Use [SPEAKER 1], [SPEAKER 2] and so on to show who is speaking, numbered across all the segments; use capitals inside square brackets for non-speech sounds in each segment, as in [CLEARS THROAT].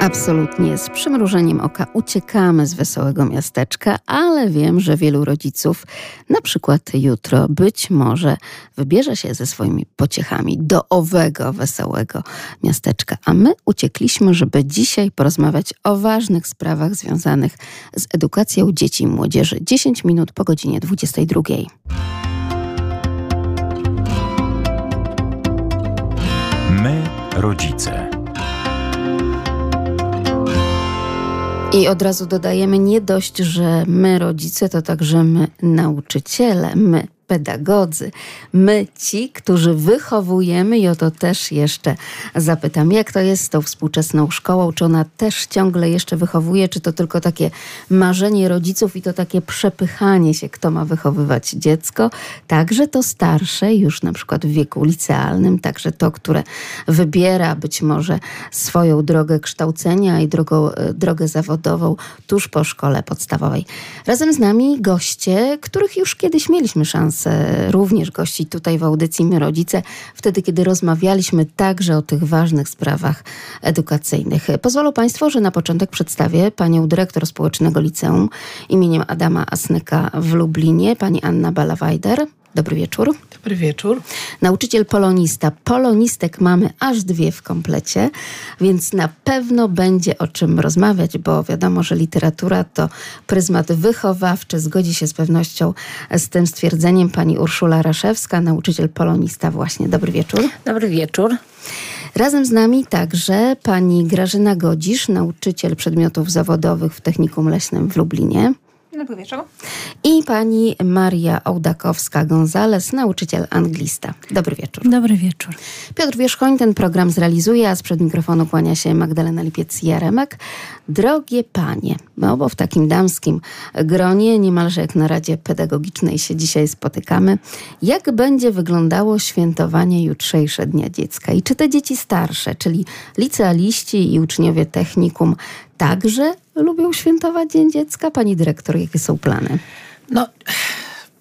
[SPEAKER 1] Absolutnie z przymrużeniem oka uciekamy z wesołego miasteczka, ale wiem, że wielu rodziców, na przykład jutro, być może wybierze się ze swoimi pociechami do owego wesołego miasteczka. A my uciekliśmy, żeby dzisiaj porozmawiać o ważnych sprawach związanych z edukacją dzieci i młodzieży. 10 minut po godzinie 22.
[SPEAKER 2] My, rodzice.
[SPEAKER 1] I od razu dodajemy, nie dość, że my rodzice, to także my nauczyciele, my pedagodzy, my ci, którzy wychowujemy i o to też jeszcze zapytam, jak to jest z tą współczesną szkołą, czy ona też ciągle jeszcze wychowuje, czy to tylko takie marzenie rodziców i to takie przepychanie się, kto ma wychowywać dziecko, także to starsze, już na przykład w wieku licealnym, także to, które wybiera być może swoją drogę kształcenia i drogą, e, drogę zawodową tuż po szkole podstawowej. Razem z nami goście, których już kiedyś mieliśmy szansę również gości tutaj w audycji My Rodzice, wtedy kiedy rozmawialiśmy także o tych ważnych sprawach edukacyjnych. Pozwolą Państwo, że na początek przedstawię panią dyrektor społecznego liceum imieniem Adama Asnyka w Lublinie, pani Anna Balawajder. Dobry wieczór.
[SPEAKER 3] Dobry wieczór.
[SPEAKER 1] Nauczyciel polonista. Polonistek mamy aż dwie w komplecie, więc na pewno będzie o czym rozmawiać, bo wiadomo, że literatura to pryzmat wychowawczy. Zgodzi się z pewnością z tym stwierdzeniem pani Urszula Raszewska, nauczyciel polonista właśnie. Dobry wieczór.
[SPEAKER 3] Dobry wieczór.
[SPEAKER 1] Razem z nami także pani Grażyna Godzisz, nauczyciel przedmiotów zawodowych w Technikum Leśnym w Lublinie.
[SPEAKER 4] Dobry wieczór.
[SPEAKER 1] I pani Maria Ołdakowska-Gonzales, nauczyciel anglista. Dobry wieczór.
[SPEAKER 5] Dobry wieczór.
[SPEAKER 1] Piotr Wierzchoń ten program zrealizuje, a sprzed mikrofonu kłania się Magdalena Lipiec-Jaremek. Drogie panie, no bo w takim damskim gronie, niemalże jak na Radzie Pedagogicznej się dzisiaj spotykamy, jak będzie wyglądało świętowanie jutrzejsze Dnia Dziecka? I czy te dzieci starsze, czyli licealiści i uczniowie technikum, także lubią świętować Dzień Dziecka? Pani dyrektor, jakie są plany?
[SPEAKER 3] No,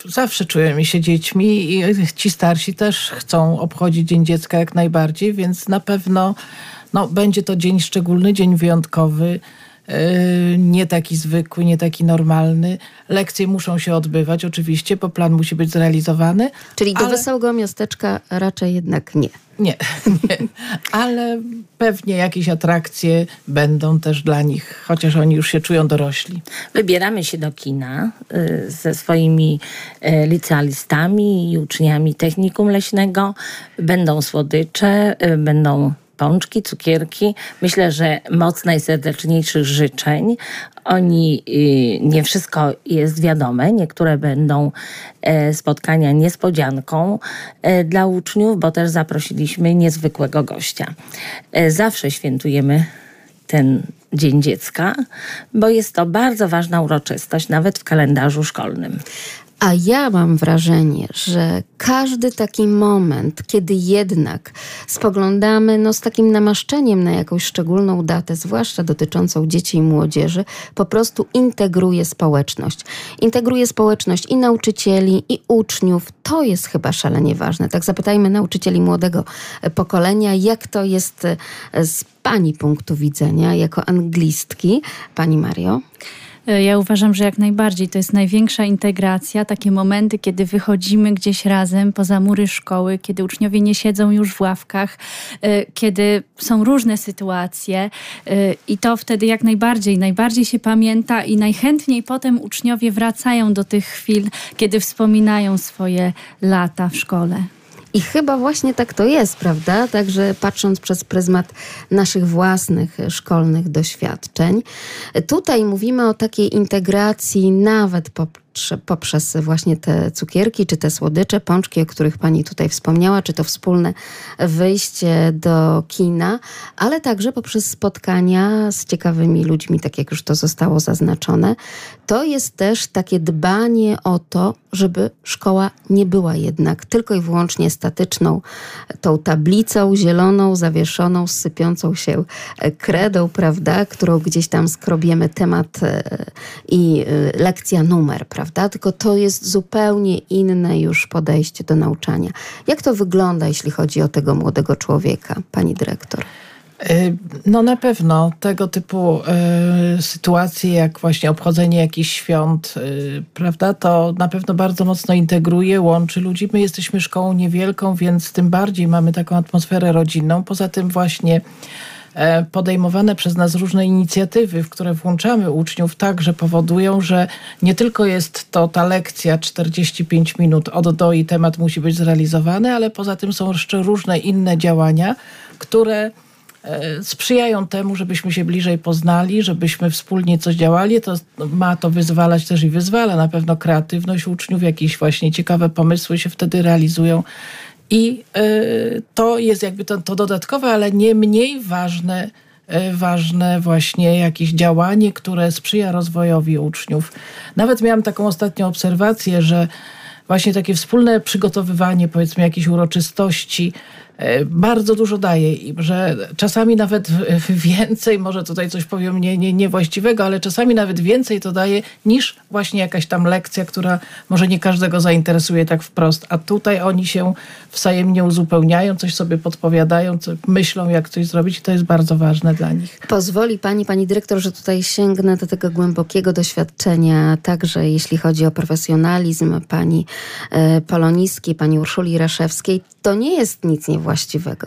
[SPEAKER 3] zawsze czujemy się dziećmi i ci starsi też chcą obchodzić Dzień Dziecka jak najbardziej, więc na pewno no, będzie to dzień szczególny, dzień wyjątkowy. Nie taki zwykły, nie taki normalny. Lekcje muszą się odbywać, oczywiście, bo plan musi być zrealizowany.
[SPEAKER 1] Czyli do ale... wesołego miasteczka raczej jednak nie.
[SPEAKER 3] Nie, [LAUGHS] nie, ale pewnie jakieś atrakcje będą też dla nich, chociaż oni już się czują dorośli.
[SPEAKER 6] Wybieramy się do kina y, ze swoimi y, licealistami i uczniami technikum leśnego. Będą słodycze, y, będą pączki, cukierki. Myślę, że moc najserdeczniejszych życzeń. Oni, y, nie wszystko jest wiadome, niektóre będą e, spotkania niespodzianką e, dla uczniów, bo też zaprosiliśmy niezwykłego gościa. E, zawsze świętujemy ten Dzień Dziecka, bo jest to bardzo ważna uroczystość, nawet w kalendarzu szkolnym.
[SPEAKER 1] A ja mam wrażenie, że każdy taki moment, kiedy jednak spoglądamy no, z takim namaszczeniem na jakąś szczególną datę, zwłaszcza dotyczącą dzieci i młodzieży, po prostu integruje społeczność. Integruje społeczność i nauczycieli, i uczniów. To jest chyba szalenie ważne. Tak zapytajmy nauczycieli młodego pokolenia, jak to jest z Pani punktu widzenia jako anglistki. Pani Mario?
[SPEAKER 5] E, ja uważam, że jak najbardziej to jest największa integracja, takie momenty, kiedy wychodzimy gdzieś razem poza mury szkoły, kiedy uczniowie nie siedzą już w ławkach, e, kiedy są różne sytuacje e, i to wtedy jak najbardziej, najbardziej się pamięta i najchętniej potem uczniowie wracają do tych chwil, kiedy wspominają swoje lata w szkole.
[SPEAKER 1] I chyba właśnie tak to jest, prawda? Także patrząc przez pryzmat naszych własnych szkolnych doświadczeń. Tutaj mówimy o takiej integracji nawet po poprzez właśnie te cukierki, czy te słodycze, pączki, o których pani tutaj wspomniała, czy to wspólne wyjście do kina, ale także poprzez spotkania z ciekawymi ludźmi, tak jak już to zostało zaznaczone. To jest też takie dbanie o to, żeby szkoła nie była jednak tylko i wyłącznie statyczną, tą tablicą zieloną, zawieszoną, sypiącą się kredą, prawda, którą gdzieś tam skrobiemy temat e, i e, lekcja numer, prawda? Prawda? Tylko to jest zupełnie inne już podejście do nauczania. Jak to wygląda, jeśli chodzi o tego młodego człowieka, pani dyrektor?
[SPEAKER 3] Y, no na pewno tego typu y, sytuacje, jak właśnie obchodzenie jakichś świąt, y, prawda, to na pewno bardzo mocno integruje, łączy ludzi. My jesteśmy szkołą niewielką, więc tym bardziej mamy taką atmosferę rodzinną. Poza tym właśnie e, podejmowane przez nas różne inicjatywy, w które włączamy uczniów, także powodują, że nie tylko jest to ta lekcja 45 minut od do i temat musi być zrealizowany, ale poza tym są jeszcze różne inne działania, które e, sprzyjają temu, żebyśmy się bliżej poznali, żebyśmy wspólnie coś działali. To ma to wyzwalać też i wyzwala na pewno kreatywność uczniów, jakieś właśnie ciekawe pomysły się wtedy realizują. I y, to jest jakby to, to dodatkowe, ale nie mniej ważne, y, ważne właśnie jakieś działanie, które sprzyja rozwojowi uczniów. Nawet miałam taką ostatnią obserwację, że właśnie takie wspólne przygotowywanie, powiedzmy, jakichś uroczystości bardzo dużo daje im, że czasami nawet więcej, może tutaj coś powiem nie, nie, niewłaściwego, ale czasami nawet więcej to daje niż właśnie jakaś tam lekcja, która może nie każdego zainteresuje tak wprost, a tutaj oni się wzajemnie uzupełniają, coś sobie podpowiadają, myślą jak coś zrobić i to jest bardzo ważne dla nich.
[SPEAKER 1] Pozwoli pani, pani dyrektor, że tutaj sięgnę do tego głębokiego doświadczenia, także jeśli chodzi o profesjonalizm pani e, Poloniskiej, pani Urszuli Raszewskiej. To nie jest nic niewłaściwego,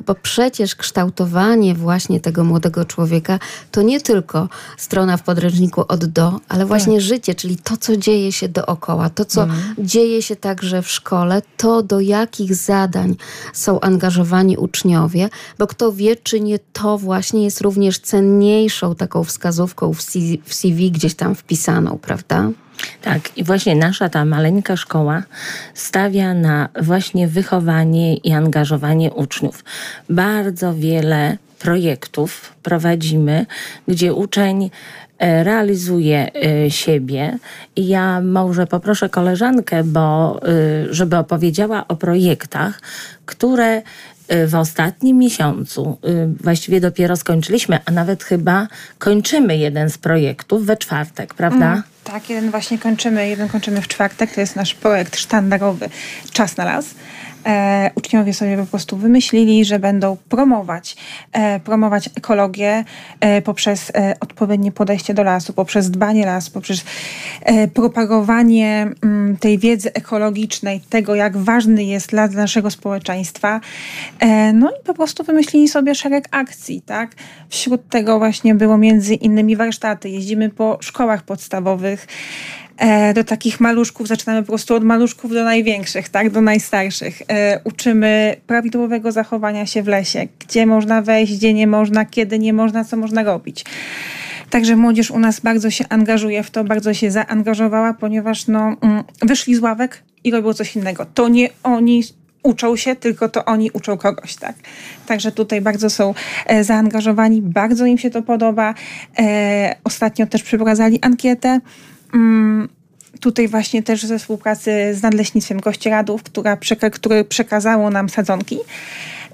[SPEAKER 1] bo przecież kształtowanie właśnie tego młodego człowieka to nie tylko strona w podręczniku od do, ale właśnie życie, czyli to, co dzieje się dookoła, to, co dzieje się także w szkole, to do jakich zadań są angażowani uczniowie, bo kto wie, czy nie to właśnie jest również cenniejszą taką wskazówką w CV gdzieś tam wpisaną, prawda?
[SPEAKER 6] Tak, i właśnie nasza ta maleńka szkoła stawia na właśnie wychowanie i angażowanie uczniów. Bardzo wiele projektów prowadzimy, gdzie uczeń e, realizuje e, siebie i ja może poproszę koleżankę, bo e, żeby opowiedziała o projektach, które w ostatnim miesiącu, właściwie dopiero skończyliśmy, a nawet chyba kończymy jeden z projektów we czwartek, prawda?
[SPEAKER 4] Tak, jeden właśnie kończymy, jeden kończymy w czwartek. To jest nasz projekt sztandarowy Czas na las. E, uczniowie sobie po prostu wymyślili, że będą promować, e, promować ekologię e, poprzez e, odpowiednie podejście do lasu, poprzez dbanie lasu, poprzez e, propagowanie mm, tej wiedzy ekologicznej, tego jak ważny jest dla naszego społeczeństwa. E, no i po prostu wymyślili sobie szereg akcji, tak? Wśród tego właśnie było między innymi warsztaty. Jeździmy po szkołach podstawowych, do takich maluszków, zaczynamy po prostu od maluszków do największych, tak, do najstarszych. E, uczymy prawidłowego zachowania się w lesie, gdzie można wejść, gdzie nie można, kiedy nie można, co można robić. Także młodzież u nas bardzo się angażuje w to, bardzo się zaangażowała, ponieważ no, mm, wyszli z ławek i robią coś innego. To nie oni uczą się, tylko to oni uczą kogoś, tak. Także tutaj bardzo są e, zaangażowani, bardzo im się to podoba. E, ostatnio też przeprowadzali ankietę. Mm, tutaj właśnie też ze współpracy z Nadleśnictwem Kościeradów, która które przekazało nam sadzonki.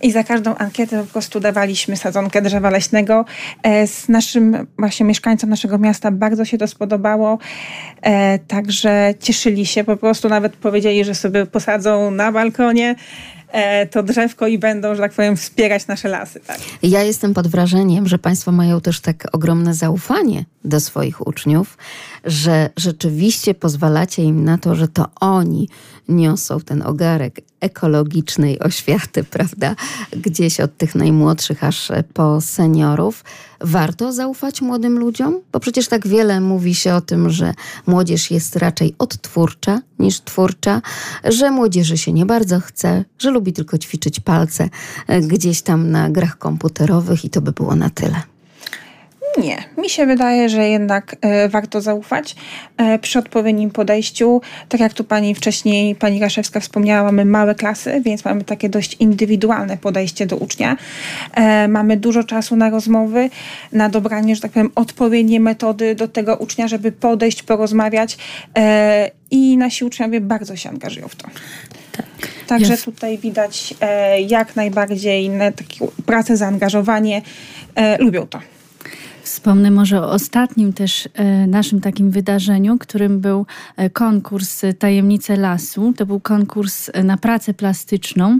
[SPEAKER 4] I za każdą ankietę po prostu dawaliśmy sadzonkę drzewa leśnego. E, z naszym właśnie mieszkańcom naszego miasta bardzo się to spodobało. E, także cieszyli się, po prostu nawet powiedzieli, że sobie posadzą na balkonie to drzewko i będą, że tak powiem, wspierać nasze lasy. Tak.
[SPEAKER 1] Ja jestem pod wrażeniem, że Państwo mają też tak ogromne zaufanie do swoich uczniów, że rzeczywiście pozwalacie im na to, że to oni niosą ten ogarek ekologicznej oświaty, [LAUGHS] prawda? Gdzieś od tych najmłodszych aż po seniorów. Warto zaufać młodym ludziom? Bo przecież tak wiele mówi się o tym, że młodzież jest raczej odtwórcza niż twórcza, że młodzieży się nie bardzo chce, że lubi tylko ćwiczyć palce e, gdzieś tam na grach komputerowych i to by było na tyle.
[SPEAKER 4] Nie, mi się wydaje, że jednak e, warto zaufać e, przy odpowiednim podejściu. Tak jak tu pani wcześniej, pani Raszewska wspomniała, mamy małe klasy, więc mamy takie dość indywidualne podejście do ucznia. E, mamy dużo czasu na rozmowy, na dobranie, że tak powiem, odpowiednie metody do tego ucznia, żeby podejść, porozmawiać e, i nasi uczniowie bardzo się angażują w to. Także
[SPEAKER 5] Jest.
[SPEAKER 4] tutaj widać e, jak najbardziej na takie pracę, zaangażowanie. E, lubią to.
[SPEAKER 5] Wspomnę może o ostatnim też e, naszym takim wydarzeniu, którym był e, konkurs e, Tajemnice Lasu. To był konkurs na pracę plastyczną.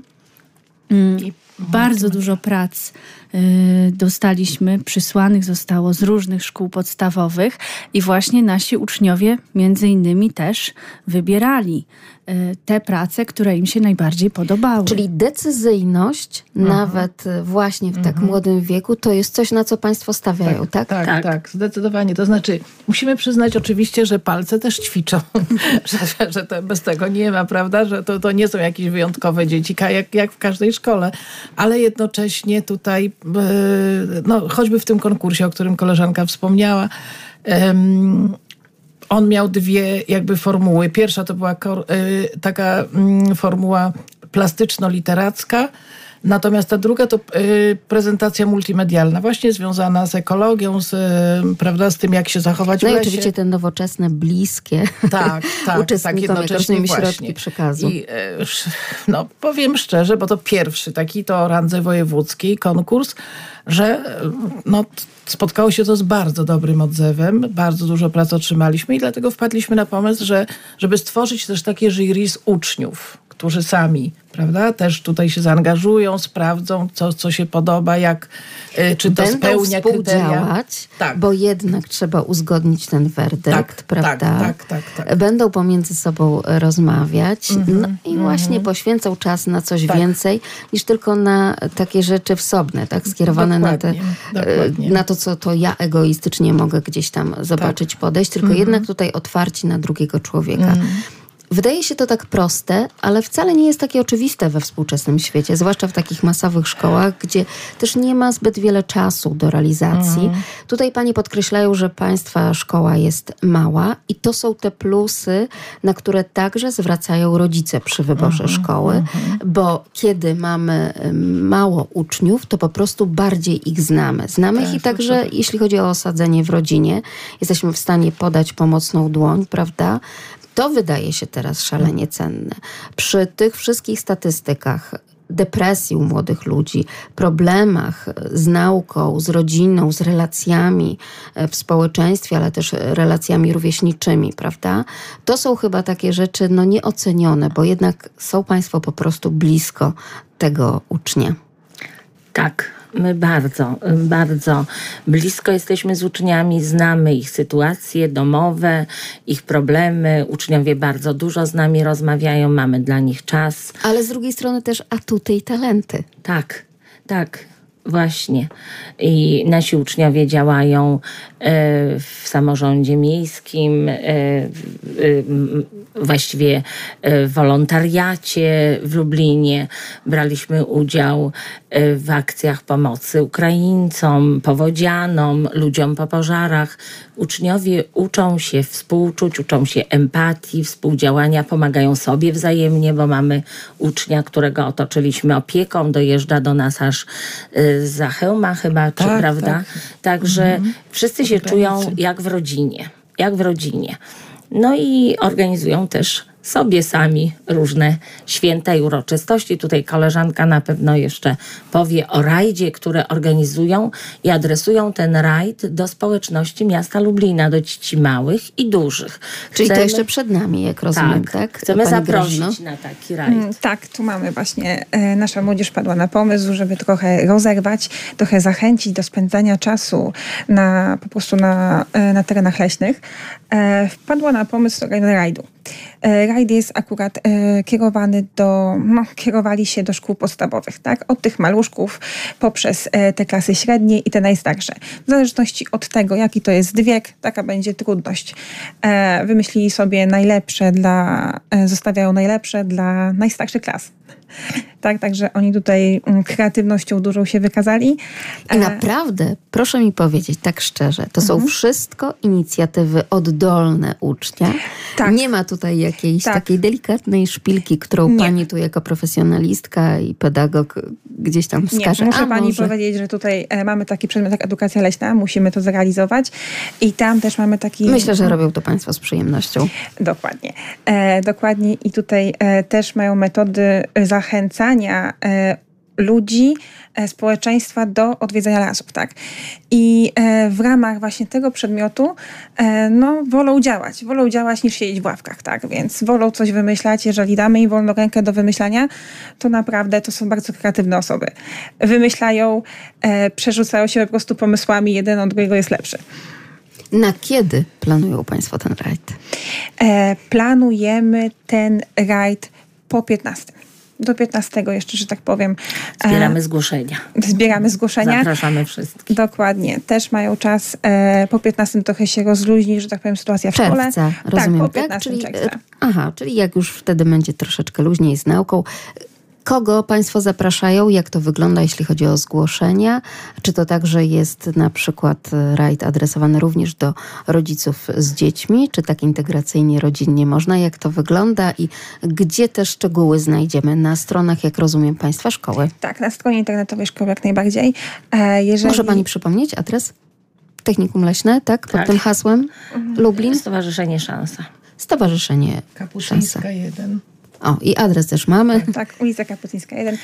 [SPEAKER 5] Mm,
[SPEAKER 3] I
[SPEAKER 5] Bardzo dużo prac dostaliśmy, przysłanych zostało z różnych szkół podstawowych i właśnie nasi uczniowie między innymi też wybierali te prace, które im się najbardziej podobały.
[SPEAKER 1] Czyli decyzyjność, nawet y, właśnie w tak młodym wieku, to jest coś, na co Państwo stawiają, tak?
[SPEAKER 3] Tak,
[SPEAKER 6] Tak.
[SPEAKER 3] tak, zdecydowanie. To znaczy, musimy przyznać oczywiście, że palce też ćwiczą, [LAUGHS] że, że to bez tego nie ma, prawda? Że to, to nie są jakieś wyjątkowe dzieci, jak, jak w każdej szkole, ale jednocześnie tutaj, e, no, choćby w tym konkursie, o którym koleżanka wspomniała, on miał dwie jakby formuły. Pierwsza to była y, taka mm, formuła plastyczno-literacka, natomiast ta druga to y, prezentacja multimedialna, właśnie związana z ekologią, z, y, prawda, z tym, jak się zachować
[SPEAKER 1] No
[SPEAKER 3] w
[SPEAKER 1] i
[SPEAKER 3] lesie.
[SPEAKER 1] oczywiście te nowoczesne, bliskie
[SPEAKER 3] Tak, [LAUGHS] tak,
[SPEAKER 1] uczestnikom
[SPEAKER 3] tak, właśnie.
[SPEAKER 1] środki przekazu.
[SPEAKER 3] I e, no, powiem szczerze, bo to pierwszy taki to randze wojewódzkiej konkurs, że e, no, spotkało się to z bardzo dobrym odzewem, bardzo dużo pracy otrzymaliśmy i dlatego wpadliśmy na pomysł, że żeby stworzyć też takie jury z uczniów, którzy sami, prawda, też tutaj się zaangażują, sprawdzą, co, co się podoba, jak, e, czy to
[SPEAKER 1] Będą
[SPEAKER 3] spełnia kryteria. Tak.
[SPEAKER 1] bo jednak trzeba uzgodnić ten werdykt,
[SPEAKER 3] Tak,
[SPEAKER 1] prawda?
[SPEAKER 3] tak, tak, tak, tak.
[SPEAKER 1] Będą pomiędzy sobą rozmawiać no i właśnie poświęcą czas na coś
[SPEAKER 3] Tak.
[SPEAKER 1] więcej niż tylko na takie rzeczy wsobne, tak? Skierowane na, te,
[SPEAKER 3] Dokładnie,
[SPEAKER 1] e, na to, co to ja egoistycznie mogę gdzieś tam zobaczyć, podejść, tylko jednak tutaj otwarci na drugiego człowieka. Wydaje się to tak proste, ale wcale nie jest takie oczywiste we współczesnym świecie, zwłaszcza w takich masowych szkołach, gdzie też nie ma zbyt wiele czasu do realizacji. Tutaj pani podkreślają, że państwa szkoła jest mała i to są te plusy, na które także zwracają rodzice przy wyborze szkoły, bo kiedy mamy mało uczniów, to po prostu bardziej ich znamy. Znamy ich i także, jeśli chodzi o osadzenie w rodzinie, jesteśmy w stanie podać pomocną dłoń, prawda? To wydaje się teraz szalenie cenne. Przy tych wszystkich statystykach depresji u młodych ludzi, problemach z nauką, z rodziną, z relacjami e, w społeczeństwie, ale też relacjami rówieśniczymi, prawda? To są chyba takie rzeczy no, nieocenione, bo jednak są Państwo po prostu blisko tego ucznia.
[SPEAKER 6] Tak, my bardzo, bardzo blisko jesteśmy z uczniami, znamy ich sytuacje domowe, ich problemy. Uczniowie bardzo dużo z nami rozmawiają, mamy dla nich czas.
[SPEAKER 1] Ale z drugiej strony też atuty i talenty.
[SPEAKER 6] Tak, tak, właśnie. I nasi uczniowie działają e, w samorządzie miejskim, e, e, właściwie w wolontariacie w Lublinie. Braliśmy udział w akcjach pomocy Ukraińcom, powodzianom, ludziom po pożarach. Uczniowie uczą się współczuć, uczą się empatii, współdziałania, pomagają sobie wzajemnie, bo mamy ucznia, którego otoczyliśmy opieką, dojeżdża do nas aż y, z Zachełma chyba, czy
[SPEAKER 3] Tak,
[SPEAKER 6] prawda?
[SPEAKER 3] tak.
[SPEAKER 6] Także wszyscy się czują jak w rodzinie, jak w rodzinie. No i organizują też sobie sami różne święta i uroczystości. Tutaj koleżanka na pewno jeszcze powie o rajdzie, które organizują i adresują ten rajd do społeczności miasta Lublina, do dzieci małych i dużych.
[SPEAKER 1] Czyli to
[SPEAKER 6] Chcemy-
[SPEAKER 1] jeszcze przed nami, jak rozumiem, tak?
[SPEAKER 6] tak, chcemy
[SPEAKER 1] Pani
[SPEAKER 6] zaprosić na taki rajd.
[SPEAKER 4] Mm, Tak, tu mamy właśnie, e, nasza młodzież padła na pomysł, żeby trochę rozerwać, trochę zachęcić do spędzania czasu na, po prostu na, e, na terenach leśnych. E, Wpadła na pomysł rajdu. E, Rajd jest akurat e, kierowany do, no, kierowali się do szkół podstawowych, tak? Od tych maluszków poprzez e, te klasy średnie i te najstarsze. W zależności od tego, jaki to jest wiek, taka będzie trudność. Wymyślili sobie najlepsze dla, zostawiają najlepsze dla najstarszych klas. Tak, także oni tutaj mm, kreatywnością dużą się wykazali.
[SPEAKER 1] I
[SPEAKER 4] E,
[SPEAKER 1] naprawdę, proszę mi powiedzieć tak szczerze, to są
[SPEAKER 4] Mhm.
[SPEAKER 1] wszystko inicjatywy oddolne ucznia.
[SPEAKER 4] Tak.
[SPEAKER 1] Nie ma tutaj jakiejś
[SPEAKER 4] Tak.
[SPEAKER 1] takiej delikatnej szpilki, którą
[SPEAKER 4] Nie.
[SPEAKER 1] pani tu jako profesjonalistka i pedagog gdzieś tam
[SPEAKER 4] Nie,
[SPEAKER 1] wskaże.
[SPEAKER 4] muszę
[SPEAKER 1] A
[SPEAKER 4] pani
[SPEAKER 1] może...
[SPEAKER 4] powiedzieć, że tutaj e, mamy taki przedmiot jak edukacja leśna, musimy to zrealizować i tam też mamy taki...
[SPEAKER 1] Myślę, że robią to państwo z przyjemnością.
[SPEAKER 4] Dokładnie. E, dokładnie i tutaj e, też mają metody zachęcania e, ludzi, e, społeczeństwa do odwiedzania lasów, tak? I e, w ramach właśnie tego przedmiotu no, wolą działać, wolą działać niż siedzieć w ławkach, tak? Więc wolą coś wymyślać, jeżeli damy im wolną rękę do wymyślania, to naprawdę to są bardzo kreatywne osoby. Wymyślają, przerzucają się po prostu pomysłami, jeden od drugiego jest lepszy.
[SPEAKER 1] Na kiedy planują Państwo ten rajd?
[SPEAKER 4] Planujemy ten rajd po 15. Do 15 jeszcze, że tak powiem. e,
[SPEAKER 6] Zbieramy zgłoszenia.
[SPEAKER 4] zbieramy zgłoszenia.
[SPEAKER 6] Zapraszamy wszystkich.
[SPEAKER 4] Dokładnie. Też mają czas. E, po 15 trochę się rozluźni, że tak powiem, sytuacja w szkole.
[SPEAKER 1] Czerwca, rozumiem,
[SPEAKER 4] tak? Po
[SPEAKER 1] tak?
[SPEAKER 4] 15
[SPEAKER 1] Czyli,
[SPEAKER 4] czerwca.
[SPEAKER 1] aha, czyli jak już wtedy będzie troszeczkę luźniej z nauką. Kogo Państwo zapraszają? Jak to wygląda, jeśli chodzi o zgłoszenia? Czy to także jest na przykład e, rajd adresowany również do rodziców z dziećmi? Czy tak integracyjnie, rodzinnie można? Jak to wygląda i gdzie te szczegóły znajdziemy? Na stronach, jak rozumiem, Państwa szkoły.
[SPEAKER 4] Tak, na stronie internetowej szkoły jak najbardziej. E, jeżeli...
[SPEAKER 1] Może Pani przypomnieć adres? Technikum Leśne, tak? Pod
[SPEAKER 6] Tak.
[SPEAKER 1] tym hasłem? Lublin?
[SPEAKER 6] Stowarzyszenie Szansa.
[SPEAKER 1] Stowarzyszenie Szansa.
[SPEAKER 3] Kapuścińska 1.
[SPEAKER 1] O, i adres też mamy.
[SPEAKER 4] Tak, ulica Kapucyńska 1.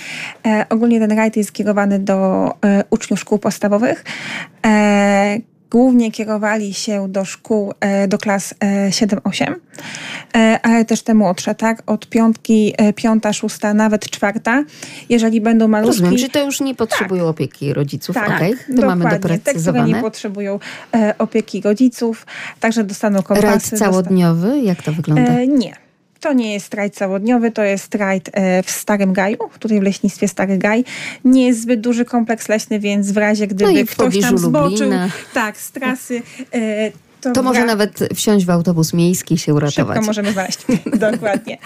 [SPEAKER 4] E, ogólnie ten rajd jest skierowany do e, uczniów szkół podstawowych. E, głównie kierowali się do szkół, e, do klas e, 7-8, e, ale też te młodsze, tak? Od piątki, e, piąta, szósta, nawet czwarta. Jeżeli będą malutki...
[SPEAKER 1] Rozumiem, czyli to już nie potrzebują opieki rodziców,
[SPEAKER 4] Tak,
[SPEAKER 1] okej? To
[SPEAKER 4] dokładnie.
[SPEAKER 1] mamy
[SPEAKER 4] Te, które
[SPEAKER 1] doprecyzowane.
[SPEAKER 4] nie potrzebują e, opieki rodziców, także dostaną kompasy.
[SPEAKER 1] Rajd
[SPEAKER 4] dosta-
[SPEAKER 1] całodniowy, jak to wygląda?
[SPEAKER 4] E, nie. To nie jest rajd całodniowy, to jest rajd e, w Starym Gaju, tutaj w leśnictwie Stary Gaj. Nie jest zbyt duży kompleks leśny, więc w razie gdyby
[SPEAKER 1] No
[SPEAKER 4] ktoś tam zboczył tak, z trasy, e, to,
[SPEAKER 1] to może nawet wsiąść w autobus miejski i się uratować.
[SPEAKER 4] Szybko możemy znaleźć. [LAUGHS] Dokładnie.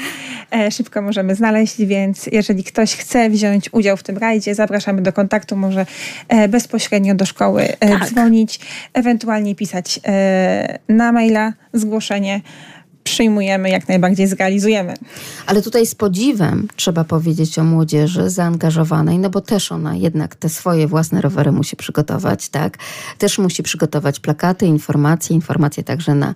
[SPEAKER 4] E, szybko możemy znaleźć, więc jeżeli ktoś chce wziąć udział w tym rajdzie, zapraszamy do kontaktu, może bezpośrednio do szkoły
[SPEAKER 6] Tak.
[SPEAKER 4] dzwonić, ewentualnie pisać na maila zgłoszenie. Przyjmujemy, jak najbardziej zrealizujemy.
[SPEAKER 1] Ale tutaj z podziwem trzeba powiedzieć o młodzieży zaangażowanej, no bo też ona jednak te swoje własne rowery musi przygotować, tak? Też musi przygotować plakaty, informacje, informacje także na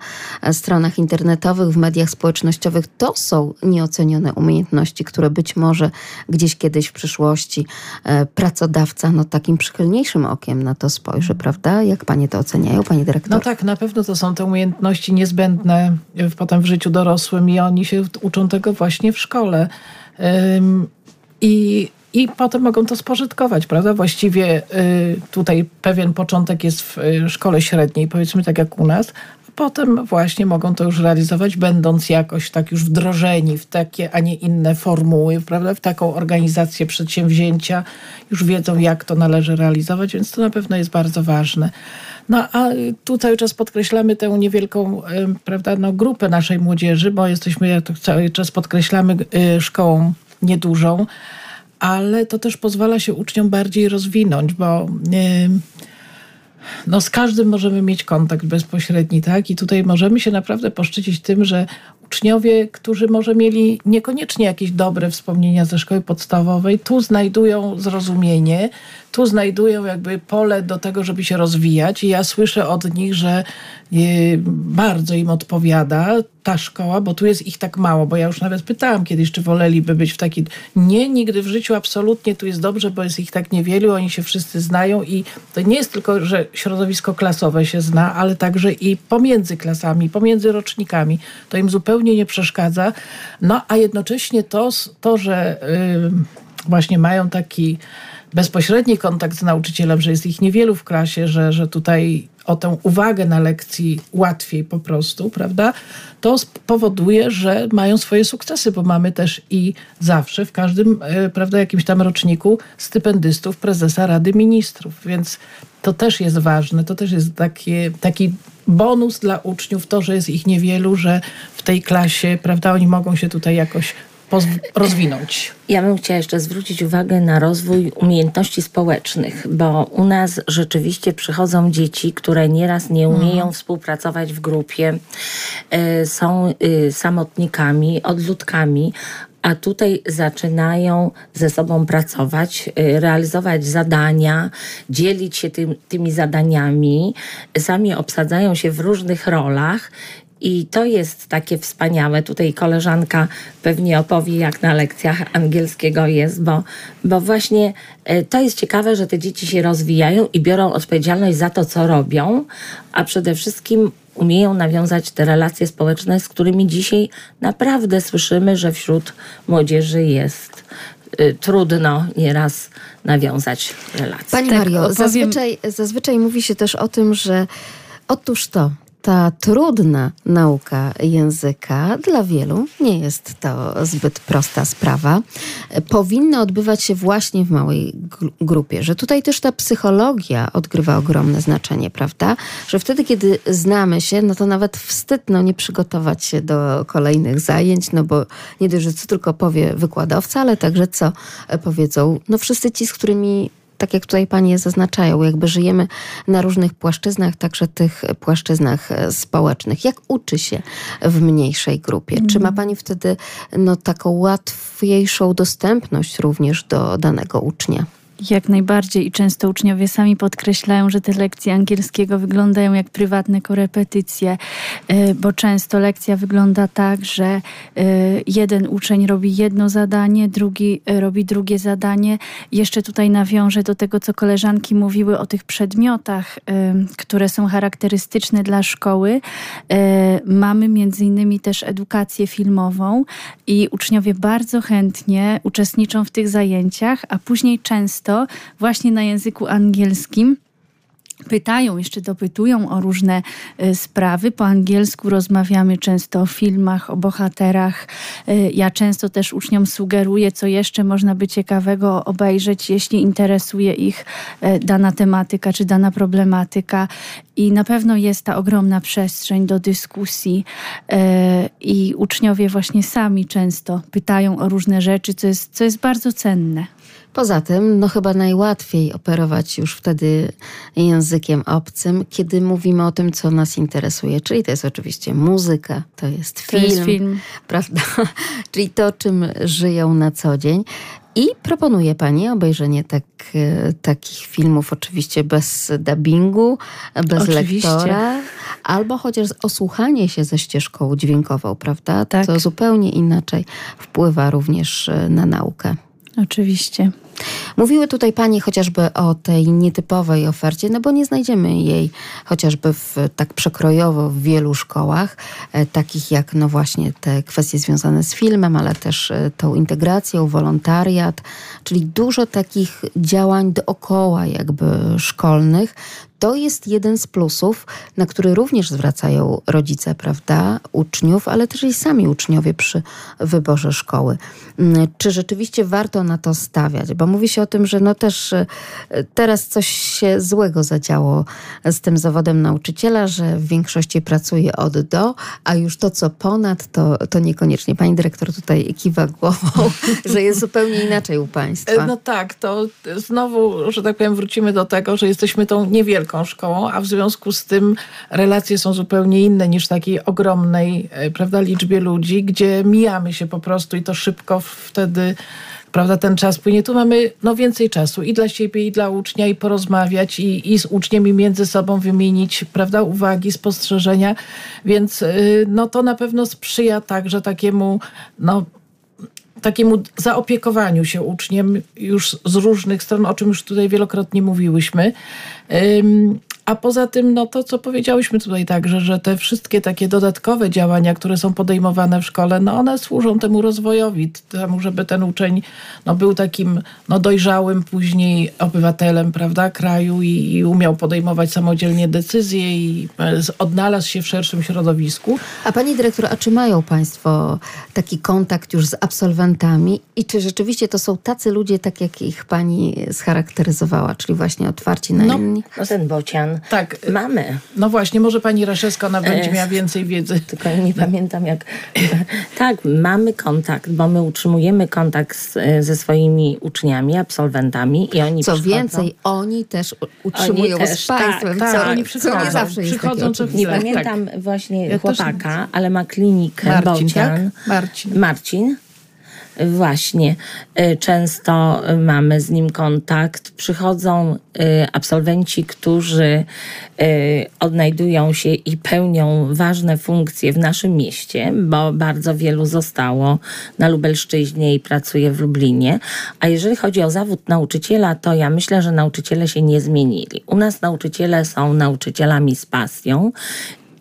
[SPEAKER 1] stronach internetowych, w mediach społecznościowych. To są nieocenione umiejętności, które być może gdzieś kiedyś w przyszłości e, pracodawca no takim przychylniejszym okiem na to spojrzy, prawda? Jak panie to oceniają, pani dyrektor?
[SPEAKER 3] No tak, na pewno to są te umiejętności niezbędne w- potem w życiu dorosłym i oni się uczą tego właśnie w szkole. I, I potem mogą to spożytkować, prawda? Właściwie y, tutaj pewien początek jest w y, szkole średniej, powiedzmy tak jak u nas, a potem właśnie mogą to już realizować, będąc jakoś tak już wdrożeni w takie, a nie inne formuły, prawda? W taką organizację przedsięwzięcia, już wiedzą, jak to należy realizować, więc to na pewno jest bardzo ważne. No a tu cały czas podkreślamy tę niewielką prawda, no, grupę naszej młodzieży, bo jesteśmy, jak to cały czas podkreślamy, y, szkołą niedużą, ale to też pozwala się uczniom bardziej rozwinąć, bo no z każdym możemy mieć kontakt bezpośredni, tak? I tutaj możemy się naprawdę poszczycić tym, że uczniowie, którzy może mieli niekoniecznie jakieś dobre wspomnienia ze szkoły podstawowej, tu znajdują zrozumienie, tu znajdują jakby pole do tego, żeby się rozwijać. I ja słyszę od nich, że bardzo im odpowiada ta szkoła, bo tu jest ich tak mało, bo ja już nawet pytałam kiedyś, czy woleliby być w takiej... Nie, nigdy w życiu absolutnie tu jest dobrze, bo jest ich tak niewielu, oni się wszyscy znają i to nie jest tylko, że środowisko klasowe się zna, ale także i pomiędzy klasami, pomiędzy rocznikami. To im zupełnie nie przeszkadza. No, a jednocześnie to, to że yy, właśnie mają taki bezpośredni kontakt z nauczycielem, że jest ich niewielu w klasie, że, że tutaj o tę uwagę na lekcji łatwiej po prostu, prawda? To powoduje, że mają swoje sukcesy, bo mamy też i zawsze w każdym, e, prawda, jakimś tam roczniku stypendystów prezesa Rady Ministrów, więc to też jest ważne, to też jest takie, taki bonus dla uczniów, to, że jest ich niewielu, że w tej klasie, prawda, oni mogą się tutaj jakoś rozwinąć.
[SPEAKER 6] Ja bym chciała jeszcze zwrócić uwagę na rozwój umiejętności społecznych, bo u nas rzeczywiście przychodzą dzieci, które nieraz nie umieją współpracować w grupie, y, są y, samotnikami, odludkami. A tutaj zaczynają ze sobą pracować, y, realizować zadania, dzielić się tym, tymi zadaniami, sami obsadzają się w różnych rolach I to jest takie wspaniałe. Tutaj koleżanka pewnie opowie, jak na lekcjach angielskiego jest, bo, bo właśnie e, to jest ciekawe, że te dzieci się rozwijają i biorą odpowiedzialność za to, co robią, a przede wszystkim umieją nawiązać te relacje społeczne, z którymi dzisiaj naprawdę słyszymy, że wśród młodzieży jest y, trudno nieraz nawiązać relacje.
[SPEAKER 1] Pani
[SPEAKER 5] Tak,
[SPEAKER 1] Mario,
[SPEAKER 5] opowiem-
[SPEAKER 1] zazwyczaj, zazwyczaj mówi się też o tym, że otóż to, ta trudna nauka języka dla wielu nie jest to zbyt prosta sprawa. Powinna odbywać się właśnie w małej gru- grupie, że tutaj też ta psychologia odgrywa ogromne znaczenie, prawda? Że wtedy, kiedy znamy się, no to nawet wstyd no, nie przygotować się do kolejnych zajęć, no bo nie dość, że co tylko powie wykładowca, ale także co e, powiedzą no wszyscy ci, z którymi tak jak tutaj panie zaznaczają, jakby żyjemy na różnych płaszczyznach, także tych płaszczyznach e, społecznych. Jak uczy się w mniejszej grupie? Czy ma pani wtedy no, taką łatwiejszą dostępność również do danego ucznia?
[SPEAKER 5] Jak najbardziej i często uczniowie sami podkreślają, że te lekcje angielskiego wyglądają jak prywatne korepetycje, y, bo często lekcja wygląda tak, że y, jeden uczeń robi jedno zadanie, drugi y, robi drugie zadanie. Jeszcze tutaj nawiążę do tego, co koleżanki mówiły o tych przedmiotach, które są charakterystyczne dla szkoły. Mamy między innymi też edukację filmową i uczniowie bardzo chętnie uczestniczą w tych zajęciach, a później często właśnie na języku angielskim pytają, jeszcze dopytują o różne y, sprawy. Po angielsku rozmawiamy często o filmach, o bohaterach. Y, Ja często też uczniom sugeruję, co jeszcze można by ciekawego obejrzeć, jeśli interesuje ich y, dana tematyka czy dana problematyka. I na pewno jest ta ogromna przestrzeń do dyskusji i uczniowie właśnie sami często pytają o różne rzeczy, co jest, co jest bardzo cenne.
[SPEAKER 1] Poza tym, no chyba najłatwiej operować już wtedy językiem obcym, kiedy mówimy o tym, co nas interesuje. Czyli to jest oczywiście muzyka, to jest
[SPEAKER 5] To
[SPEAKER 1] film,
[SPEAKER 5] jest film.
[SPEAKER 1] prawda? [LAUGHS] Czyli to, czym żyją na co dzień. I proponuję Pani obejrzenie tak, takich filmów, oczywiście bez dubbingu, bez
[SPEAKER 5] Oczywiście.
[SPEAKER 1] lektora, albo chociaż osłuchanie się ze ścieżką dźwiękową, prawda?
[SPEAKER 5] Tak.
[SPEAKER 1] To zupełnie inaczej wpływa również e, na naukę.
[SPEAKER 5] Oczywiście.
[SPEAKER 1] Mówiły tutaj Panie chociażby o tej nietypowej ofercie, no bo nie znajdziemy jej chociażby w, tak przekrojowo w wielu szkołach, e, takich jak no właśnie te kwestie związane z filmem, ale też e, tą integracją, wolontariat, czyli dużo takich działań dookoła jakby szkolnych. To jest jeden z plusów, na który również zwracają rodzice, prawda, uczniów, ale też i sami uczniowie przy wyborze szkoły. Mm, Czy rzeczywiście warto na to stawiać? Bo mówi się o tym, że no też e, teraz coś się złego zadziało z tym zawodem nauczyciela, że w większości pracuje od do, a już to, co ponad, to, to niekoniecznie. Pani dyrektor tutaj kiwa głową, [LAUGHS] że jest zupełnie inaczej u państwa.
[SPEAKER 3] E, No tak, to znowu, że tak powiem, wrócimy do tego, że jesteśmy tą niewielką szkołą, a w związku z tym relacje są zupełnie inne niż takiej ogromnej e, prawda, liczbie ludzi, gdzie mijamy się po prostu i to szybko wtedy prawda, ten czas płynie. Tu mamy no, więcej czasu i dla siebie, i dla ucznia, i porozmawiać, i, i z uczniem, i między sobą wymienić prawda, uwagi, spostrzeżenia, więc y, no, to na pewno sprzyja także takiemu no, takiemu zaopiekowaniu się uczniem już z różnych stron, o czym już tutaj wielokrotnie mówiłyśmy. A poza tym, no to co powiedziałyśmy tutaj także, że te wszystkie takie dodatkowe działania, które są podejmowane w szkole, no one służą temu rozwojowi, temu, żeby ten uczeń no, był takim no, dojrzałym później obywatelem prawda, kraju i, i umiał podejmować samodzielnie decyzje i e, odnalazł się w szerszym środowisku.
[SPEAKER 1] A pani dyrektor, a czy mają państwo taki kontakt już z absolwentami i czy rzeczywiście to są tacy ludzie, tak jak ich pani scharakteryzowała, czyli właśnie otwarci na
[SPEAKER 3] No,
[SPEAKER 1] inni?
[SPEAKER 6] No ten bocian
[SPEAKER 3] Tak.
[SPEAKER 6] mamy.
[SPEAKER 3] No właśnie, może pani Raszewska, ona będzie miała więcej wiedzy.
[SPEAKER 6] Tylko nie pamiętam jak. [LAUGHS] tak, mamy kontakt, bo my utrzymujemy kontakt z, ze swoimi uczniami, absolwentami i oni
[SPEAKER 1] Co
[SPEAKER 6] przychodzą.
[SPEAKER 1] więcej, oni też utrzymują
[SPEAKER 6] Oni też,
[SPEAKER 1] z państwem,
[SPEAKER 3] tak,
[SPEAKER 1] co,
[SPEAKER 3] tak, oni
[SPEAKER 1] co
[SPEAKER 3] przychodzą,
[SPEAKER 1] nie zawsze jest
[SPEAKER 3] przychodzą
[SPEAKER 1] takie
[SPEAKER 3] co.
[SPEAKER 6] Nie
[SPEAKER 3] chwilę.
[SPEAKER 6] pamiętam właśnie
[SPEAKER 3] Ja też
[SPEAKER 6] chłopaka, ale ma klinikę
[SPEAKER 3] Marcin,
[SPEAKER 6] bocian.
[SPEAKER 3] tak? Marcin.
[SPEAKER 6] Marcin. Właśnie, y, często mamy z nim kontakt. Przychodzą y, absolwenci, którzy y, odnajdują się i pełnią ważne funkcje w naszym mieście, bo bardzo wielu zostało na Lubelszczyźnie i pracuje w Lublinie. A jeżeli chodzi o zawód nauczyciela, to ja myślę, że nauczyciele się nie zmienili. U nas nauczyciele są nauczycielami z pasją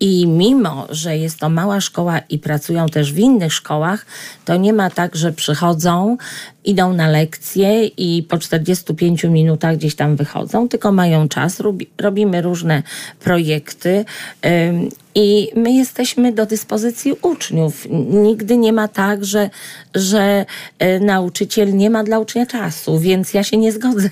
[SPEAKER 6] i mimo, że jest to mała szkoła i pracują też w innych szkołach, to nie ma tak, że przychodzą, idą na lekcje i po 45 minutach gdzieś tam wychodzą, tylko mają czas. Robi, robimy różne projekty. I my jesteśmy do dyspozycji uczniów. Nigdy nie ma tak, że, że y, nauczyciel nie ma dla ucznia czasu, więc ja się nie zgodzę.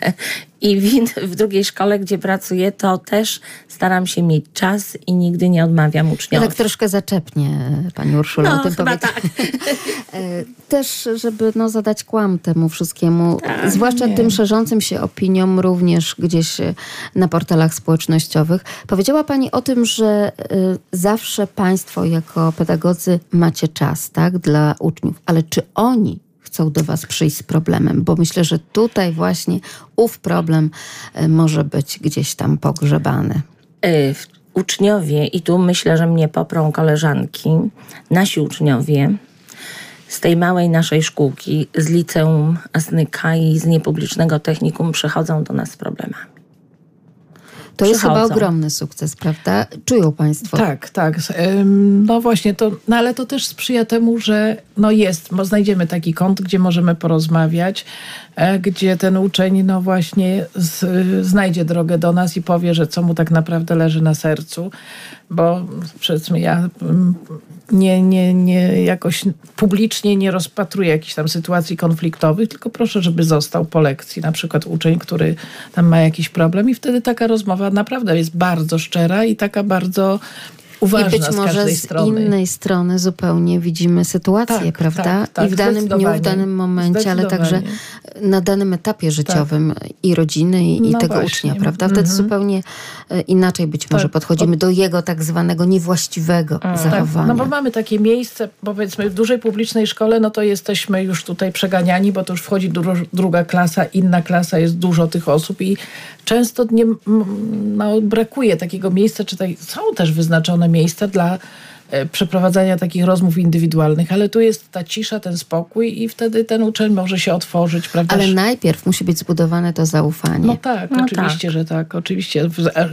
[SPEAKER 6] I w, w drugiej szkole, gdzie pracuję, to też staram się mieć czas i nigdy nie odmawiam uczniom.
[SPEAKER 1] Ja tak troszkę zaczepnie, Pani Urszula,
[SPEAKER 6] no,
[SPEAKER 1] o tym
[SPEAKER 6] chyba tak. [LAUGHS]
[SPEAKER 1] Też, żeby no, zadać kłam temu wszystkiemu,
[SPEAKER 6] Tak,
[SPEAKER 1] zwłaszcza
[SPEAKER 3] nie.
[SPEAKER 1] tym szerzącym się opiniom również gdzieś e, na portalach społecznościowych. Powiedziała Pani o tym, że y, zawsze Państwo jako pedagodzy macie czas, tak, dla uczniów, ale czy oni chcą do Was przyjść z problemem? Bo myślę, że tutaj właśnie ów problem y, może być gdzieś tam pogrzebany.
[SPEAKER 6] Uczniowie, i tu myślę, że mnie poprą koleżanki, nasi uczniowie z tej małej naszej szkółki, z liceum Asnyka i z niepublicznego technikum przychodzą do nas z problemami.
[SPEAKER 1] To jest chyba ogromny sukces, prawda? Czują Państwo.
[SPEAKER 3] Tak, tak. No właśnie, to, no ale to też sprzyja temu, że no jest, bo znajdziemy taki kąt, gdzie możemy porozmawiać, gdzie ten uczeń no właśnie z, znajdzie drogę do nas i powie, że co mu tak naprawdę leży na sercu, bo powiedzmy ja ym, nie, nie, nie jakoś publicznie nie rozpatruję jakichś tam sytuacji konfliktowych, tylko proszę, żeby został po lekcji, na przykład uczeń, który tam ma jakiś problem i wtedy taka rozmowa naprawdę jest bardzo szczera i taka bardzo uważna
[SPEAKER 1] I być
[SPEAKER 3] z
[SPEAKER 1] może z
[SPEAKER 3] strony.
[SPEAKER 1] innej strony zupełnie widzimy sytuację,
[SPEAKER 3] Tak,
[SPEAKER 1] prawda?
[SPEAKER 3] tak, tak,
[SPEAKER 1] I w danym dniu, w danym momencie, ale także na danym etapie życiowym i rodziny, i, i
[SPEAKER 3] No
[SPEAKER 1] tego
[SPEAKER 3] właśnie.
[SPEAKER 1] ucznia, prawda? Wtedy
[SPEAKER 3] Mhm.
[SPEAKER 1] zupełnie e, inaczej być może
[SPEAKER 3] Tak.
[SPEAKER 1] podchodzimy do jego tak zwanego niewłaściwego
[SPEAKER 3] Tak,
[SPEAKER 1] zachowania.
[SPEAKER 3] no bo mamy takie miejsce, powiedzmy w dużej publicznej szkole, no to jesteśmy już tutaj przeganiani, bo to już wchodzi dru- druga klasa, inna klasa, jest dużo tych osób i często nie, no, brakuje takiego miejsca, czy tutaj są też wyznaczone miejsca dla e, przeprowadzania takich rozmów indywidualnych, ale tu jest ta cisza, ten spokój i wtedy ten uczeń może się otworzyć, prawda?
[SPEAKER 1] Ale najpierw musi być zbudowane to zaufanie.
[SPEAKER 3] No tak,
[SPEAKER 6] No
[SPEAKER 3] oczywiście, że tak. Oczywiście.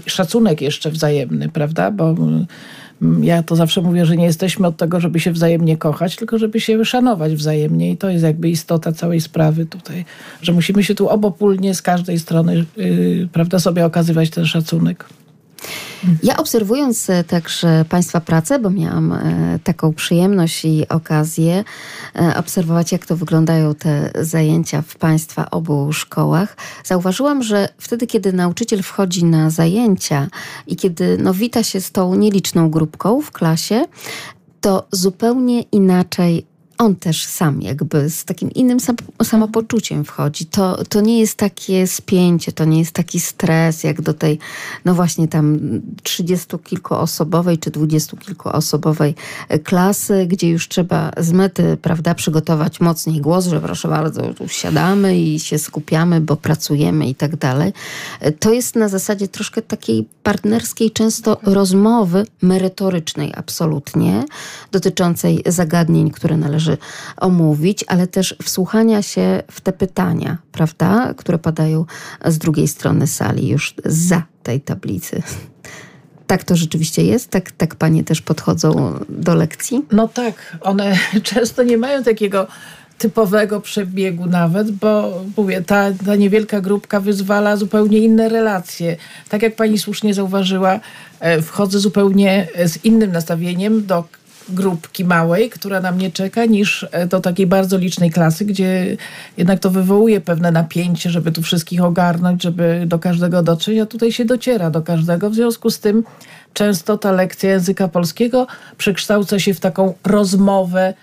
[SPEAKER 3] Szacunek jeszcze wzajemny, prawda? Bo mm, ja to zawsze mówię, że nie jesteśmy od tego, żeby się wzajemnie kochać, tylko żeby się szanować wzajemnie. I to jest jakby istota całej sprawy tutaj, że musimy się tu obopólnie z każdej strony, yy, prawda, sobie okazywać ten szacunek.
[SPEAKER 1] Ja obserwując e, także Państwa pracę, bo miałam e, taką przyjemność i okazję e, obserwować, jak to wyglądają te zajęcia w Państwa obu szkołach, zauważyłam, że wtedy, kiedy nauczyciel wchodzi na zajęcia i kiedy no, wita się z tą nieliczną grupką w klasie, to zupełnie inaczej on też sam jakby z takim innym sam, samopoczuciem wchodzi. To, to nie jest takie spięcie, to nie jest taki stres jak do tej, no właśnie tam trzydziestu kilkuosobowej czy dwudziestu kilkuosobowej klasy, gdzie już trzeba z mety, prawda, przygotować mocniej głos, że proszę bardzo, tu siadamy i się skupiamy, bo pracujemy i tak dalej. To jest na zasadzie troszkę takiej partnerskiej często rozmowy merytorycznej absolutnie, dotyczącej zagadnień, które należy omówić, ale też wsłuchania się w te pytania, prawda, które padają z drugiej strony sali, już za tej tablicy. [LAUGHS] Tak to rzeczywiście jest? Tak, tak panie też podchodzą do lekcji?
[SPEAKER 3] No tak, one [LAUGHS] często nie mają takiego typowego przebiegu nawet, bo mówię, ta, ta niewielka grupka wyzwala zupełnie inne relacje. Tak jak pani słusznie zauważyła, e, wchodzę zupełnie z innym nastawieniem do grupki małej, która na mnie czeka, niż e, do takiej bardzo licznej klasy, gdzie jednak to wywołuje pewne napięcie, żeby tu wszystkich ogarnąć, żeby do każdego dotrzeć, a tutaj się dociera do każdego. W związku z tym często ta lekcja języka polskiego przekształca się w taką rozmowę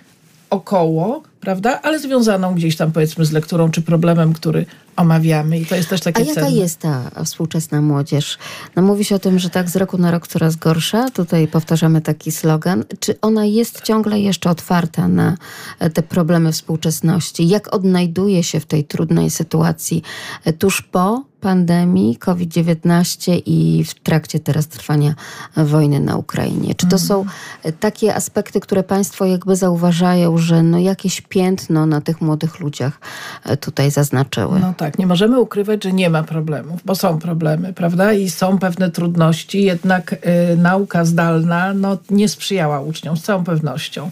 [SPEAKER 3] około, prawda? Ale związaną gdzieś tam powiedzmy z lekturą czy problemem, który omawiamy i to jest też takie
[SPEAKER 1] A jaka
[SPEAKER 3] cenne.
[SPEAKER 1] jest ta współczesna młodzież? No mówi się o tym, że tak z roku na rok coraz gorsza. Tutaj powtarzamy taki slogan. Czy ona jest ciągle jeszcze otwarta na e, te problemy współczesności? Jak odnajduje się w tej trudnej sytuacji e, tuż po pandemii COVID-19 i w trakcie teraz trwania wojny na Ukrainie? Czy to są e, takie aspekty, które Państwo jakby zauważają, że no jakieś piętno na tych młodych ludziach e, tutaj zaznaczyły?
[SPEAKER 3] No tak, nie możemy ukrywać, że nie ma problemów, bo są problemy, prawda? I są pewne trudności, jednak y, nauka zdalna no, nie sprzyjała uczniom z całą pewnością.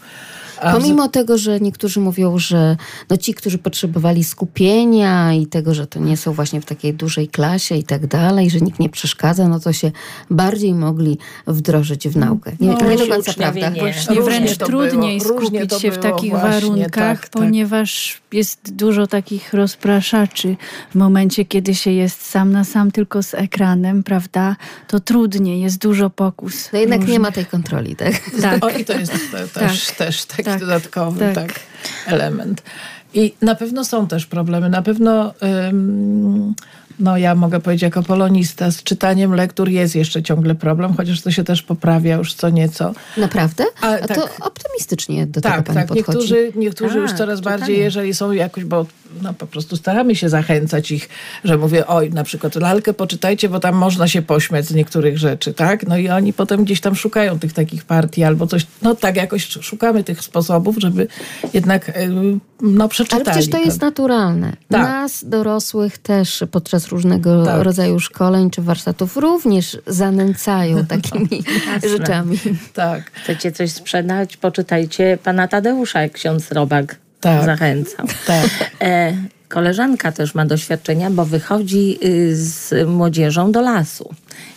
[SPEAKER 1] Pomimo tego, że niektórzy mówią, że no ci, którzy potrzebowali skupienia i tego, że to nie są właśnie w takiej dużej klasie i tak dalej, że nikt nie przeszkadza, no to się bardziej mogli wdrożyć w naukę. Nie,
[SPEAKER 3] No,
[SPEAKER 1] nie do końca prawda.
[SPEAKER 6] nie.
[SPEAKER 3] Różnie
[SPEAKER 5] wręcz trudniej
[SPEAKER 3] było,
[SPEAKER 5] skupić się w takich
[SPEAKER 3] właśnie,
[SPEAKER 5] warunkach,
[SPEAKER 3] tak, tak.
[SPEAKER 5] ponieważ jest dużo takich rozpraszaczy. W momencie, kiedy się jest sam na sam tylko z ekranem, prawda, to trudniej, jest dużo pokus.
[SPEAKER 1] No jednak nie
[SPEAKER 5] różnych.
[SPEAKER 1] ma tej kontroli, tak?
[SPEAKER 5] Tak.
[SPEAKER 3] O, i to jest te, też,
[SPEAKER 5] Tak.
[SPEAKER 3] też taki
[SPEAKER 5] Tak.
[SPEAKER 3] dodatkowy
[SPEAKER 5] Tak.
[SPEAKER 3] tak. element. I na pewno są też problemy. Na pewno, ym, no ja mogę powiedzieć jako polonista, z czytaniem lektur jest jeszcze ciągle problem, chociaż to się też poprawia już co nieco.
[SPEAKER 1] Naprawdę?
[SPEAKER 3] A,
[SPEAKER 1] A,
[SPEAKER 3] tak.
[SPEAKER 1] to optymistycznie do tego
[SPEAKER 3] Tak,
[SPEAKER 1] pani
[SPEAKER 3] tak.
[SPEAKER 1] podchodzi.
[SPEAKER 3] Niektórzy, niektórzy już
[SPEAKER 6] Tak,
[SPEAKER 3] coraz
[SPEAKER 6] czytanie.
[SPEAKER 3] bardziej, jeżeli są jakoś, bo no, po prostu staramy się zachęcać ich, że mówię, oj, na przykład lalkę poczytajcie, bo tam można się pośmiać z niektórych rzeczy, tak? No i oni potem gdzieś tam szukają tych takich partii albo coś, no tak jakoś szukamy tych sposobów, żeby jednak y, no przeczytali.
[SPEAKER 1] Ale przecież to jest naturalne.
[SPEAKER 3] Tak.
[SPEAKER 1] Nas, dorosłych, też podczas różnego
[SPEAKER 3] Tak.
[SPEAKER 1] rodzaju szkoleń czy warsztatów również zanęcają [LAUGHS] takimi rzeczami.
[SPEAKER 3] Tak,
[SPEAKER 6] Chcecie coś sprzedać? Poczytajcie pana Tadeusza, jak ksiądz Robak
[SPEAKER 3] Tak.
[SPEAKER 6] zachęcał.
[SPEAKER 3] tak.
[SPEAKER 6] E, koleżanka też ma doświadczenia, bo wychodzi y, z młodzieżą do lasu.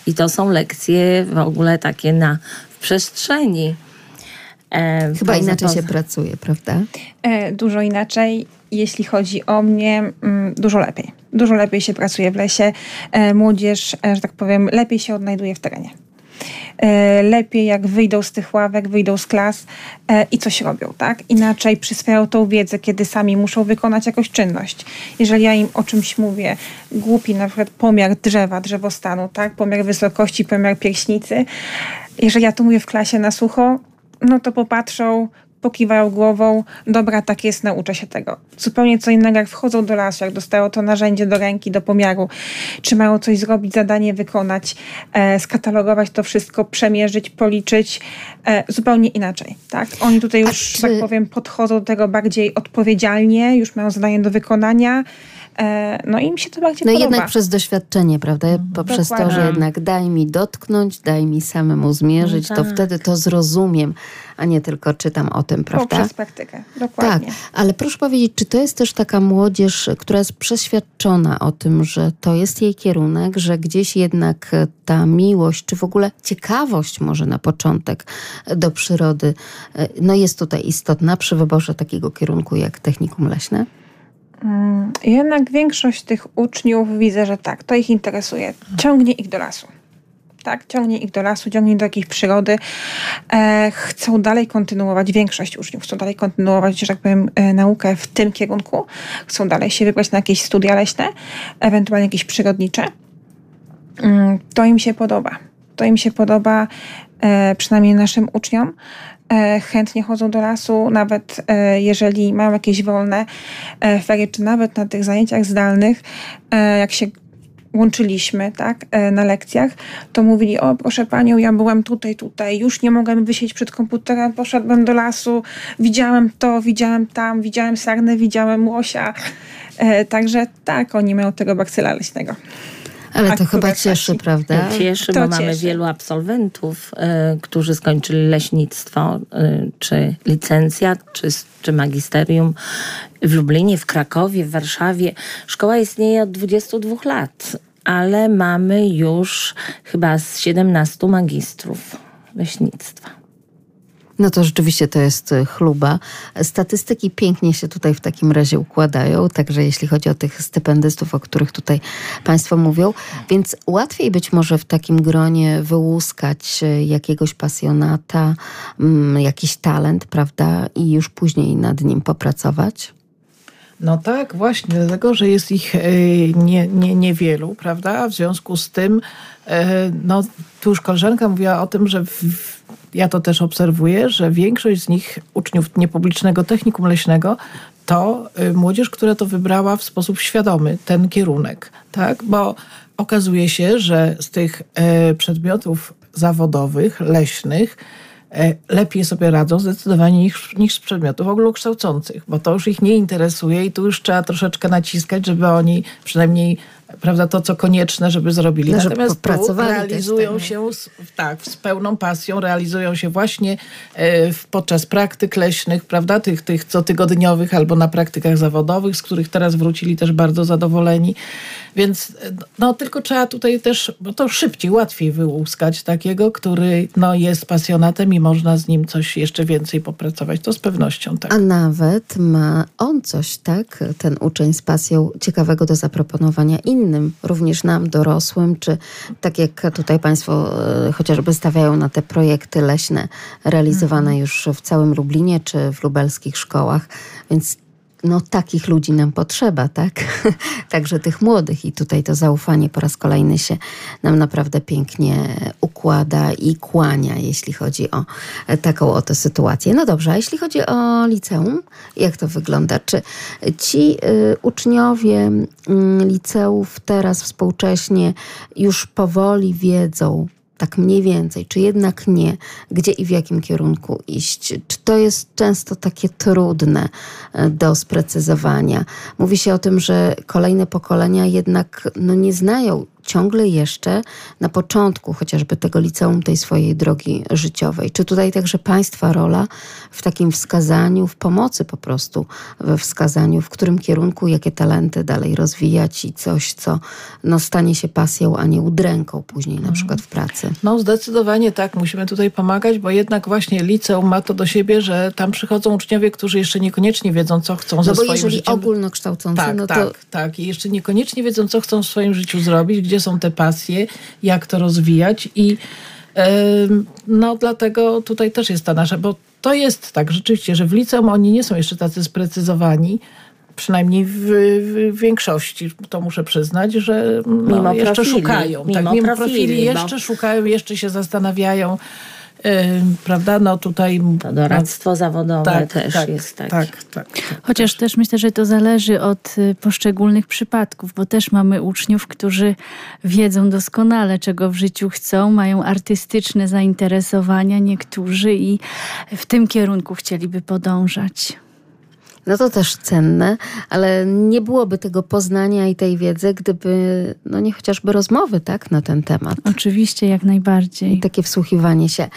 [SPEAKER 6] I to są lekcje w ogóle takie na w przestrzeni. E,
[SPEAKER 1] Chyba
[SPEAKER 6] poza-
[SPEAKER 1] inaczej się
[SPEAKER 6] poza-
[SPEAKER 1] pracuje, prawda?
[SPEAKER 4] E, Dużo inaczej. Jeśli chodzi o mnie, mm, dużo lepiej. Dużo lepiej się pracuje w lesie. E, Młodzież, e, że tak powiem, lepiej się odnajduje w terenie. E, Lepiej jak wyjdą z tych ławek, wyjdą z klas e, i coś robią, tak? Inaczej przyswajają tą wiedzę, kiedy sami muszą wykonać jakąś czynność. Jeżeli ja im o czymś mówię, głupi na przykład pomiar drzewa, drzewostanu, tak? Pomiar wysokości, pomiar pierśnicy. Jeżeli ja to mówię w klasie na sucho, no to popatrzą, pokiwają głową, dobra, tak jest, nauczę się tego. Zupełnie co innego, jak wchodzą do lasu, jak dostają to narzędzie do ręki, do pomiaru, czy mają coś zrobić, zadanie wykonać, e, skatalogować to wszystko, przemierzyć, policzyć, e, zupełnie inaczej, tak? Oni tutaj już,
[SPEAKER 1] czy-
[SPEAKER 4] że tak powiem, podchodzą do tego bardziej odpowiedzialnie, już mają zadanie do wykonania, no i im się to bardziej
[SPEAKER 1] No
[SPEAKER 4] podoba.
[SPEAKER 1] jednak przez doświadczenie, prawda? Poprzez to,
[SPEAKER 4] Dokładnie.
[SPEAKER 1] że jednak daj mi dotknąć, daj mi samemu zmierzyć,
[SPEAKER 6] No
[SPEAKER 1] to
[SPEAKER 6] tak.
[SPEAKER 1] wtedy to zrozumiem, a nie tylko czytam o tym, prawda?
[SPEAKER 4] Poprzez praktykę,
[SPEAKER 1] Tak,
[SPEAKER 4] dokładnie.
[SPEAKER 1] ale proszę powiedzieć, czy to jest też taka młodzież, która jest przeświadczona o tym, że to jest jej kierunek, że gdzieś jednak e, ta miłość, czy w ogóle ciekawość może na początek e, do przyrody, e, no jest tutaj istotna przy wyborze takiego kierunku jak technikum leśne?
[SPEAKER 4] Mm, Jednak większość tych uczniów widzę, że tak, to ich interesuje. Ciągnie ich do lasu. Tak, ciągnie ich do lasu, ciągnie do jakiejś przyrody. E, chcą dalej kontynuować, większość uczniów chcą dalej kontynuować, że tak powiem, e, naukę w tym kierunku. Chcą dalej się wybrać na jakieś studia leśne, ewentualnie jakieś przyrodnicze. Mm, To im się podoba. To im się podoba, e, przynajmniej naszym uczniom. E, chętnie chodzą do lasu, nawet e, jeżeli mają jakieś wolne e, ferie, czy nawet na tych zajęciach zdalnych, jak się łączyliśmy tak, na lekcjach, to mówili, o proszę panią, ja byłem tutaj, tutaj, już nie mogłem wysiedzieć przed komputerem, poszedłem do lasu, widziałem to, widziałem tam, widziałem sarnę, widziałem łosia. Także tak, oni mają tego bakcyla leśnego.
[SPEAKER 1] Ale to chyba cieszy,
[SPEAKER 4] taki.
[SPEAKER 1] prawda?
[SPEAKER 6] Cieszy,
[SPEAKER 4] To
[SPEAKER 6] bo mamy
[SPEAKER 4] cieszy.
[SPEAKER 6] wielu absolwentów, y, którzy skończyli leśnictwo, y, czy licencjat, czy, czy magisterium w Lublinie, w Krakowie, w Warszawie. Szkoła istnieje od 22 lat, ale mamy już chyba z 17 magistrów leśnictwa.
[SPEAKER 1] No to rzeczywiście to jest y, chluba. Statystyki pięknie się tutaj w takim razie układają, także jeśli chodzi o tych stypendystów, o których tutaj Państwo mówią, więc łatwiej być może w takim gronie wyłuskać y, jakiegoś pasjonata, mm, jakiś talent, prawda, i już później nad nim popracować.
[SPEAKER 3] No tak, właśnie, dlatego, że jest ich y, nie, nie, niewielu, prawda? W związku z tym, y, no tu już koleżanka mówiła o tym, że w, ja to też obserwuję, że większość z nich, uczniów niepublicznego technikum leśnego, to y, młodzież, która to wybrała w sposób świadomy, ten kierunek, tak? Bo okazuje się, że z tych przedmiotów zawodowych, leśnych, E, lepiej sobie radzą zdecydowanie niż, niż z przedmiotów ogólnokształcących, bo to już ich nie interesuje i tu już trzeba troszeczkę naciskać, żeby oni przynajmniej prawda, to, co konieczne, żeby zrobili.
[SPEAKER 1] No,
[SPEAKER 3] Natomiast
[SPEAKER 1] tu
[SPEAKER 3] realizują
[SPEAKER 1] tak.
[SPEAKER 3] się z, tak, z pełną pasją, realizują się właśnie e, podczas praktyk leśnych, prawda, tych, tych cotygodniowych albo na praktykach zawodowych, z których teraz wrócili też bardzo zadowoleni. Więc no, tylko trzeba tutaj też, bo to szybciej, łatwiej wyłuskać takiego, który no, jest pasjonatem i można z nim coś jeszcze więcej popracować. To z pewnością tak.
[SPEAKER 1] A nawet ma on coś, tak, ten uczeń z pasją ciekawego do zaproponowania innym, również nam, dorosłym, czy tak jak tutaj Państwo e, chociażby stawiają na te projekty leśne realizowane mhm. już w całym Lublinie, czy w lubelskich szkołach. Więc no takich ludzi nam potrzeba, tak? [LAUGHS] Także tych młodych i tutaj to zaufanie po raz kolejny się nam naprawdę pięknie układa i kłania, jeśli chodzi o taką oto sytuację. No dobrze, a jeśli chodzi o liceum, jak to wygląda? Czy ci y, uczniowie y, liceów teraz współcześnie już powoli wiedzą, tak mniej więcej, czy jednak nie, gdzie i w jakim kierunku iść. Czy to jest często takie trudne e, do sprecyzowania? Mówi się o tym, że kolejne pokolenia jednak no, nie znają ciągle jeszcze na początku chociażby tego liceum, tej swojej drogi życiowej. Czy tutaj także Państwa rola w takim wskazaniu, w pomocy po prostu we wskazaniu, w którym kierunku, jakie talenty dalej rozwijać i coś, co no, stanie się pasją, a nie udręką później na przykład w pracy?
[SPEAKER 3] No zdecydowanie tak, musimy tutaj pomagać, bo jednak właśnie liceum ma to do siebie, że tam przychodzą uczniowie, którzy jeszcze niekoniecznie wiedzą, co chcą no ze swoim
[SPEAKER 1] jeżeli
[SPEAKER 3] życiem.
[SPEAKER 1] ogólnokształcący,
[SPEAKER 3] tak,
[SPEAKER 1] no to...
[SPEAKER 3] Tak, tak. I jeszcze niekoniecznie wiedzą, co chcą w swoim życiu zrobić, gdzie są te pasje, jak to rozwijać i no dlatego tutaj też jest ta nasza, bo to jest tak rzeczywiście, że w liceum oni nie są jeszcze tacy sprecyzowani, przynajmniej w, w, większości, to muszę przyznać, że no, jeszcze profili, szukają.
[SPEAKER 6] Mimo
[SPEAKER 3] tak, mimo
[SPEAKER 6] profili,
[SPEAKER 3] profili jeszcze szukają, jeszcze się zastanawiają prawda, no tutaj...
[SPEAKER 6] To doradztwo no, zawodowe tak, też tak, jest takie.
[SPEAKER 3] Tak, tak, tak,
[SPEAKER 5] Chociaż też myślę, że to zależy od y, poszczególnych przypadków, bo też mamy uczniów, którzy wiedzą doskonale, czego w życiu chcą, mają artystyczne zainteresowania niektórzy i w tym kierunku chcieliby podążać.
[SPEAKER 1] No to też cenne, ale nie byłoby tego poznania i tej wiedzy, gdyby, no nie chociażby rozmowy, tak, na ten temat.
[SPEAKER 5] Oczywiście, jak najbardziej.
[SPEAKER 1] I takie wsłuchiwanie się.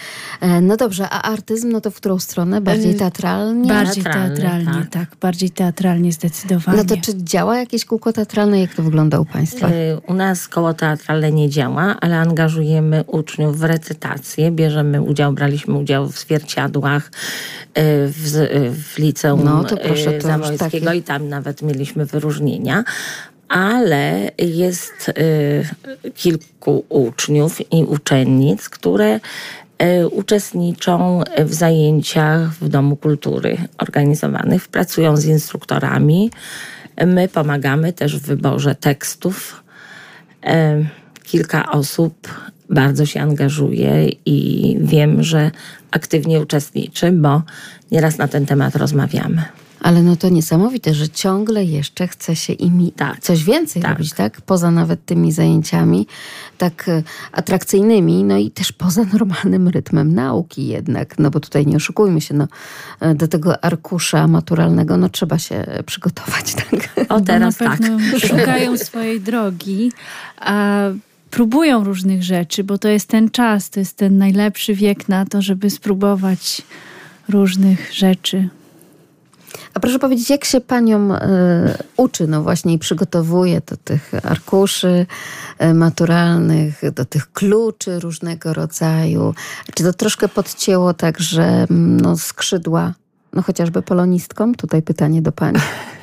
[SPEAKER 1] E, no dobrze, a artyzm, no to w którą stronę? Bardziej e, teatralnie?
[SPEAKER 5] Bardziej teatralnie, tak. tak. Bardziej teatralnie zdecydowanie.
[SPEAKER 1] No to czy działa jakieś kółko teatralne? Jak to wygląda u Państwa?
[SPEAKER 6] E, u nas koło teatralne nie działa, ale angażujemy uczniów w recytację. Bierzemy udział, braliśmy udział w zwierciadłach w, w liceum. No to proszę proszę, Zamojskiego takie... i tam nawet mieliśmy wyróżnienia. Ale jest y, kilku uczniów i uczennic, które y, uczestniczą w zajęciach w Domu Kultury organizowanych, pracują z instruktorami. My pomagamy też w wyborze tekstów. Y, kilka osób bardzo się angażuje i wiem, że aktywnie uczestniczy, bo nieraz na ten temat rozmawiamy.
[SPEAKER 1] Ale no to niesamowite, że ciągle jeszcze chce się imi tak, coś więcej tak. robić, tak? Poza nawet tymi zajęciami tak e, atrakcyjnymi, no i też poza normalnym rytmem nauki jednak, no bo tutaj nie oszukujmy się, no do tego arkusza maturalnego, no trzeba się przygotować, [LAUGHS] tak?
[SPEAKER 6] O, teraz tak.
[SPEAKER 5] Szukają swojej drogi, a próbują różnych rzeczy, bo to jest ten czas, to jest ten najlepszy wiek na to, żeby spróbować różnych rzeczy.
[SPEAKER 1] A proszę powiedzieć, jak się paniom y, uczy, no właśnie i przygotowuje do tych arkuszy y, maturalnych, do tych kluczy różnego rodzaju? Czy to troszkę podcięło także mm, no, skrzydła, no chociażby polonistkom? Tutaj pytanie do pani. [LAUGHS]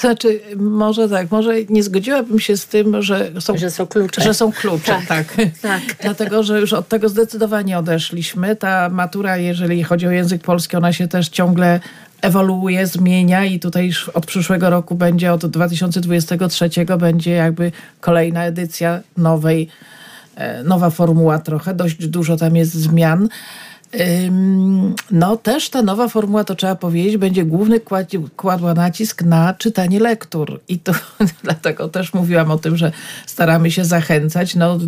[SPEAKER 3] Znaczy, może tak, może nie zgodziłabym się z tym, że są,
[SPEAKER 6] że są klucze.
[SPEAKER 3] Że są klucze, tak.
[SPEAKER 6] tak. [LAUGHS]
[SPEAKER 3] tak. Dlatego, że już od tego zdecydowanie odeszliśmy. Ta matura, jeżeli chodzi o język polski, ona się też ciągle ewoluuje, zmienia i tutaj już od przyszłego roku będzie, od 2023 będzie jakby kolejna edycja nowej, e, nowa formuła trochę. Dość dużo tam jest zmian. No też ta nowa formuła, to trzeba powiedzieć, będzie główny kładła nacisk na czytanie lektur. I to [LAUGHS] dlatego też mówiłam o tym, że staramy się zachęcać. No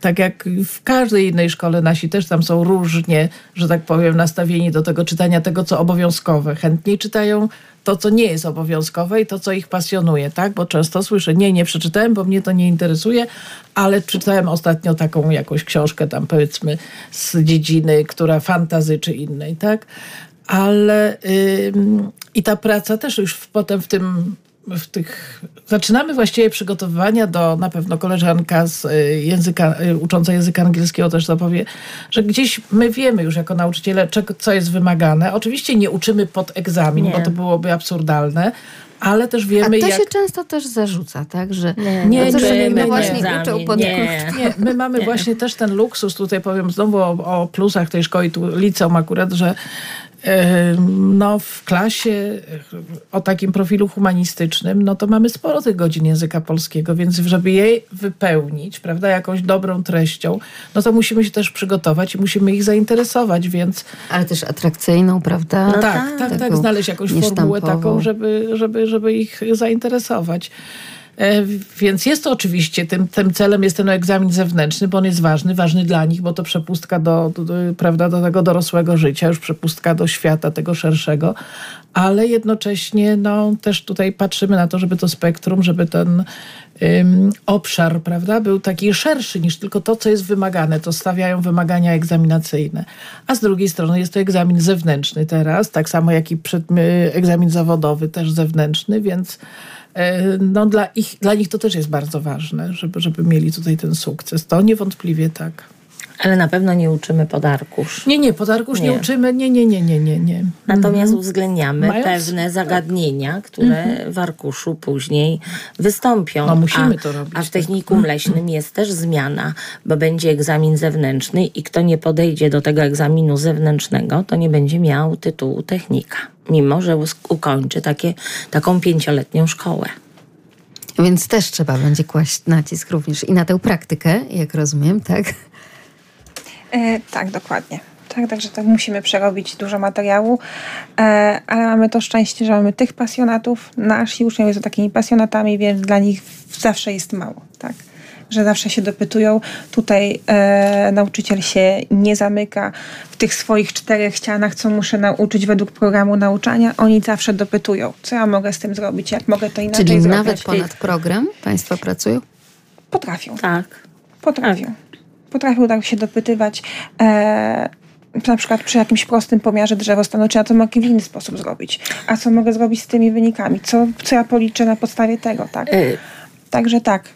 [SPEAKER 3] tak jak w każdej innej szkole nasi też tam są różnie, że tak powiem, nastawieni do tego czytania tego, co obowiązkowe. Chętniej czytają to, co nie jest obowiązkowe i to, co ich pasjonuje, tak? Bo często słyszę, nie, nie przeczytałem, bo mnie to nie interesuje, ale przeczytałem ostatnio taką jakąś książkę tam powiedzmy z dziedziny, która fantazy czy innej, tak? Ale yy, i ta praca też już potem w tym w tych. Zaczynamy właściwie przygotowywania do, na pewno koleżanka z y, języka, y, ucząca języka angielskiego też zapowie, że gdzieś my wiemy już jako nauczyciele, czego, co jest wymagane. Oczywiście nie uczymy pod egzamin, nie. bo to byłoby absurdalne, ale też wiemy,
[SPEAKER 1] A to
[SPEAKER 3] jak...
[SPEAKER 1] się często też zarzuca, tak? Że
[SPEAKER 6] nie, nie,
[SPEAKER 1] no,
[SPEAKER 6] nie,
[SPEAKER 1] no właśnie uczą pod
[SPEAKER 3] nie. nie. My mamy nie. właśnie też ten luksus, tutaj powiem znowu o, o plusach tej szkoły, tu liceum akurat, że no, w klasie o takim profilu humanistycznym, no to mamy sporo tych godzin języka polskiego, więc żeby jej wypełnić, prawda, jakąś dobrą treścią, no to musimy się też przygotować i musimy ich zainteresować, więc...
[SPEAKER 1] Ale też atrakcyjną, prawda?
[SPEAKER 3] No tak, tak, tak, znaleźć jakąś formułę taką, żeby, żeby, żeby ich zainteresować. E, więc jest to oczywiście, tym, tym celem jest ten egzamin zewnętrzny, bo on jest ważny, ważny dla nich, bo to przepustka do, do, do, prawda, do tego dorosłego życia, już przepustka do świata tego szerszego, ale jednocześnie no, też tutaj patrzymy na to, żeby to spektrum, żeby ten um, obszar prawda, był taki szerszy niż tylko to, co jest wymagane. To stawiają wymagania egzaminacyjne. A z drugiej strony jest to egzamin zewnętrzny teraz, tak samo jak i przed, egzamin zawodowy też zewnętrzny, więc no dla, ich, dla nich to też jest bardzo ważne, żeby, żeby mieli tutaj ten sukces. To niewątpliwie tak.
[SPEAKER 6] Ale na pewno nie uczymy podarkusz.
[SPEAKER 3] Nie, nie, podarkusz nie, nie uczymy, nie, nie, nie, nie, nie. nie.
[SPEAKER 6] Natomiast mhm. uwzględniamy Mając... pewne zagadnienia, które mhm. w arkuszu później wystąpią.
[SPEAKER 3] No musimy a, to robić.
[SPEAKER 6] A w tak. technikum leśnym jest też zmiana, bo będzie egzamin zewnętrzny i kto nie podejdzie do tego egzaminu zewnętrznego, to nie będzie miał tytułu technika, mimo że ukończy takie, taką pięcioletnią szkołę.
[SPEAKER 1] Więc też trzeba będzie kłaść nacisk również i na tę praktykę, jak rozumiem, tak?
[SPEAKER 4] E, tak, dokładnie. Tak, także tak musimy przerobić dużo materiału, e, ale mamy to szczęście, że mamy tych pasjonatów. Nasi uczniowie są takimi pasjonatami, więc dla nich zawsze jest mało. Tak że zawsze się dopytują. Tutaj e, nauczyciel się nie zamyka w tych swoich czterech ścianach, co muszę nauczyć według programu nauczania. Oni zawsze dopytują, co ja mogę z tym zrobić, jak mogę to inaczej
[SPEAKER 1] Czyli
[SPEAKER 4] zrobić.
[SPEAKER 1] Czyli nawet ponad program Państwo pracują?
[SPEAKER 4] Potrafią.
[SPEAKER 6] Tak.
[SPEAKER 4] Potrafią. Potrafił tak się dopytywać. E, na przykład przy jakimś prostym pomiarze drzewostanu, czy ja to mogę w inny sposób zrobić? A co mogę zrobić z tymi wynikami? Co, co ja policzę na podstawie tego, tak? Y Także tak,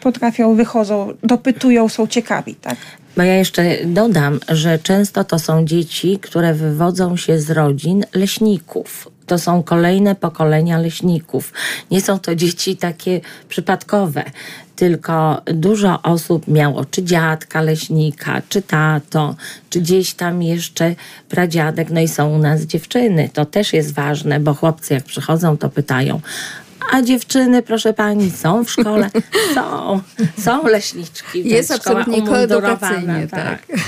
[SPEAKER 4] potrafią, wychodzą, dopytują, są ciekawi, tak?
[SPEAKER 6] Bo ja jeszcze dodam, że często to są dzieci, które wywodzą się z rodzin leśników. To są kolejne pokolenia leśników. Nie są to dzieci takie przypadkowe tylko dużo osób miało czy dziadka leśnika, czy tato, czy gdzieś tam jeszcze pradziadek. No i są u nas dziewczyny. To też jest ważne, bo chłopcy jak przychodzą, to pytają, a dziewczyny, proszę pani, są w szkole? [LAUGHS] Są. Są leśniczki.
[SPEAKER 1] Jest absolutnie koedukacyjnie, tak. tak.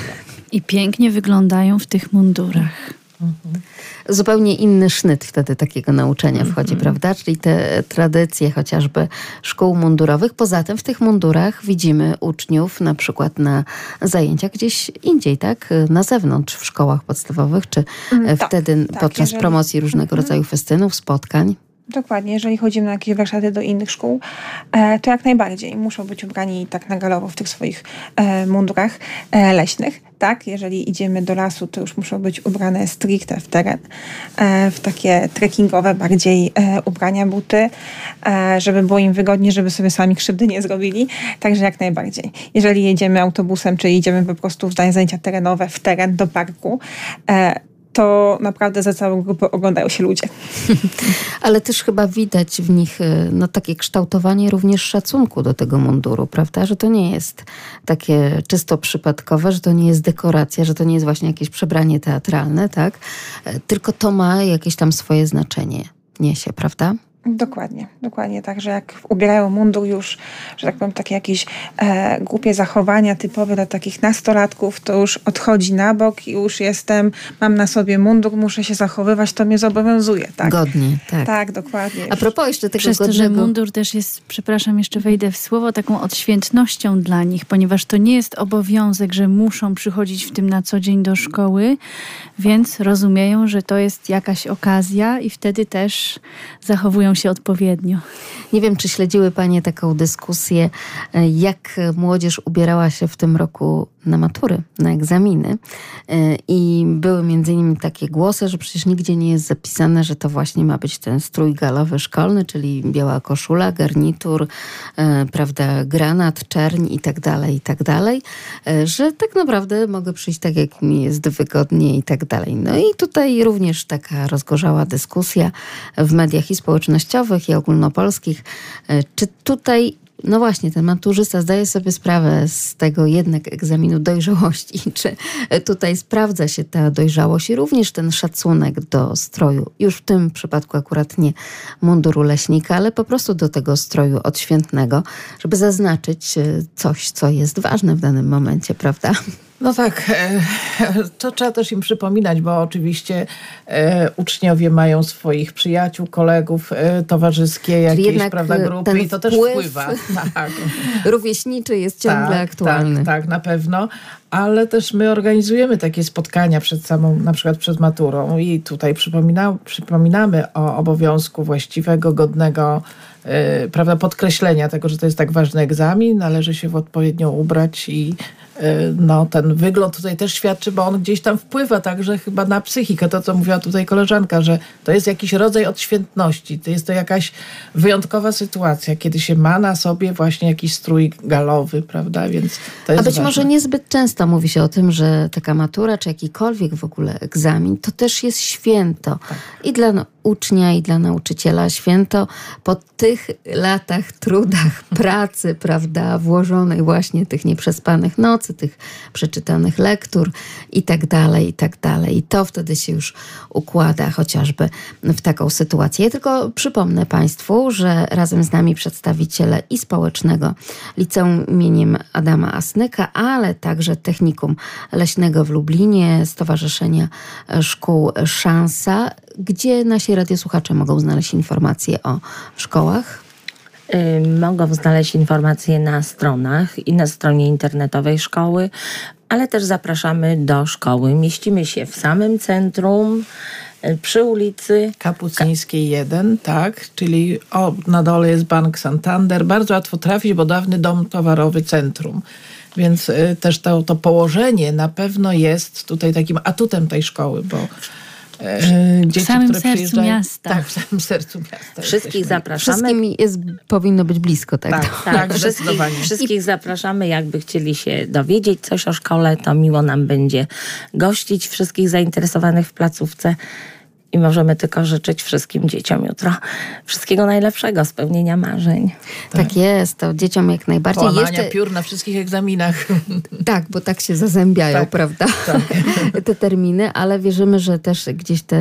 [SPEAKER 5] I pięknie wyglądają w tych mundurach. Mhm
[SPEAKER 1] zupełnie inny sznyt wtedy takiego nauczania wchodzi, mm -hmm. prawda? Czyli te tradycje chociażby szkół mundurowych. Poza tym w tych mundurach widzimy uczniów na przykład na zajęciach gdzieś indziej, tak? Na zewnątrz, w szkołach podstawowych, czy mm, wtedy tak, podczas jeżeli... promocji różnego mm -hmm. rodzaju festynów, spotkań.
[SPEAKER 4] Dokładnie, jeżeli chodzimy na jakieś warsztaty do innych szkół, e, to jak najbardziej muszą być ubrani tak na galowo w tych swoich e, mundurach e, leśnych. Tak, jeżeli idziemy do lasu, to już muszą być ubrane stricte w teren, e, w takie trekkingowe bardziej e, ubrania, buty, e, żeby było im wygodniej, żeby sobie sami krzywdy nie zrobili. Także jak najbardziej. Jeżeli jedziemy autobusem, czy idziemy po prostu w zajęcia terenowe, w teren, do parku, to naprawdę za całą grupę oglądają się ludzie. [LAUGHS]
[SPEAKER 1] Ale też chyba widać w nich no, takie kształtowanie również szacunku do tego munduru, prawda? Że to nie jest takie czysto przypadkowe, że to nie jest dekoracja, że to nie jest właśnie jakieś przebranie teatralne, tak? Tylko to ma jakieś tam swoje znaczenie, niesie, prawda?
[SPEAKER 4] Dokładnie, dokładnie. Także jak ubierają mundur już, że tak powiem, takie jakieś e, głupie zachowania typowe dla takich nastolatków, to już odchodzi na bok i już jestem, mam na sobie mundur, muszę się zachowywać, to mnie zobowiązuje. Tak?
[SPEAKER 1] Godnie, tak.
[SPEAKER 4] Tak, dokładnie.
[SPEAKER 1] A propos jeszcze tego
[SPEAKER 5] Przez
[SPEAKER 1] godnego...
[SPEAKER 5] to, że mundur też jest, przepraszam, jeszcze wejdę w słowo, taką odświętnością dla nich, ponieważ to nie jest obowiązek, że muszą przychodzić w tym na co dzień do szkoły, więc rozumieją, że to jest jakaś okazja i wtedy też zachowują się odpowiednio.
[SPEAKER 1] Nie wiem, czy śledziły Panie taką dyskusję, e, jak młodzież ubierała się w tym roku na matury, na egzaminy. E, I były między innymi takie głosy, że przecież nigdzie nie jest zapisane, że to właśnie ma być ten strój galowy szkolny, czyli biała koszula, garnitur, e, prawda, granat, czerń i tak dalej, i tak dalej. Że tak naprawdę mogę przyjść tak, jak mi jest wygodnie i tak dalej. No i tutaj również taka rozgorzała dyskusja w mediach i społecznościowych, i ogólnopolskich. E, czy tutaj no właśnie, ten maturzysta zdaje sobie sprawę z tego jednak egzaminu dojrzałości. [LAUGHS] Czy tutaj sprawdza się ta dojrzałość i również ten szacunek do stroju, już w tym przypadku akurat nie munduru leśnika, ale po prostu do tego stroju odświętnego, żeby zaznaczyć e, coś, co jest ważne w danym momencie, prawda? [LAUGHS]
[SPEAKER 3] No tak, e, to trzeba też im przypominać, bo oczywiście e, uczniowie mają swoich przyjaciół, kolegów, e, towarzyskie, jakieś prawda, grupy i to też wpływa. [LAUGHS]
[SPEAKER 1] Tak. Rówieśniczy jest ciągle
[SPEAKER 3] tak,
[SPEAKER 1] aktualny.
[SPEAKER 3] Tak, tak, na pewno, ale też my organizujemy takie spotkania przed samą, na przykład przed maturą i tutaj przypomina, przypominamy o obowiązku właściwego, godnego prawda, podkreślenia tego, że to jest tak ważny egzamin, należy się w odpowiednio ubrać i no, ten wygląd tutaj też świadczy, bo on gdzieś tam wpływa także chyba na psychikę. To, co mówiła tutaj koleżanka, że to jest jakiś rodzaj odświętności. To jest to jakaś wyjątkowa sytuacja, kiedy się ma na sobie właśnie jakiś strój galowy, prawda? Więc to jest
[SPEAKER 1] A być
[SPEAKER 3] ważne.
[SPEAKER 1] może niezbyt często mówi się o tym, że taka matura, czy jakikolwiek w ogóle egzamin, to też jest święto. Tak. I dla no, ucznia, i dla nauczyciela święto po tych latach, trudach, [LAUGHS] pracy, prawda, włożonej właśnie tych nieprzespanych nocy, tych przeczytanych lektur i tak dalej, i tak dalej. I to wtedy się już układa chociażby w taką sytuację. Ja tylko przypomnę Państwu, że razem z nami przedstawiciele i społecznego Liceum imieniem Adama Asnyka, ale także Technikum Leśnego w Lublinie, Stowarzyszenia Szkół Szansa, gdzie nasi radiosłuchacze mogą znaleźć informacje o szkołach.
[SPEAKER 6] Y, mogą znaleźć informacje na stronach i na stronie internetowej szkoły, ale też zapraszamy do szkoły. Mieścimy się w samym centrum y, przy ulicy
[SPEAKER 3] Kapucyńskiej 1, tak, czyli o, na dole jest Bank Santander. Bardzo łatwo trafić, bo dawny dom towarowy centrum. Więc y, też to, to położenie na pewno jest tutaj takim atutem tej szkoły, bo
[SPEAKER 5] dzieci, w samym które sercu miasta.
[SPEAKER 3] Tak, w samym sercu miasta.
[SPEAKER 6] Wszystkich zapraszamy.
[SPEAKER 1] Wszystkim jest, powinno być blisko, tak?
[SPEAKER 6] Tak, tak, [LAUGHS] tak wszystkich, wszystkich zapraszamy. Jakby chcieli się dowiedzieć coś o szkole, to miło nam będzie gościć wszystkich zainteresowanych w placówce. I możemy tylko życzyć wszystkim dzieciom jutro wszystkiego najlepszego, spełnienia marzeń.
[SPEAKER 1] Tak, tak jest, to dzieciom jak najbardziej.
[SPEAKER 3] Połamania Jeszcze... piór na wszystkich egzaminach. [LAUGHS]
[SPEAKER 1] Tak, bo tak się zazębiają, tak, prawda? Tak. [LAUGHS] te terminy, ale wierzymy, że też gdzieś te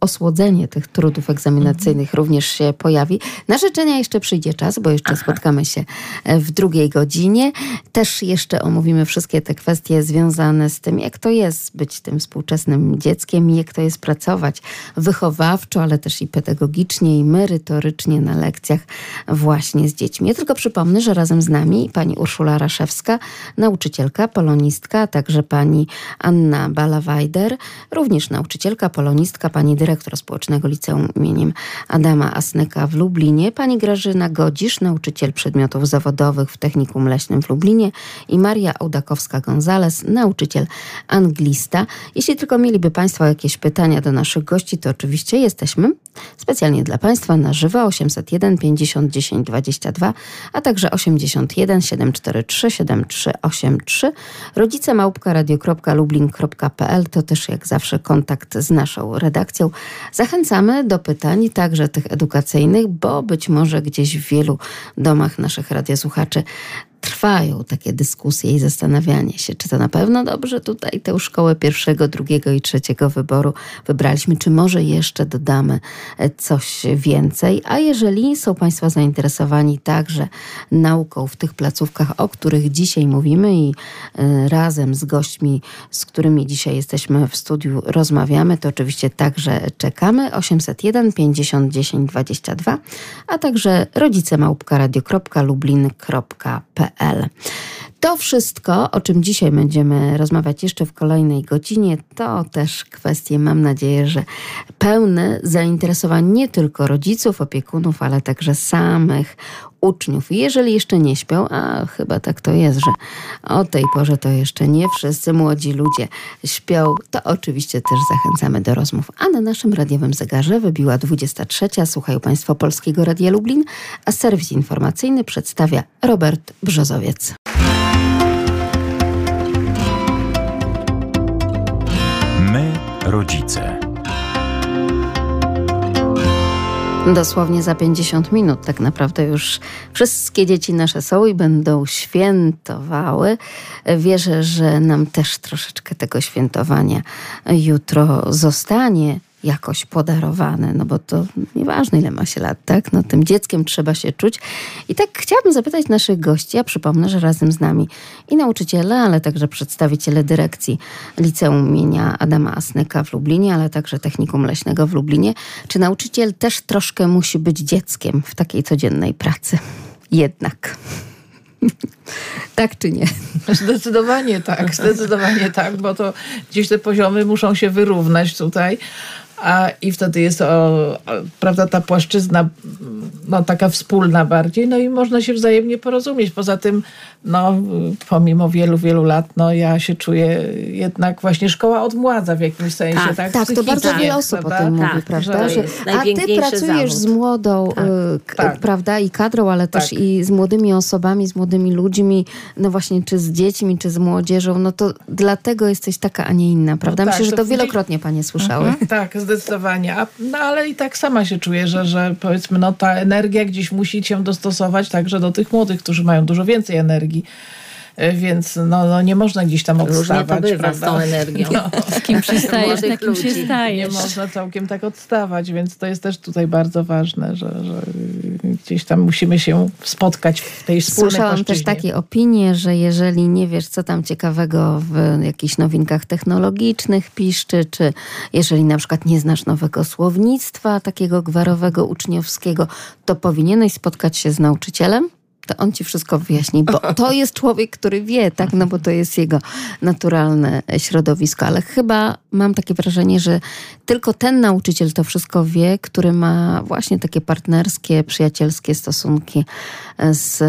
[SPEAKER 1] osłodzenie tych trudów egzaminacyjnych mhm. również się pojawi. Na życzenia jeszcze przyjdzie czas, bo jeszcze Aha. spotkamy się w drugiej godzinie. Też jeszcze omówimy wszystkie te kwestie związane z tym, jak to jest być tym współczesnym dzieckiem i jak to jest pracować wychowawczo, ale też i pedagogicznie, i merytorycznie na lekcjach właśnie z dziećmi. Ja tylko przypomnę, że razem z nami pani Urszula Raszewska, nauczycielka, polonistka, a także pani Anna Balawajder, również nauczycielka, polonistka, pani dyrektor Społecznego Liceum imieniem Adama Asnyka w Lublinie, pani Grażyna Godzisz, nauczyciel przedmiotów zawodowych w Technikum Leśnym w Lublinie i Maria Ołdakowska-Gonzalez, nauczyciel anglista. Jeśli tylko mieliby Państwo jakieś pytania do naszych gości, to oczywiście jesteśmy specjalnie dla Państwa na żywo 801 50 10 22, a także 81 743 7383. Rodzice małpka radio.lublin.pl to też jak zawsze kontakt z naszą redakcją. Zachęcamy do pytań, także tych edukacyjnych, bo być może gdzieś w wielu domach naszych radiosłuchaczy trwają takie dyskusje i zastanawianie się, czy to na pewno dobrze tutaj tę szkołę pierwszego, drugiego i trzeciego wyboru wybraliśmy, czy może jeszcze dodamy e, coś więcej. A jeżeli są Państwo zainteresowani także nauką w tych placówkach, o których dzisiaj mówimy i e, razem z gośćmi, z którymi dzisiaj jesteśmy w studiu, rozmawiamy, to oczywiście także czekamy. 801 50 10 22, a także rodzice małpka radio.lublin.pl to wszystko, o czym dzisiaj będziemy rozmawiać jeszcze w kolejnej godzinie, to też kwestie, mam nadzieję, że pełne zainteresowań nie tylko rodziców, opiekunów, ale także samych uczniów. Jeżeli jeszcze nie śpią, a chyba tak to jest, że o tej porze to jeszcze nie wszyscy młodzi ludzie śpią, to oczywiście też zachęcamy do rozmów. A na naszym radiowym zegarze wybiła 23. Słuchają Państwo Polskiego Radia Lublin, a serwis informacyjny przedstawia Robert Brzozowiec.
[SPEAKER 2] My, rodzice.
[SPEAKER 1] Dosłownie za 50 minut tak naprawdę już wszystkie dzieci nasze są i będą świętowały. Wierzę, że nam też troszeczkę tego świętowania jutro zostanie jakoś podarowane, no bo to nieważne ile ma się lat, tak? No tym dzieckiem trzeba się czuć. I tak chciałabym zapytać naszych gości, ja przypomnę, że razem z nami i nauczyciele, ale także przedstawiciele dyrekcji Liceum imienia Adama Asnyka w Lublinie, ale także Technikum Leśnego w Lublinie. Czy nauczyciel też troszkę musi być dzieckiem w takiej codziennej pracy? Jednak. [LAUGHS] tak czy nie?
[SPEAKER 3] Zdecydowanie tak, zdecydowanie tak, bo to gdzieś te poziomy muszą się wyrównać tutaj a i wtedy jest o, prawda, ta płaszczyzna no, taka wspólna bardziej, no i można się wzajemnie porozumieć. Poza tym, no, pomimo wielu, wielu lat, no, ja się czuję jednak właśnie szkoła odmładza w jakimś sensie. Tak,
[SPEAKER 1] tak, tak to bardzo wiele osób prawda? o tym mówi, tak, prawda? Że, a ty pracujesz zawód. z młodą, tak, y, tak. prawda, i kadrą, ale też tak. i z młodymi osobami, z młodymi ludźmi, no właśnie, czy z dziećmi, czy z młodzieżą, no to dlatego jesteś taka, a nie inna, prawda? No Myślę, że to, to wielokrotnie panie słyszały. Mhm,
[SPEAKER 3] tak, zdecydowanie. No ale i tak sama się czuję, że, że powiedzmy, no ta energia gdzieś musi się dostosować także do tych młodych, którzy mają dużo więcej energii. E, więc no, no, nie można gdzieś tam odstawać.
[SPEAKER 6] Różnie to bywa z tą energią. No.
[SPEAKER 5] Z kim przystajesz, [LAUGHS] na kim się stajesz.
[SPEAKER 3] Nie można całkiem tak odstawać, więc to jest też tutaj bardzo ważne, że, że gdzieś tam musimy się spotkać w tej wspólnej
[SPEAKER 1] Słyszałam
[SPEAKER 3] płaszczyźnie.
[SPEAKER 1] też takie opinie, że jeżeli nie wiesz, co tam ciekawego w jakichś nowinkach technologicznych piszczy, czy jeżeli na przykład nie znasz nowego słownictwa, takiego gwarowego, uczniowskiego, to powinieneś spotkać się z nauczycielem, to on ci wszystko wyjaśni, bo to jest człowiek, który wie, tak, no bo to jest jego naturalne środowisko, ale chyba mam takie wrażenie, że tylko ten nauczyciel to wszystko wie, który ma właśnie takie partnerskie, przyjacielskie stosunki z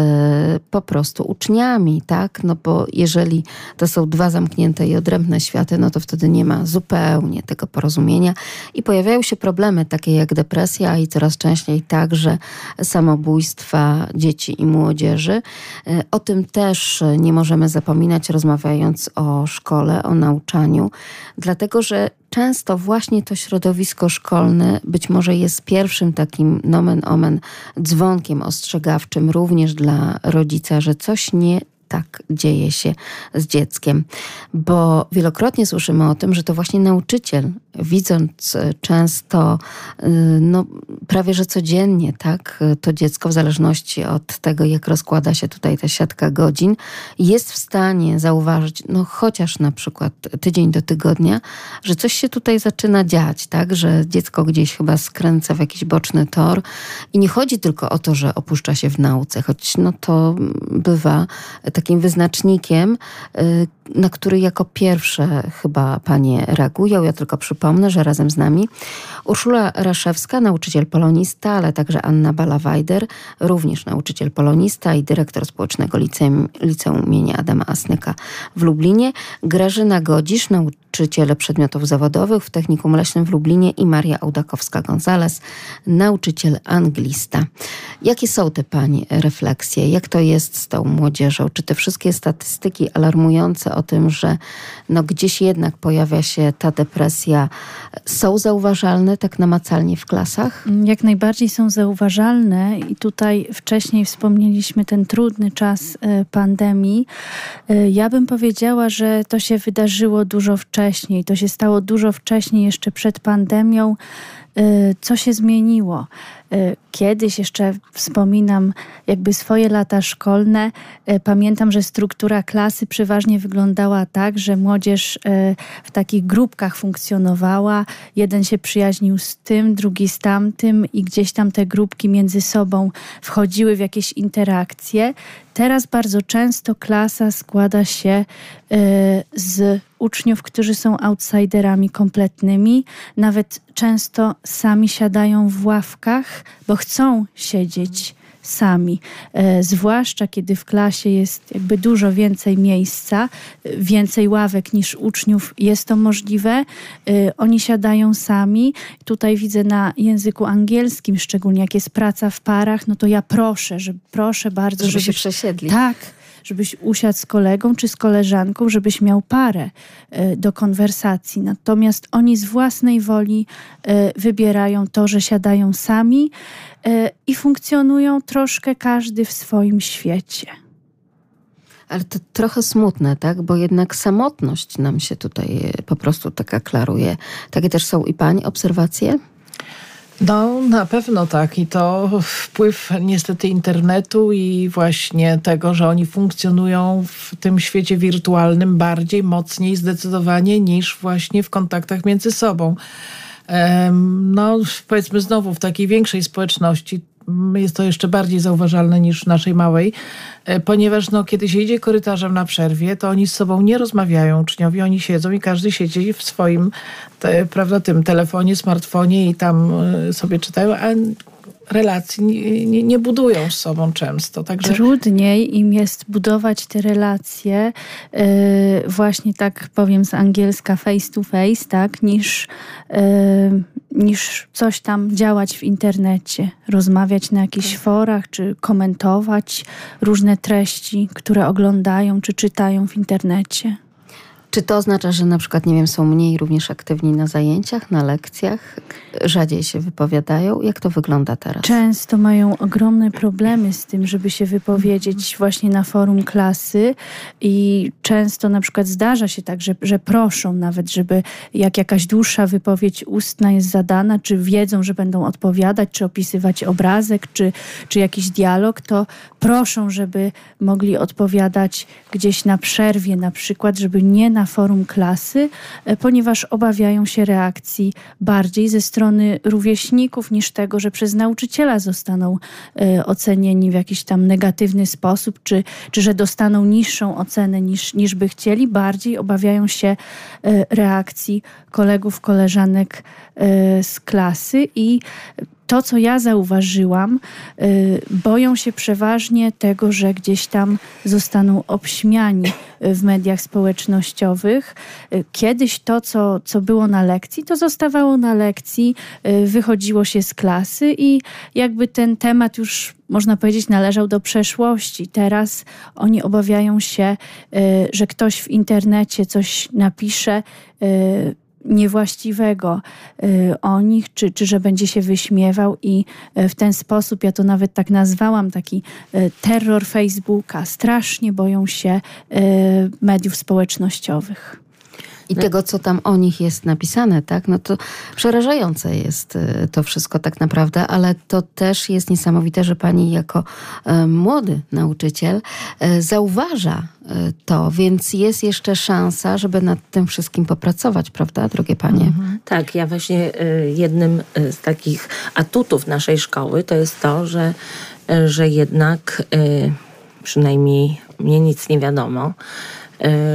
[SPEAKER 1] po prostu uczniami, tak, no bo jeżeli to są dwa zamknięte i odrębne światy, no to wtedy nie ma zupełnie tego porozumienia i pojawiają się problemy takie jak depresja i coraz częściej także samobójstwa dzieci i młodych młodzieży. E, o tym też nie możemy zapominać, rozmawiając o szkole, o nauczaniu, dlatego że często właśnie to środowisko szkolne być może jest pierwszym takim nomen omen dzwonkiem ostrzegawczym również dla rodzica, że coś nie tak dzieje się z dzieckiem. Bo wielokrotnie słyszymy o tym, że to właśnie nauczyciel, widząc często, y, no, prawie że codziennie, tak, to dziecko, w zależności od tego, jak rozkłada się tutaj ta siatka godzin, jest w stanie zauważyć, no chociaż na przykład tydzień do tygodnia, że coś się tutaj zaczyna dziać, tak, że dziecko gdzieś chyba skręca w jakiś boczny tor i nie chodzi tylko o to, że opuszcza się w nauce, choć no to bywa takim wyznacznikiem, y, na który jako pierwsze chyba panie reagują. Ja tylko przypomnę, że razem z nami Urszula Raszewska, nauczyciel polonista, ale także Anna Balawajder, również nauczyciel polonista i dyrektor społecznego liceum, liceum imienia Adama Asnyka w Lublinie, Grażyna Godzisz, nauczyciel przedmiotów zawodowych w Technikum Leśnym w Lublinie i Maria Audakowska-Gonzalez, nauczyciel anglista. Jakie są te Pani refleksje? Jak to jest z tą młodzieżą? Czy te wszystkie statystyki alarmujące o tym, że no gdzieś jednak pojawia się ta depresja, są zauważalne tak namacalnie w klasach?
[SPEAKER 5] Jak najbardziej są zauważalne i tutaj wcześniej wspomnieliśmy ten trudny czas e, pandemii. E, ja bym powiedziała, że to się wydarzyło dużo wcześniej. To się stało dużo wcześniej, jeszcze przed pandemią. E, co się zmieniło? Y, kiedyś jeszcze wspominam jakby swoje lata szkolne. Y, pamiętam, że struktura klasy przeważnie wyglądała tak, że młodzież y, w takich grupkach funkcjonowała. Jeden się przyjaźnił z tym, drugi z tamtym i gdzieś tam te grupki między sobą wchodziły w jakieś interakcje. Teraz bardzo często klasa składa się z uczniów, którzy są outsiderami kompletnymi. Nawet często sami siadają w ławkach bo chcą siedzieć sami. E, zwłaszcza kiedy w klasie jest jakby dużo więcej miejsca, więcej ławek niż uczniów, jest to możliwe. E, oni siadają sami. Tutaj widzę na języku angielskim, szczególnie jak jest praca w parach, no to ja proszę, że proszę bardzo,
[SPEAKER 1] żeby się przesiedli.
[SPEAKER 5] Tak żebyś usiadł z kolegą czy z koleżanką, żebyś miał parę e, do konwersacji. Natomiast oni z własnej woli e, wybierają to, że siadają sami e, i funkcjonują troszkę każdy w swoim świecie.
[SPEAKER 1] Ale to trochę smutne, tak? Bo jednak samotność nam się tutaj po prostu taka klaruje. Takie też są i pani obserwacje?
[SPEAKER 3] No, na pewno tak. I to wpływ niestety internetu i właśnie tego, że oni funkcjonują w tym świecie wirtualnym bardziej, mocniej, zdecydowanie niż właśnie w kontaktach między sobą. No, powiedzmy znowu, w takiej większej społeczności jest to jeszcze bardziej zauważalne niż w naszej małej, e, ponieważ no, kiedy się idzie korytarzem na przerwie, to oni z sobą nie rozmawiają uczniowie, oni siedzą i każdy siedzi w swoim te, prawda, tym telefonie, smartfonie i tam e, sobie czytają, a relacji nie, nie, nie, budują z sobą często.
[SPEAKER 5] Także... Trudniej im jest budować te relacje, yy, właśnie tak powiem z angielska face to face, tak, niż, yy, niż coś tam działać w internecie, rozmawiać na jakichś tak. forach, czy komentować różne treści, które oglądają, czy czytają w internecie.
[SPEAKER 1] Czy to oznacza, że na przykład, nie wiem, są mniej również aktywni na zajęciach, na lekcjach, rzadziej się wypowiadają? Jak to wygląda teraz?
[SPEAKER 5] Często mają ogromne problemy z tym, żeby się wypowiedzieć właśnie na forum klasy i często na przykład zdarza się tak, że, że proszą nawet, żeby jak jakaś dłuższa wypowiedź ustna jest zadana, czy wiedzą, że będą odpowiadać, czy opisywać obrazek, czy, czy jakiś dialog, to proszą, żeby mogli odpowiadać gdzieś na przerwie na przykład, żeby nie na na forum klasy, e, ponieważ obawiają się reakcji bardziej ze strony rówieśników niż tego, że przez nauczyciela zostaną e, ocenieni w jakiś tam negatywny sposób, czy, czy że dostaną niższą ocenę niż, niż by chcieli. Bardziej obawiają się e, reakcji kolegów, koleżanek z klasy i to, co ja zauważyłam, y, boją się przeważnie tego, że gdzieś tam zostaną obśmiani w mediach społecznościowych. Y, kiedyś to, co, co było na lekcji, to zostawało na lekcji, y, wychodziło się z klasy i jakby ten temat już można powiedzieć, należał do przeszłości. Teraz oni obawiają się, że ktoś w internecie coś napisze, niewłaściwego y, o nich, czy, czy że będzie się wyśmiewał i y, w ten sposób, ja to nawet tak nazwałam, taki y, terror Facebooka. Strasznie boją się mediów społecznościowych
[SPEAKER 1] i tego, co tam o nich jest napisane, tak? No to przerażające jest y, to wszystko tak naprawdę, ale to też jest niesamowite, że pani jako y, młody nauczyciel y, zauważa to, więc jest jeszcze szansa, żeby nad tym wszystkim popracować, prawda, drogie panie? Mhm.
[SPEAKER 6] Tak, ja właśnie jednym z takich atutów naszej szkoły to jest to, że, że jednak przynajmniej mnie nic nie wiadomo,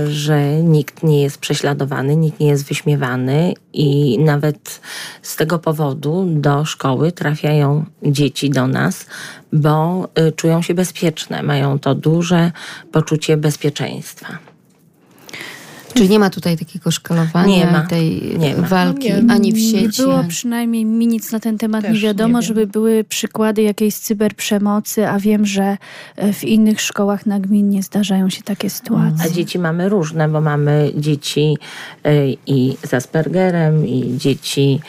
[SPEAKER 6] że nikt nie jest prześladowany, nikt nie jest wyśmiewany i nawet z tego powodu do szkoły trafiają dzieci do nas, bo e, czują się bezpieczne, mają to duże poczucie bezpieczeństwa.
[SPEAKER 1] Czyli nie ma tutaj takiego szkalowania, nie ma. tej nie ma. walki nie. ani w sieci.
[SPEAKER 5] Było przynajmniej mi nic na ten temat Też nie wiadomo, nie żeby były przykłady jakiejś cyberprzemocy, a wiem, że e, w innych szkołach nagminnie zdarzają się takie sytuacje.
[SPEAKER 6] A dzieci mamy różne, bo mamy dzieci y, i z Aspergerem, i dzieci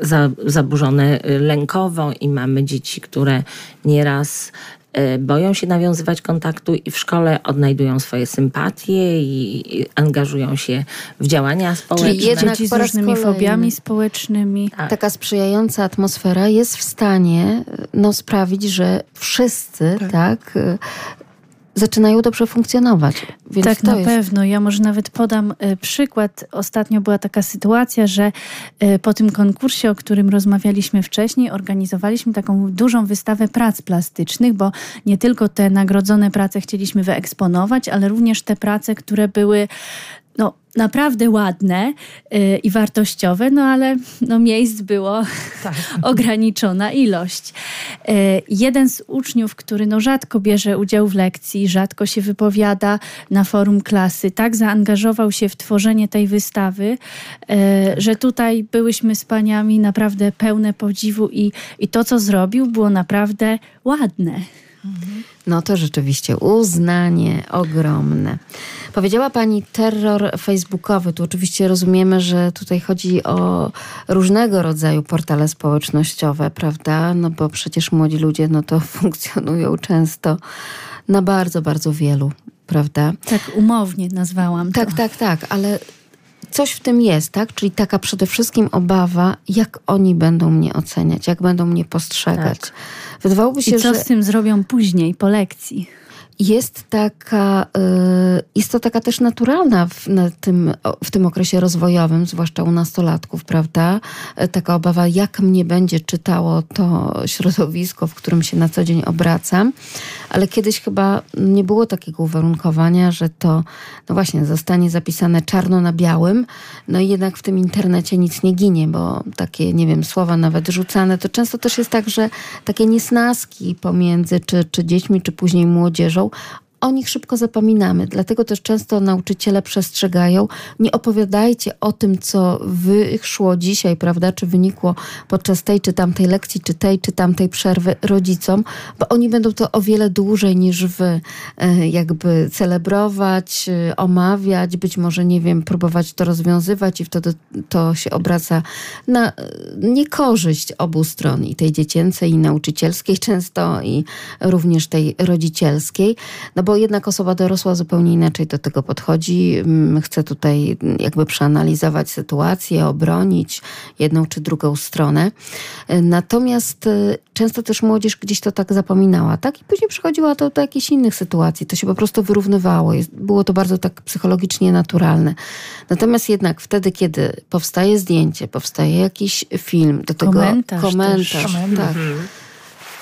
[SPEAKER 6] za, zaburzone lękowo i mamy dzieci, które nieraz E, boją się nawiązywać kontaktu i w szkole odnajdują swoje sympatie i angażują się w działania społeczne. Czyli
[SPEAKER 5] jednak Dzieci z różnymi fobiami społecznymi.
[SPEAKER 1] Tak. Taka sprzyjająca atmosfera jest w stanie no, sprawić, że wszyscy tak, tak zaczynają dobrze funkcjonować.
[SPEAKER 5] Więc tak, na jest... pewno. Ja może nawet podam y, przykład. Ostatnio była taka sytuacja, że y, po tym konkursie, o którym rozmawialiśmy wcześniej, organizowaliśmy taką dużą wystawę prac plastycznych, bo nie tylko te nagrodzone prace chcieliśmy wyeksponować, ale również te prace, które były no, naprawdę ładne yy, i wartościowe, no ale no, miejsc było [LAUGHS] tak. ograniczona ilość. Yy, jeden z uczniów, który no, rzadko bierze udział w lekcji, rzadko się wypowiada na forum klasy, tak zaangażował się w tworzenie tej wystawy, yy, że tutaj byłyśmy z paniami naprawdę pełne podziwu i, i to, co zrobił, było naprawdę ładne.
[SPEAKER 1] No to rzeczywiście uznanie ogromne. Powiedziała Pani terror facebookowy. Tu oczywiście rozumiemy, że tutaj chodzi o różnego rodzaju portale społecznościowe, prawda? No bo przecież młodzi ludzie no to [LAUGHS] funkcjonują często na bardzo, bardzo wielu, prawda?
[SPEAKER 5] Tak umownie nazwałam
[SPEAKER 1] Tak,
[SPEAKER 5] to.
[SPEAKER 1] tak, tak, ale coś w tym jest, tak? Czyli taka przede wszystkim obawa, jak oni będą mnie oceniać, jak będą mnie postrzegać. Tak.
[SPEAKER 5] Wydawałoby się, I co że... z tym zrobią później, po lekcji?
[SPEAKER 1] Jest taka, y, jest to taka też naturalna w, tym, w tym okresie rozwojowym, zwłaszcza u nastolatków, prawda? E, taka obawa, jak mnie będzie czytało to środowisko, w którym się na co dzień obracam. Ale kiedyś chyba nie było takiego uwarunkowania, że to, no właśnie, zostanie zapisane czarno na białym, no i jednak w tym internecie nic nie ginie, bo takie, nie wiem, słowa nawet rzucane, to często też jest tak, że takie niesnaski pomiędzy czy, czy dziećmi, czy później młodzieżą, o nich szybko zapominamy. Dlatego też często nauczyciele przestrzegają, nie opowiadajcie o tym, co wyszło dzisiaj, prawda, czy wynikło podczas tej czy tamtej lekcji, czy tej czy tamtej przerwy rodzicom, bo oni będą to o wiele dłużej niż wy e, jakby celebrować, e, omawiać, być może, nie wiem, próbować to rozwiązywać i wtedy to się obraca na e, niekorzyść obu stron, i tej dziecięcej, i nauczycielskiej często, i również tej rodzicielskiej. No bo jednak osoba dorosła zupełnie inaczej do tego podchodzi. Mm, chce tutaj jakby przeanalizować sytuację, obronić jedną czy drugą stronę. Natomiast y, często też młodzież gdzieś to tak zapominała, tak? I później przychodziła to do jakichś innych sytuacji. To się po prostu wyrównywało. Było to bardzo tak psychologicznie naturalne. Natomiast jednak wtedy, kiedy powstaje zdjęcie, powstaje jakiś film, do tego
[SPEAKER 5] komentarz,
[SPEAKER 1] komentarz tak, mhm.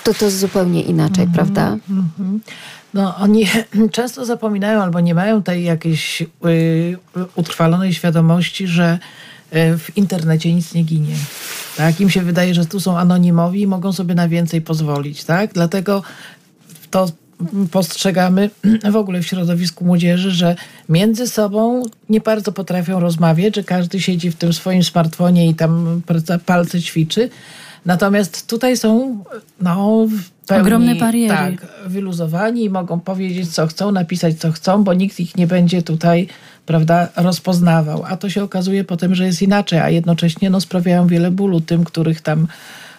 [SPEAKER 1] to to jest zupełnie inaczej, mm -hmm, prawda? Mm -hmm.
[SPEAKER 3] No, oni [CLEARS THROAT] często zapominają albo nie mają tej jakiejś y, utrwalonej świadomości, że y, w internecie nic nie ginie. Tak? Im się wydaje, że tu są anonimowi i mogą sobie na więcej pozwolić. Tak? Dlatego to postrzegamy [CLEARS THROAT] w ogóle w środowisku młodzieży, że między sobą nie bardzo potrafią rozmawiać, że każdy siedzi w tym swoim smartfonie i tam palce ćwiczy. Natomiast tutaj są no, pełni,
[SPEAKER 5] ogromne bariery.
[SPEAKER 3] Tak, wyluzowani i mogą powiedzieć, co chcą, napisać, co chcą, bo nikt ich nie będzie tutaj prawda, rozpoznawał. A to się okazuje potem, że jest inaczej, a jednocześnie no, sprawiają wiele bólu tym, których tam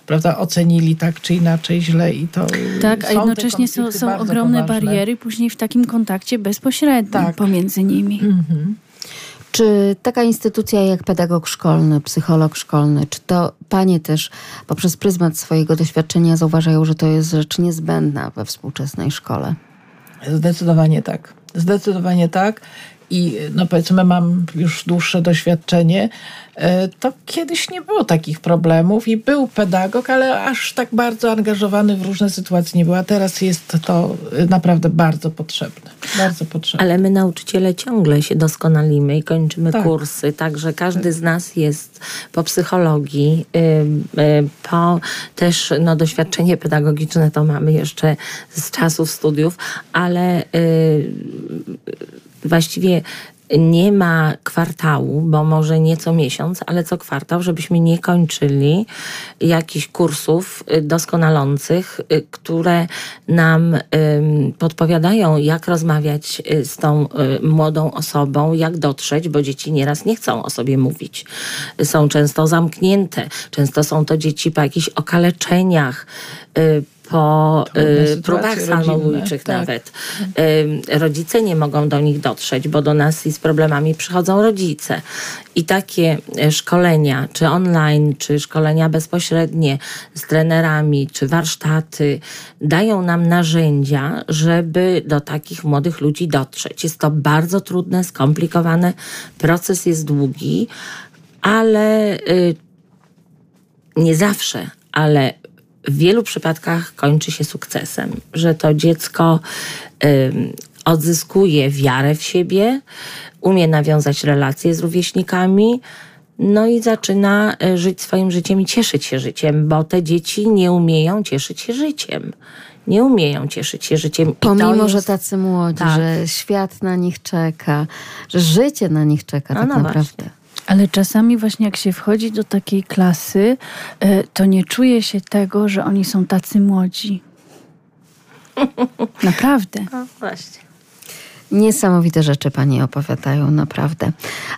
[SPEAKER 3] prawda, ocenili tak czy inaczej źle i to
[SPEAKER 5] Tak, a jednocześnie są, są ogromne poważne. bariery później w takim kontakcie bezpośrednim tak. pomiędzy nimi. Mhm.
[SPEAKER 1] Czy taka instytucja jak pedagog szkolny, psycholog szkolny, czy to panie też poprzez pryzmat swojego doświadczenia zauważają, że to jest rzecz niezbędna we współczesnej szkole?
[SPEAKER 3] Zdecydowanie tak. Zdecydowanie tak i no powiedzmy mam już dłuższe doświadczenie, e, to kiedyś nie było takich problemów i był pedagog, ale aż tak bardzo angażowany w różne sytuacje nie był, a teraz jest to naprawdę bardzo potrzebne. Bardzo potrzebne.
[SPEAKER 6] Ale my nauczyciele ciągle się doskonalimy i kończymy tak. kursy, także każdy z nas jest po psychologii, po też no, doświadczenie pedagogiczne to mamy jeszcze z czasów studiów, ale y, właściwie nie ma kwartału, bo może nie co miesiąc, ale co kwartał, żebyśmy nie kończyli jakichś kursów y, doskonalących, y, które nam podpowiadają, jak rozmawiać y, z tą młodą osobą, jak dotrzeć, bo dzieci nieraz nie chcą o sobie mówić. Są często zamknięte, często są to dzieci po jakichś okaleczeniach, po y, próbach samobójczych tak. nawet. Y, rodzice nie mogą do nich dotrzeć, bo do nas z problemami przychodzą rodzice. I takie e, szkolenia, czy online, czy szkolenia bezpośrednie z trenerami, czy warsztaty, dają nam narzędzia, żeby do takich młodych ludzi dotrzeć. Jest to bardzo trudne, skomplikowane, proces jest długi, ale y, nie zawsze, ale w wielu przypadkach kończy się sukcesem, że to dziecko odzyskuje wiarę w siebie, umie nawiązać relacje z rówieśnikami, no i zaczyna y, żyć swoim życiem i cieszyć się życiem, bo te dzieci nie umieją cieszyć się życiem. Nie umieją cieszyć się życiem.
[SPEAKER 1] Pomimo, jest... że tacy młodzi, tak. że świat na nich czeka, że życie na nich czeka no, tak no naprawdę. Właśnie.
[SPEAKER 5] Ale czasami właśnie jak się wchodzi do takiej klasy, e, to nie czuje się tego, że oni są tacy młodzi. [LAUGHS] Naprawdę.
[SPEAKER 6] No właśnie.
[SPEAKER 1] Niesamowite rzeczy pani opowiadają, naprawdę.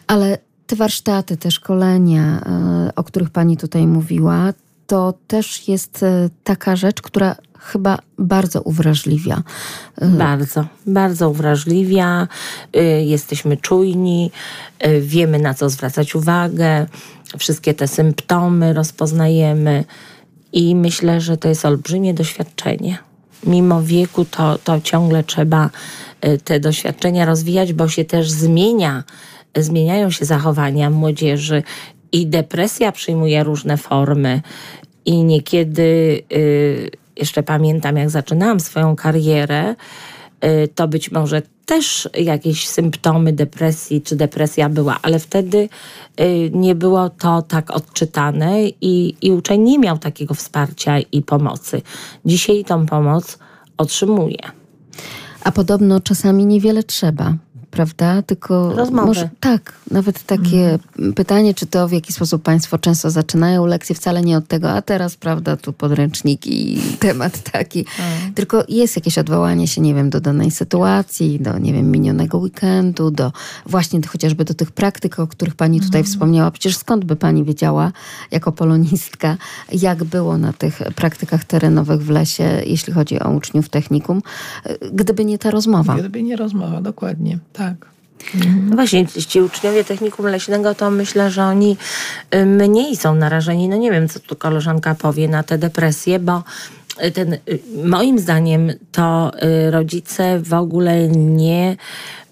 [SPEAKER 1] Ale te warsztaty, te szkolenia, e, o których pani tutaj mówiła, to też jest e, taka rzecz, która chyba bardzo uwrażliwia.
[SPEAKER 6] Bardzo, bardzo uwrażliwia. Y, jesteśmy czujni, y, wiemy na co zwracać uwagę, wszystkie te symptomy rozpoznajemy i myślę, że to jest olbrzymie doświadczenie. Mimo wieku to, to ciągle trzeba y, te doświadczenia rozwijać, bo się też zmienia, zmieniają się zachowania młodzieży i depresja przyjmuje różne formy. I niekiedy jeszcze pamiętam, jak zaczynałam swoją karierę, y, to być może też jakieś symptomy depresji, czy depresja była, ale wtedy y, nie było to tak odczytane i, i uczeń nie miał takiego wsparcia i pomocy. Dzisiaj tą pomoc otrzymuje.
[SPEAKER 1] A podobno czasami niewiele trzeba prawda? Tylko
[SPEAKER 6] Rozmowy. Może,
[SPEAKER 1] tak, nawet takie mhm. pytanie, czy to w jaki sposób Państwo często zaczynają lekcje, wcale nie od tego, a teraz, prawda, tu podręczniki i [LAUGHS] temat taki. Mhm. Tylko jest jakieś odwołanie się, nie wiem, do danej sytuacji, do, nie wiem, minionego weekendu, do właśnie chociażby do tych praktyk, o których Pani tutaj mhm. wspomniała. Przecież skąd by Pani wiedziała, jako polonistka, jak było na tych praktykach terenowych w lesie, jeśli chodzi o uczniów technikum, gdyby nie ta rozmowa?
[SPEAKER 3] Gdyby nie rozmowa, dokładnie. Tak.
[SPEAKER 6] No właśnie, ci uczniowie technikum leśnego, to myślę, że oni y, mniej są narażeni. No nie wiem, co tu koleżanka powie na te depresje, bo y, ten, y, moim zdaniem to rodzice w ogóle nie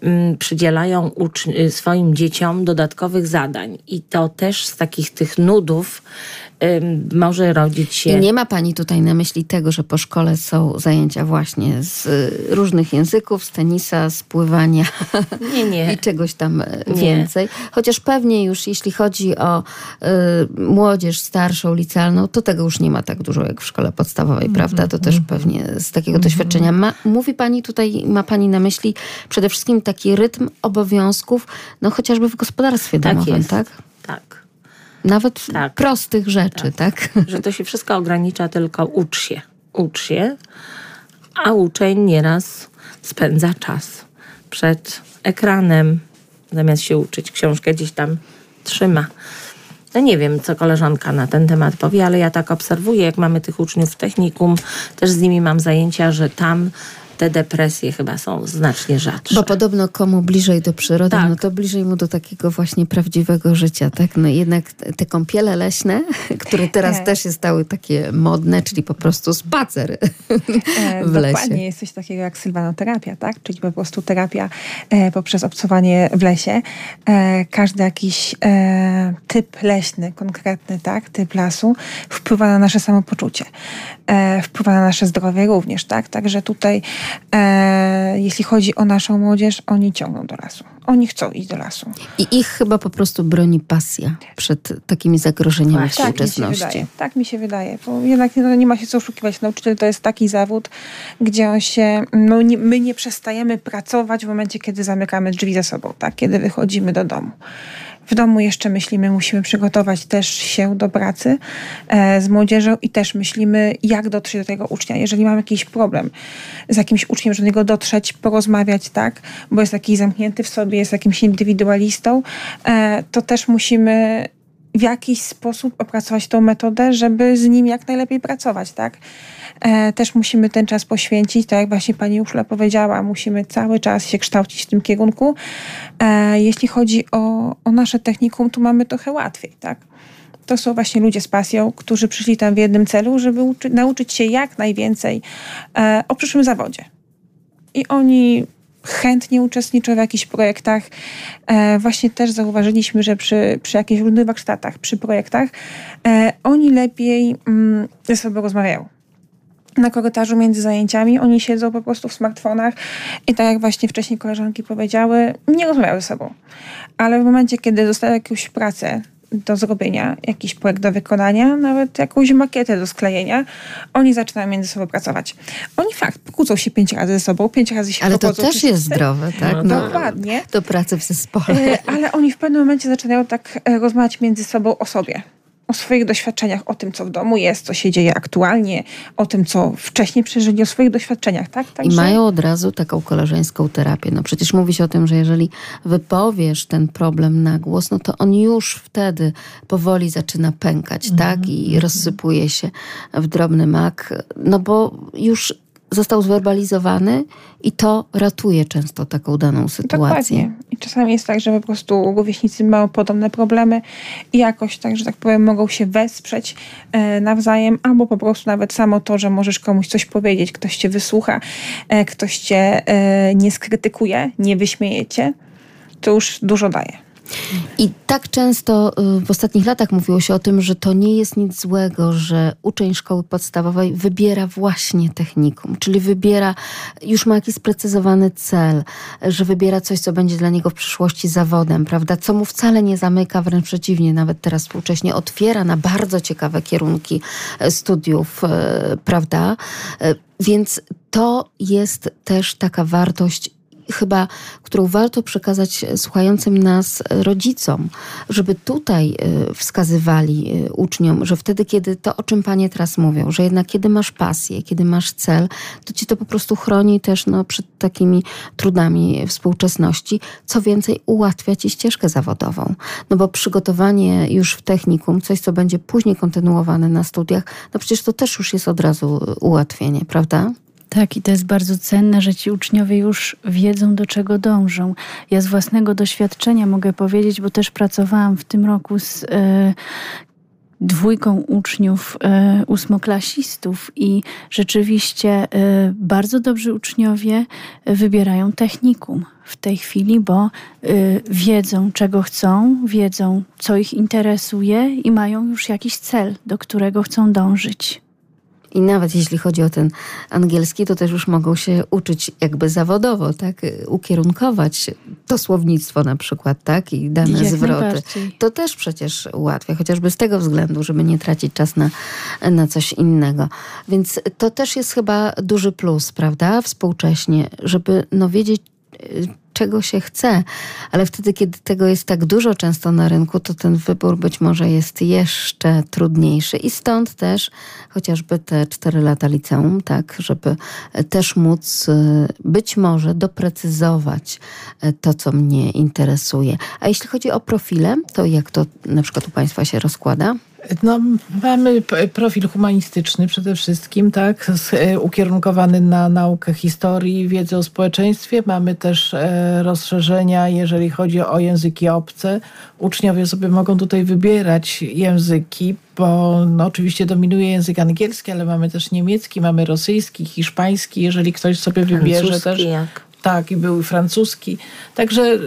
[SPEAKER 6] mm, przydzielają swoim dzieciom dodatkowych zadań. I to też z takich tych nudów może rodzić się.
[SPEAKER 1] I nie ma pani tutaj na myśli tego, że po szkole są zajęcia właśnie z y, różnych języków, z tenisa, z pływania [LAUGHS] nie, nie. i czegoś tam więcej. Nie. Chociaż pewnie już jeśli chodzi o y, młodzież starszą, licealną, to tego już nie ma tak dużo jak w szkole podstawowej, mm -hmm. prawda? To też mm -hmm. pewnie z takiego mm -hmm. doświadczenia. Ma, mówi pani tutaj, ma pani na myśli przede wszystkim taki rytm obowiązków, no chociażby w gospodarstwie tak domowym,
[SPEAKER 6] jest.
[SPEAKER 1] tak?
[SPEAKER 6] Tak.
[SPEAKER 1] Nawet tak. prostych rzeczy, tak.
[SPEAKER 6] tak? Że to się wszystko ogranicza tylko ucz się, ucz się, a uczeń nieraz spędza czas przed ekranem, zamiast się uczyć, książkę gdzieś tam trzyma. No nie wiem, co koleżanka na ten temat powie, ale ja tak obserwuję, jak mamy tych uczniów w technikum, też z nimi mam zajęcia, że tam te depresje chyba są znacznie rzadsze.
[SPEAKER 1] Bo podobno komu bliżej do przyrody,
[SPEAKER 6] Tak.
[SPEAKER 1] no to bliżej mu do takiego właśnie prawdziwego życia, tak? No jednak te kąpiele leśne, [LAUGHS] które teraz
[SPEAKER 4] Tak.
[SPEAKER 1] też się stały takie modne, czyli po prostu spacer [LAUGHS]
[SPEAKER 4] E,
[SPEAKER 1] w lesie.
[SPEAKER 4] Dokładnie, jest coś takiego jak sylwanoterapia, tak? Czyli po prostu terapia e, poprzez obcowanie w lesie. E, każdy jakiś e, typ leśny, konkretny, tak? Typ lasu wpływa na nasze samopoczucie. E, wpływa na nasze zdrowie również, tak? Także tutaj, e, jeśli chodzi o naszą młodzież, oni ciągną do lasu. Oni chcą iść do lasu.
[SPEAKER 1] I ich chyba po prostu broni pasja przed takimi zagrożeniami.
[SPEAKER 4] Tak mi się
[SPEAKER 1] współczesności.
[SPEAKER 4] wydaje. Tak mi się wydaje. Bo jednak no, nie ma się co oszukiwać. Nauczyciel to jest taki zawód, gdzie on się. No, nie, my nie przestajemy pracować w momencie, kiedy zamykamy drzwi za sobą, tak? kiedy wychodzimy do domu. W domu jeszcze myślimy, musimy przygotować też się do pracy e, z młodzieżą i też myślimy, jak dotrzeć do tego ucznia. Jeżeli mam jakiś problem z jakimś uczniem, żeby do niego dotrzeć, porozmawiać, tak, bo jest taki zamknięty w sobie, jest jakimś indywidualistą, e, to też musimy w jakiś sposób opracować tą metodę, żeby z nim jak najlepiej pracować, tak? E, też musimy ten czas poświęcić, tak jak właśnie pani Uszla powiedziała, musimy cały czas się kształcić w tym kierunku. E, jeśli chodzi o, o nasze technikum, tu mamy trochę łatwiej, tak? To są właśnie ludzie z pasją, którzy przyszli tam w jednym celu, żeby uczy, nauczyć się jak najwięcej e, o przyszłym zawodzie. I oni chętnie uczestniczą w jakichś projektach. E, właśnie też zauważyliśmy, że przy, przy jakichś różnych warsztatach, przy projektach, e, oni lepiej mm, ze sobą rozmawiają. Na korytarzu między zajęciami oni siedzą po prostu w smartfonach i tak jak właśnie wcześniej koleżanki powiedziały, nie rozmawiają ze sobą. Ale w momencie, kiedy dostają jakąś pracę do zrobienia, jakiś projekt do wykonania, nawet jakąś makietę do sklejenia, oni zaczynają między sobą pracować. Oni fakt, pokłócą się pięć razy ze sobą, pięć razy się
[SPEAKER 1] Ale to też jest zdrowe, tak?
[SPEAKER 6] No,
[SPEAKER 4] Dokładnie.
[SPEAKER 1] Do pracy w zespole.
[SPEAKER 4] E, Ale oni w pewnym momencie zaczynają tak e, rozmawiać między sobą o sobie. O swoich doświadczeniach, o tym, co w domu jest, co się dzieje aktualnie, o tym, co wcześniej przeżyli, o swoich doświadczeniach, tak?
[SPEAKER 1] I
[SPEAKER 4] Także-
[SPEAKER 1] mają od razu taką koleżeńską terapię. No przecież mówi się o tym, że jeżeli wypowiesz ten problem na głos, no to on już wtedy powoli zaczyna pękać, tak? I rozsypuje się w drobny mak, no bo już został zwerbalizowany i to ratuje często taką daną sytuację.
[SPEAKER 4] Dokładnie. I czasami jest tak, że po prostu rówieśnicy mają podobne problemy i jakoś tak, że tak powiem, mogą się wesprzeć e, nawzajem, albo po prostu nawet samo to, że możesz komuś coś powiedzieć, ktoś cię wysłucha, e, ktoś cię e, nie skrytykuje, nie wyśmieje cię, to już dużo daje.
[SPEAKER 1] I tak często y, w ostatnich latach mówiło się o tym, że to nie jest nic złego, że uczeń szkoły podstawowej wybiera właśnie technikum, czyli wybiera, już ma jakiś sprecyzowany cel, że wybiera coś, co będzie dla niego w przyszłości zawodem, prawda? Co mu wcale nie zamyka, wręcz przeciwnie, nawet teraz współcześnie otwiera na bardzo ciekawe kierunki e, studiów, e, prawda? E, Więc to jest też taka wartość chyba, którą warto przekazać słuchającym nas rodzicom, żeby tutaj y, wskazywali uczniom, że wtedy, kiedy to, o czym panie teraz mówią, że jednak kiedy masz pasję, kiedy masz cel, to ci to po prostu chroni też no, przed takimi trudami współczesności. Co więcej, ułatwia ci ścieżkę zawodową. No bo przygotowanie już w technikum, coś, co będzie później kontynuowane na studiach, no przecież to też już jest od razu ułatwienie, prawda?
[SPEAKER 5] Tak, i to jest bardzo cenne, że ci uczniowie już wiedzą, do czego dążą. Ja z własnego doświadczenia mogę powiedzieć, bo też pracowałam w tym roku z e, dwójką uczniów e, ósmoklasistów i rzeczywiście e, bardzo dobrzy uczniowie wybierają technikum w tej chwili, bo e, wiedzą, czego chcą, wiedzą, co ich interesuje i mają już jakiś cel, do którego chcą dążyć.
[SPEAKER 1] I nawet jeśli chodzi o ten angielski, to też już mogą się uczyć jakby zawodowo, tak? Ukierunkować to słownictwo na przykład, tak? I dane
[SPEAKER 5] Jak
[SPEAKER 1] zwroty. To też przecież ułatwia, chociażby z tego względu, żeby nie tracić czas na, na coś innego. Więc to też jest chyba duży plus, prawda? Współcześnie, żeby no wiedzieć, czego się chce, ale wtedy, kiedy tego jest tak dużo często na rynku, to ten wybór być może jest jeszcze trudniejszy i stąd też chociażby te cztery lata liceum, tak, żeby też móc y, być może doprecyzować y, to, co mnie interesuje. A jeśli chodzi o profile, to jak to na przykład u Państwa się rozkłada?
[SPEAKER 3] No, mamy profil humanistyczny przede wszystkim, tak, e, ukierunkowany na naukę historii, wiedzę o społeczeństwie. Mamy też e, rozszerzenia, jeżeli chodzi o języki obce. Uczniowie sobie mogą tutaj wybierać języki, bo no, oczywiście dominuje język angielski, ale mamy też niemiecki, mamy rosyjski, hiszpański. Jeżeli ktoś sobie wybierze też.
[SPEAKER 6] Jak?
[SPEAKER 3] Tak, i był francuski. Także y,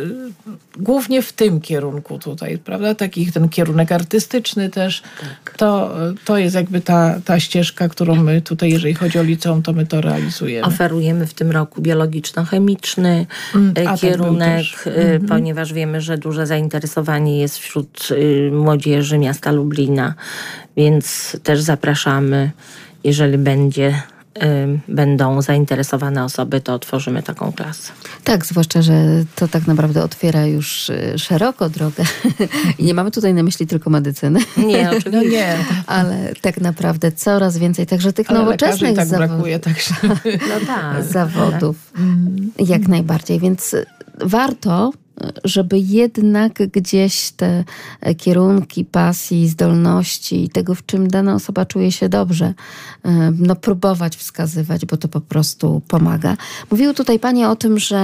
[SPEAKER 3] głównie w tym kierunku tutaj, prawda? Taki ten kierunek artystyczny też. Tak. To, to jest jakby ta, ta ścieżka, którą my tutaj, jeżeli chodzi o liceum, to my to realizujemy.
[SPEAKER 6] Oferujemy w tym roku biologiczno-chemiczny
[SPEAKER 3] Mm, tak
[SPEAKER 6] kierunek, e, ponieważ wiemy, że duże zainteresowanie jest wśród y, młodzieży miasta Lublina, więc też zapraszamy, jeżeli będzie y, będą zainteresowane osoby, to otworzymy taką klasę.
[SPEAKER 1] Tak, zwłaszcza, że to tak naprawdę otwiera już y, szeroko drogę. [LAUGHS] I nie mamy tutaj na myśli tylko medycyny,
[SPEAKER 6] Nie, [LAUGHS]
[SPEAKER 3] No
[SPEAKER 6] oczywiście.
[SPEAKER 3] nie,
[SPEAKER 1] ale tak naprawdę coraz więcej także tych
[SPEAKER 3] ale
[SPEAKER 1] nowoczesnych
[SPEAKER 3] tak
[SPEAKER 1] zawodów.
[SPEAKER 3] brakuje, także... [LAUGHS]
[SPEAKER 6] No tak.
[SPEAKER 1] zawodów. Jak najbardziej. Więc warto, żeby jednak gdzieś te kierunki pasji, zdolności i tego, w czym dana osoba czuje się dobrze, no próbować wskazywać, bo to po prostu pomaga. Mówiły tutaj Panie o tym, że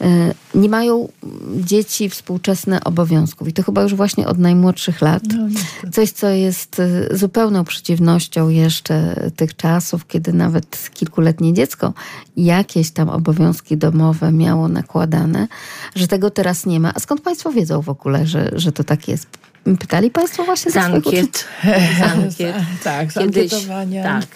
[SPEAKER 1] e, nie mają dzieci współczesne obowiązków i to chyba już właśnie od najmłodszych lat. Coś, co jest e, zupełną przeciwnością jeszcze tych czasów, kiedy nawet kilkuletnie dziecko jakieś tam obowiązki domowe miało nakładane, że tego teraz nie ma. A skąd Państwo wiedzą w ogóle, że, że to tak jest? Pytali Państwo właśnie
[SPEAKER 6] Z ankiet. Z ankiet.
[SPEAKER 3] Tak, z
[SPEAKER 6] Kiedyś,
[SPEAKER 3] ankietowania,
[SPEAKER 6] tak.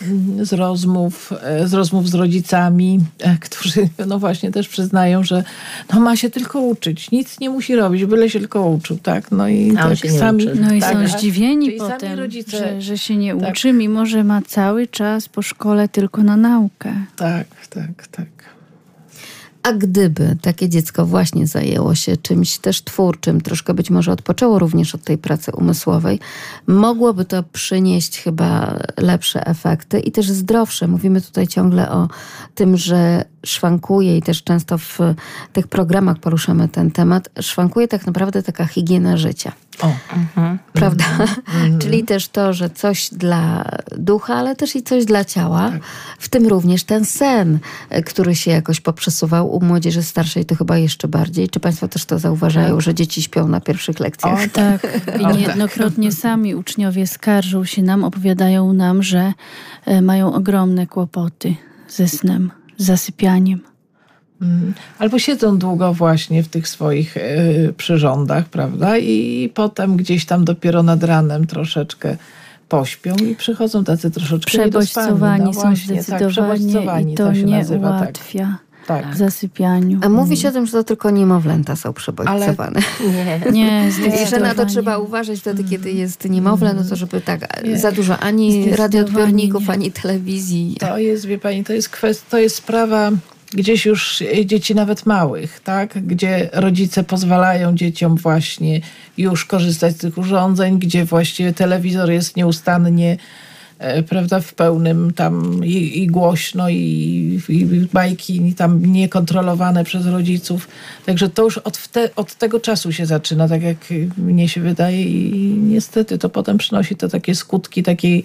[SPEAKER 3] z rozmów, e, z rozmów z rodzicami, e, którzy no właśnie też przyznają, że no ma się tylko uczyć, nic nie musi robić, byle się tylko uczył, tak? No i tak sami...
[SPEAKER 6] uczy.
[SPEAKER 5] No i
[SPEAKER 3] tak,
[SPEAKER 5] są zdziwieni potem,
[SPEAKER 3] rodzice-
[SPEAKER 5] że, że się nie
[SPEAKER 3] Tak.
[SPEAKER 5] uczy, mimo że ma cały czas po szkole tylko na naukę.
[SPEAKER 3] Tak, tak, tak.
[SPEAKER 1] A gdyby takie dziecko właśnie zajęło się czymś też twórczym, troszkę być może odpoczęło również od tej pracy umysłowej, mogłoby to przynieść chyba lepsze efekty i też zdrowsze. Mówimy tutaj ciągle o tym, że szwankuje i też często w tych programach poruszamy ten temat, szwankuje tak naprawdę taka higiena życia.
[SPEAKER 3] O,
[SPEAKER 1] Prawda? [LAUGHS] Czyli też to, że coś dla ducha, ale też i coś dla ciała. W tym również ten sen, e, który się jakoś poprzesuwał u młodzieży starszej, to chyba jeszcze bardziej. Czy Państwo też to zauważają, że dzieci śpią na pierwszych lekcjach?
[SPEAKER 3] O,
[SPEAKER 5] Tak, [LAUGHS] i niejednokrotnie sami uczniowie skarżą się nam, opowiadają nam, że e, mają ogromne kłopoty ze snem, zasypianiem.
[SPEAKER 3] Mm. Albo siedzą długo właśnie w tych swoich e, przyrządach, prawda? I potem gdzieś tam dopiero nad ranem troszeczkę pośpią i przychodzą tacy troszeczkę
[SPEAKER 5] Przebodźcowani
[SPEAKER 3] niedospani.
[SPEAKER 5] są
[SPEAKER 3] No właśnie, tak,
[SPEAKER 5] zdecydowanie
[SPEAKER 3] przebodźcowani
[SPEAKER 5] i to
[SPEAKER 3] się
[SPEAKER 5] nie
[SPEAKER 3] nazywa, tak.
[SPEAKER 5] ułatwia
[SPEAKER 3] Tak.
[SPEAKER 5] W zasypianiu.
[SPEAKER 1] A mówi się o tym, że to tylko niemowlęta są przebodźcowane.
[SPEAKER 6] Nie. [LAUGHS]
[SPEAKER 5] Nie,
[SPEAKER 1] I że na to trzeba uważać wtedy, kiedy jest niemowlę, no to żeby tak
[SPEAKER 3] Nie.
[SPEAKER 1] za dużo ani radioodbiorników,
[SPEAKER 5] nie.
[SPEAKER 1] ani telewizji.
[SPEAKER 3] To jest, wie pani, to jest kwestia, to jest sprawa gdzieś już dzieci nawet małych, tak? Gdzie rodzice pozwalają dzieciom właśnie już korzystać z tych urządzeń, gdzie właściwie telewizor jest nieustannie prawda, w pełnym tam i, i głośno i, i bajki tam niekontrolowane przez rodziców. Także to już od, wte, od tego czasu się zaczyna, tak jak mnie się wydaje i niestety to potem przynosi to takie skutki takiej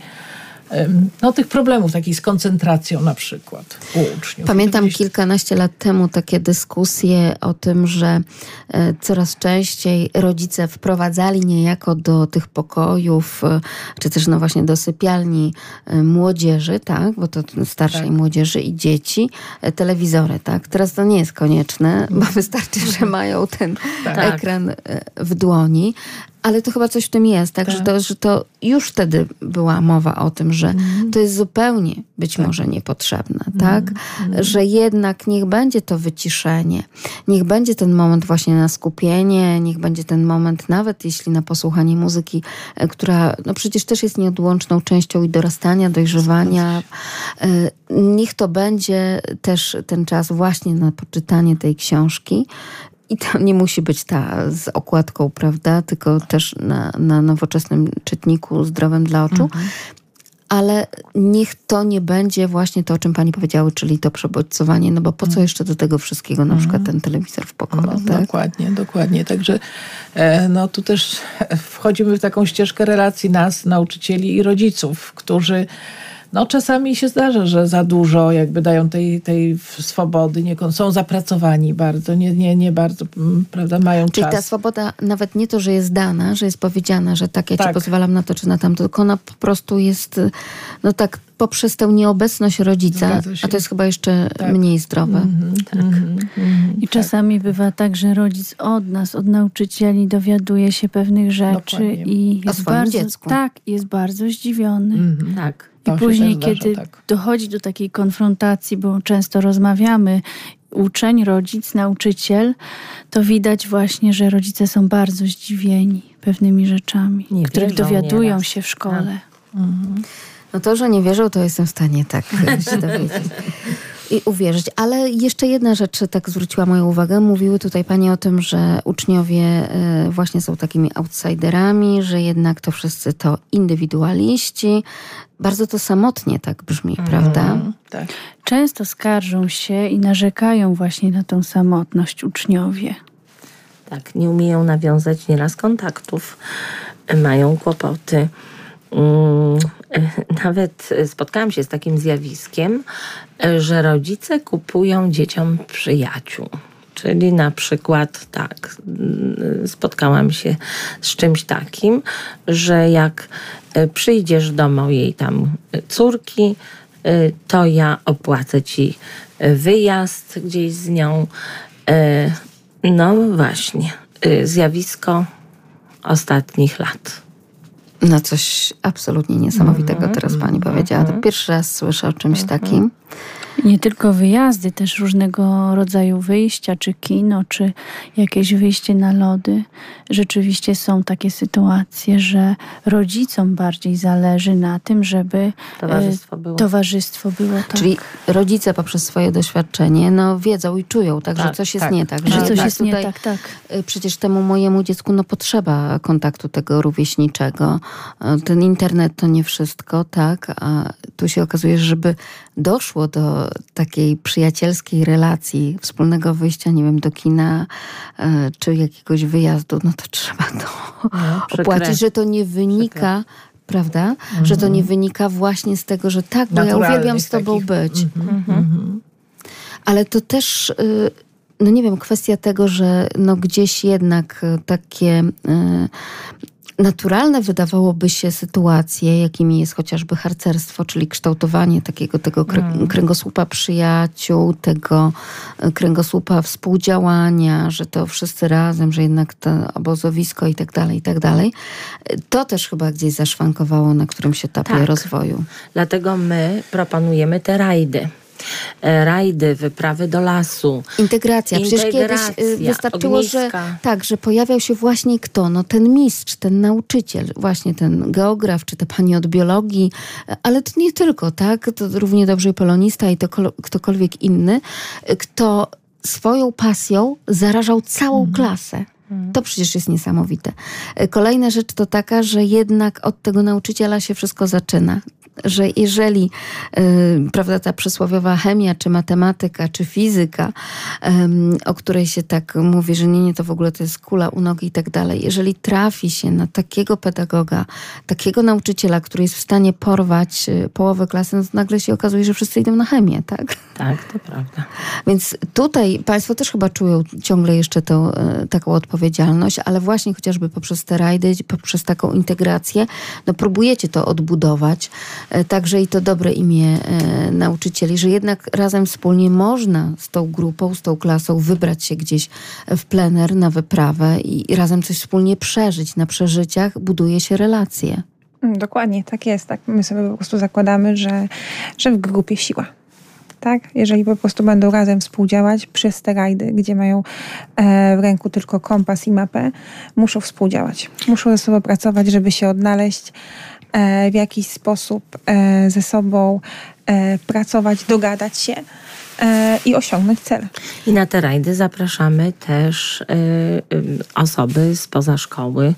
[SPEAKER 3] no, tych problemów, takiej z koncentracją na przykład u uczniów.
[SPEAKER 1] Pamiętam kilkanaście lat temu takie dyskusje o tym, że e, coraz częściej rodzice wprowadzali niejako do tych pokojów, e, czy też no właśnie do sypialni e, młodzieży, tak, bo to starszej
[SPEAKER 3] Tak.
[SPEAKER 1] młodzieży i dzieci, telewizory, tak. Teraz to nie jest konieczne, bo wystarczy, że mają ten
[SPEAKER 6] Tak.
[SPEAKER 1] ekran w dłoni. Ale to chyba coś w tym jest, tak?
[SPEAKER 3] Tak.
[SPEAKER 1] Że, to, że to już wtedy była mowa o tym, że
[SPEAKER 3] Mhm.
[SPEAKER 1] to jest zupełnie być może niepotrzebne, tak? Że jednak niech będzie to wyciszenie, niech będzie ten moment właśnie na skupienie, niech będzie ten moment nawet jeśli na posłuchanie muzyki, e, która no przecież też jest nieodłączną częścią i dorastania, dojrzewania. E, Niech to będzie też ten czas właśnie na poczytanie tej książki. I to nie musi być ta z okładką, prawda? Tylko też na, na nowoczesnym czytniku zdrowym dla oczu. Ale niech to nie będzie właśnie to, o czym pani powiedziały, czyli to przebodźcowanie, no bo po co jeszcze do tego wszystkiego na przykład ten telewizor w pokoju,
[SPEAKER 3] No,
[SPEAKER 1] tak?
[SPEAKER 3] Dokładnie, dokładnie. Także e, no, tu też wchodzimy w taką ścieżkę relacji nas, nauczycieli i rodziców, którzy no, czasami się zdarza, że za dużo jakby dają tej, tej swobody, nie, są zapracowani bardzo, nie, nie, nie bardzo, mm, prawda, mają
[SPEAKER 1] Czyli ta
[SPEAKER 3] czas.
[SPEAKER 1] swoboda nawet nie to, że jest dana, że jest powiedziana, że tak, ja ci
[SPEAKER 3] Tak.
[SPEAKER 1] pozwalam na to czy na tamto, tylko ona po prostu jest, no tak, poprzez tę nieobecność rodzica, a to jest chyba jeszcze
[SPEAKER 3] Tak.
[SPEAKER 1] mniej zdrowe.
[SPEAKER 3] Mhm,
[SPEAKER 5] I czasami bywa tak, że rodzic od nas, od nauczycieli dowiaduje się pewnych rzeczy
[SPEAKER 3] Dokładnie.
[SPEAKER 5] i jest bardzo,
[SPEAKER 1] dziecku.
[SPEAKER 5] tak, jest bardzo zdziwiony.
[SPEAKER 3] Mhm.
[SPEAKER 6] Tak.
[SPEAKER 5] I
[SPEAKER 3] To
[SPEAKER 5] później,
[SPEAKER 3] zdarza,
[SPEAKER 5] kiedy
[SPEAKER 3] tak.
[SPEAKER 5] dochodzi do takiej konfrontacji, bo często rozmawiamy, uczeń, rodzic, nauczyciel, to widać właśnie, że rodzice są bardzo zdziwieni pewnymi rzeczami,
[SPEAKER 6] Nie
[SPEAKER 5] których dowiadują
[SPEAKER 6] nieraz.
[SPEAKER 5] się w szkole.
[SPEAKER 1] No to, że nie wierzą, to jestem w stanie tak się [LAUGHS] dowiedzieć. I uwierzyć. Ale jeszcze jedna rzecz tak zwróciła moją uwagę. Mówiły tutaj Panie o tym, że uczniowie e, właśnie są takimi outsiderami, że jednak to wszyscy to indywidualiści. Bardzo to samotnie tak brzmi, prawda?
[SPEAKER 3] Mhm, Tak.
[SPEAKER 5] Często skarżą się i narzekają właśnie na tą samotność uczniowie.
[SPEAKER 6] Tak, nie umieją nawiązać nieraz kontaktów, mają kłopoty. Mm, [LAUGHS] Nawet spotkałam się z takim zjawiskiem, że rodzice kupują dzieciom przyjaciół. Czyli na przykład tak, mm, spotkałam się z czymś takim, że jak e, przyjdziesz do mojej tam córki, e, to ja opłacę ci e, wyjazd gdzieś z nią. No właśnie, zjawisko ostatnich lat.
[SPEAKER 1] No coś absolutnie niesamowitego
[SPEAKER 3] Mhm,
[SPEAKER 1] teraz Pani powiedziała. To pierwszy raz słyszę o czymś takim.
[SPEAKER 5] Nie tylko wyjazdy, też różnego rodzaju wyjścia, czy kino, czy jakieś wyjście na lody. Rzeczywiście są takie sytuacje, że rodzicom bardziej zależy na tym, żeby
[SPEAKER 6] Towarzystwo
[SPEAKER 5] e,
[SPEAKER 6] było.
[SPEAKER 5] towarzystwo było tak.
[SPEAKER 1] Czyli rodzice poprzez swoje doświadczenie no, wiedzą i czują, tak, że
[SPEAKER 6] Tak,
[SPEAKER 1] coś jest
[SPEAKER 3] tak.
[SPEAKER 1] nie tak.
[SPEAKER 5] że coś
[SPEAKER 1] jednak
[SPEAKER 5] jest nie
[SPEAKER 1] tutaj,
[SPEAKER 5] tak, tak.
[SPEAKER 1] y, Przecież temu mojemu dziecku no, potrzeba kontaktu tego rówieśniczego. Y, Ten internet to nie wszystko, tak? A tu się okazuje, że żeby doszło do takiej przyjacielskiej relacji, wspólnego wyjścia, nie wiem, do kina y, czy jakiegoś wyjazdu, no to trzeba to
[SPEAKER 6] przykre.
[SPEAKER 1] opłacić, że to nie wynika... Prawda? Że to nie wynika właśnie z tego, że tak, bo ja uwielbiam z tobą
[SPEAKER 3] takich.
[SPEAKER 1] być.
[SPEAKER 3] Mhm.
[SPEAKER 1] Ale to też, y, no nie wiem, kwestia tego, że no gdzieś jednak y, takie y, naturalne wydawałoby się sytuacje, jakimi jest chociażby harcerstwo, czyli kształtowanie takiego tego krę- kręgosłupa przyjaciół, tego y, kręgosłupa współdziałania, że to wszyscy razem, że jednak to obozowisko i tak dalej, i tak dalej. To też chyba gdzieś zaszwankowało na którymś etapie
[SPEAKER 6] Tak.
[SPEAKER 1] rozwoju.
[SPEAKER 6] Dlatego my proponujemy te rajdy. E, Rajdy, wyprawy do lasu.
[SPEAKER 1] Integracja. Przecież kiedyś y,
[SPEAKER 6] Integracja,
[SPEAKER 1] wystarczyło, że tak, że pojawiał się właśnie kto? No ten mistrz, ten nauczyciel, właśnie ten geograf, czy ta pani od biologii, ale to nie tylko, tak? To równie dobrze i polonista i to kol- ktokolwiek inny, kto swoją pasją zarażał całą klasę. To przecież jest niesamowite. Y, Kolejna rzecz to taka, że jednak od tego nauczyciela się wszystko zaczyna. Że jeżeli, y, prawda, ta przysłowiowa chemia, czy matematyka, czy fizyka, o której się tak mówi, że nie, nie, to w ogóle to jest kula u nogi i tak dalej. Jeżeli trafi się na takiego pedagoga, takiego nauczyciela, który jest w stanie porwać y, połowę klasy, no to nagle się okazuje, że wszyscy idą na chemię, tak?
[SPEAKER 6] Tak, to prawda.
[SPEAKER 1] Więc tutaj Państwo też chyba czują ciągle jeszcze tą, e, taką odpowiedzialność odpowiedzialność, ale właśnie chociażby poprzez te rajdy, poprzez taką integrację, no próbujecie to odbudować, e, także i to dobre imię e, nauczycieli, że jednak razem wspólnie można z tą grupą, z tą klasą wybrać się gdzieś w plener na wyprawę i, razem coś wspólnie przeżyć. Na przeżyciach buduje się relacje.
[SPEAKER 4] Mm, Dokładnie, tak jest. Tak. My sobie po prostu zakładamy, że, że w grupie siła. Tak? Jeżeli po prostu będą razem współdziałać przez te rajdy, gdzie mają e, w ręku tylko kompas i mapę, muszą współdziałać. Muszą ze sobą pracować, żeby się odnaleźć e, w jakiś sposób e, ze sobą pracować, dogadać się i osiągnąć cele.
[SPEAKER 6] I na te rajdy zapraszamy też y, y, osoby spoza szkoły.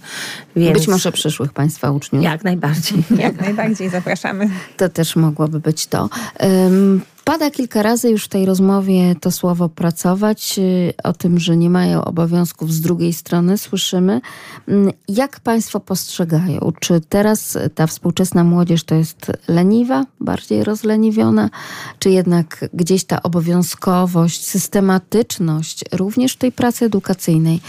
[SPEAKER 6] Więc
[SPEAKER 1] Być może przyszłych Państwa uczniów.
[SPEAKER 6] Jak najbardziej. [LAUGHS]
[SPEAKER 4] Jak najbardziej zapraszamy.
[SPEAKER 1] To też mogłoby być to. Ym, Pada kilka razy już w tej rozmowie to słowo pracować, y, o tym, że nie mają obowiązków z drugiej strony, słyszymy. Mm, Jak Państwo postrzegają? Czy teraz ta współczesna młodzież to jest leniwa, bardziej rozleniwiona, czy jednak gdzieś ta obowiązkowość, systematyczność również w tej pracy edukacyjnej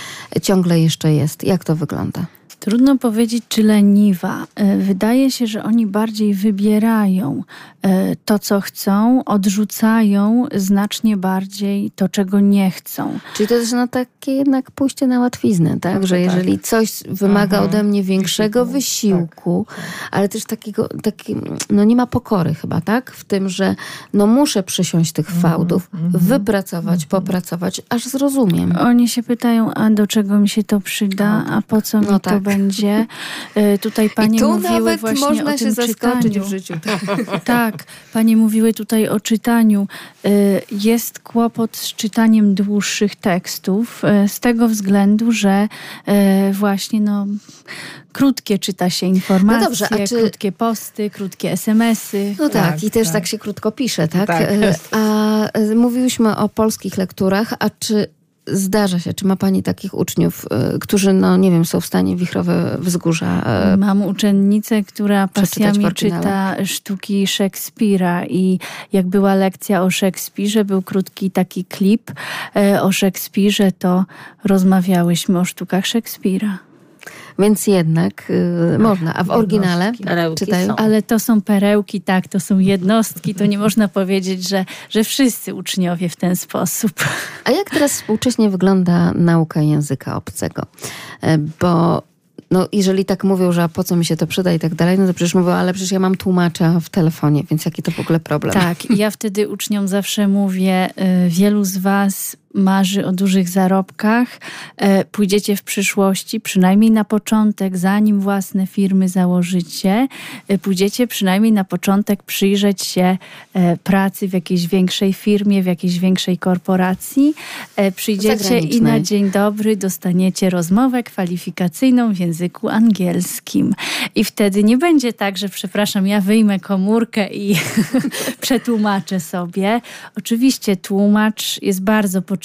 [SPEAKER 1] ciągle jeszcze jest? Jak to wygląda?
[SPEAKER 5] Trudno powiedzieć, czy leniwa. E, Wydaje się, że oni bardziej wybierają e, to, co chcą, odrzucają znacznie bardziej to, czego nie chcą.
[SPEAKER 1] Czyli to jest na takie jednak pójście na łatwiznę, tak? Że jeżeli coś wymaga ode mnie większego wysiłku, ale też takiego, taki, no nie ma pokory chyba, tak? W tym, że no muszę przysiąść tych fałdów, wypracować, popracować, aż zrozumiem.
[SPEAKER 5] Oni się pytają, a do czego mi się to przyda, a po co mi
[SPEAKER 1] No
[SPEAKER 5] to
[SPEAKER 1] tak.
[SPEAKER 5] Będzie. E, Tutaj panie
[SPEAKER 1] I tu
[SPEAKER 5] mówiły
[SPEAKER 1] nawet
[SPEAKER 5] właśnie
[SPEAKER 1] można
[SPEAKER 5] o
[SPEAKER 1] się
[SPEAKER 5] tym
[SPEAKER 1] zaskoczyć
[SPEAKER 5] czytaniu.
[SPEAKER 1] w życiu. [LAUGHS]
[SPEAKER 5] Tak, panie mówiły tutaj o czytaniu. Y, Jest kłopot z czytaniem dłuższych tekstów y, z tego względu, że właśnie no, krótkie czyta się informacje,
[SPEAKER 1] No dobrze, a czy-
[SPEAKER 5] krótkie posty, krótkie smsy.
[SPEAKER 1] No tak,
[SPEAKER 3] Tak,
[SPEAKER 1] i też
[SPEAKER 3] tak.
[SPEAKER 1] tak. się krótko pisze, tak?
[SPEAKER 3] Tak.
[SPEAKER 1] E, A e, mówiłyśmy o polskich lekturach, a czy zdarza się, czy ma pani takich uczniów, e, którzy, no nie wiem, są w stanie wichrowe wzgórza e,
[SPEAKER 5] Mam uczennicę, która pasjami czyta sztuki Szekspira i jak była lekcja o Szekspirze, był krótki taki klip e, o Szekspirze, to rozmawiałyśmy o sztukach Szekspira.
[SPEAKER 1] Więc jednak y, można. A w oryginale czytają?
[SPEAKER 5] Ale to są perełki, tak, to są jednostki, to nie można powiedzieć, że, że wszyscy uczniowie w ten sposób.
[SPEAKER 1] A jak teraz współcześnie wygląda nauka języka obcego? E, Bo no, jeżeli tak mówią, że a po co mi się to przyda i tak dalej, no to przecież mówią, ale przecież ja mam tłumacza w telefonie, więc jaki to w ogóle problem?
[SPEAKER 5] Tak, i ja wtedy uczniom zawsze mówię, y, wielu z was marzy o dużych zarobkach, e, pójdziecie w przyszłości, przynajmniej na początek, zanim własne firmy założycie, e, pójdziecie przynajmniej na początek przyjrzeć się e, pracy w jakiejś większej firmie, w jakiejś większej korporacji. Przyjdziecie i na dzień dobry dostaniecie rozmowę kwalifikacyjną w języku angielskim. I wtedy nie będzie tak, że przepraszam, ja wyjmę komórkę i [LAUGHS] przetłumaczę sobie. Oczywiście tłumacz jest bardzo potrzebny,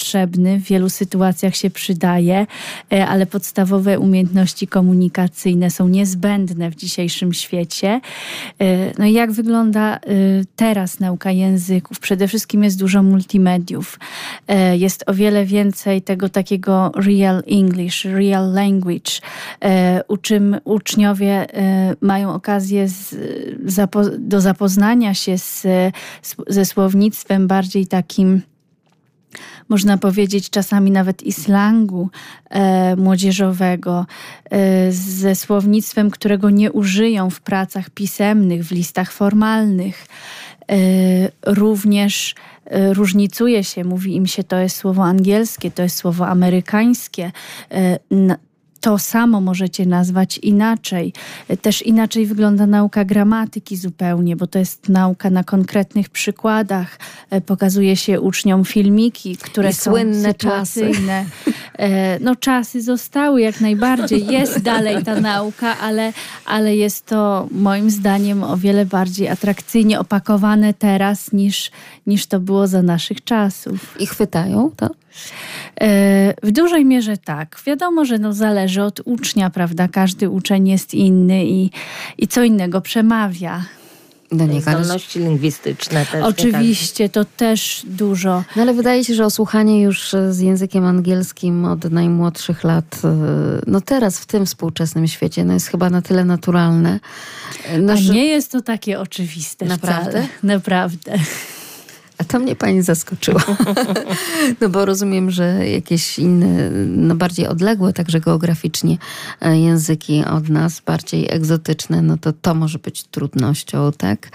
[SPEAKER 5] w wielu sytuacjach się przydaje, e, ale podstawowe umiejętności komunikacyjne są niezbędne w dzisiejszym świecie. E, No i jak wygląda e, teraz nauka języków? Przede wszystkim jest dużo multimediów. Jest o wiele więcej tego takiego real English, real language. Uczym, uczniowie mają okazję do zapoznania się z, ze słownictwem bardziej takim można powiedzieć czasami nawet i slangu e, młodzieżowego, e, ze słownictwem, którego nie użyją w pracach pisemnych, w listach formalnych. E, również e, różnicuje się, mówi im się to jest słowo angielskie, to jest słowo amerykańskie. To samo możecie nazwać inaczej. Też inaczej wygląda nauka gramatyki zupełnie, bo to jest nauka na konkretnych przykładach. E, Pokazuje się uczniom filmiki, które
[SPEAKER 1] I
[SPEAKER 5] są
[SPEAKER 1] słynne czasy.
[SPEAKER 5] sytuacyjne. E, No czasy zostały jak najbardziej. Jest dalej ta nauka, ale, ale jest to moim zdaniem o wiele bardziej atrakcyjnie opakowane teraz niż, niż to było za naszych czasów.
[SPEAKER 1] I chwytają to?
[SPEAKER 5] E, W dużej mierze tak. Wiadomo, że no zależy od ucznia, prawda? Każdy uczeń jest inny i, i co innego przemawia.
[SPEAKER 1] No nie, ale-
[SPEAKER 6] Zdolności lingwistyczne też. nie
[SPEAKER 5] Oczywiście, to też dużo.
[SPEAKER 1] No ale wydaje się, że osłuchanie już e, z językiem angielskim od najmłodszych lat, e, no teraz w tym współczesnym świecie, no jest chyba na tyle naturalne. No,
[SPEAKER 5] A
[SPEAKER 1] że-
[SPEAKER 5] nie jest to takie oczywiste
[SPEAKER 1] Naprawdę?
[SPEAKER 5] wcale. Naprawdę. [LAUGHS]
[SPEAKER 1] A to mnie pani zaskoczyła. [LAUGHS] no bo rozumiem, że jakieś inne, no bardziej odległe, także geograficznie e, języki od nas, bardziej egzotyczne, no to to może być trudnością, tak?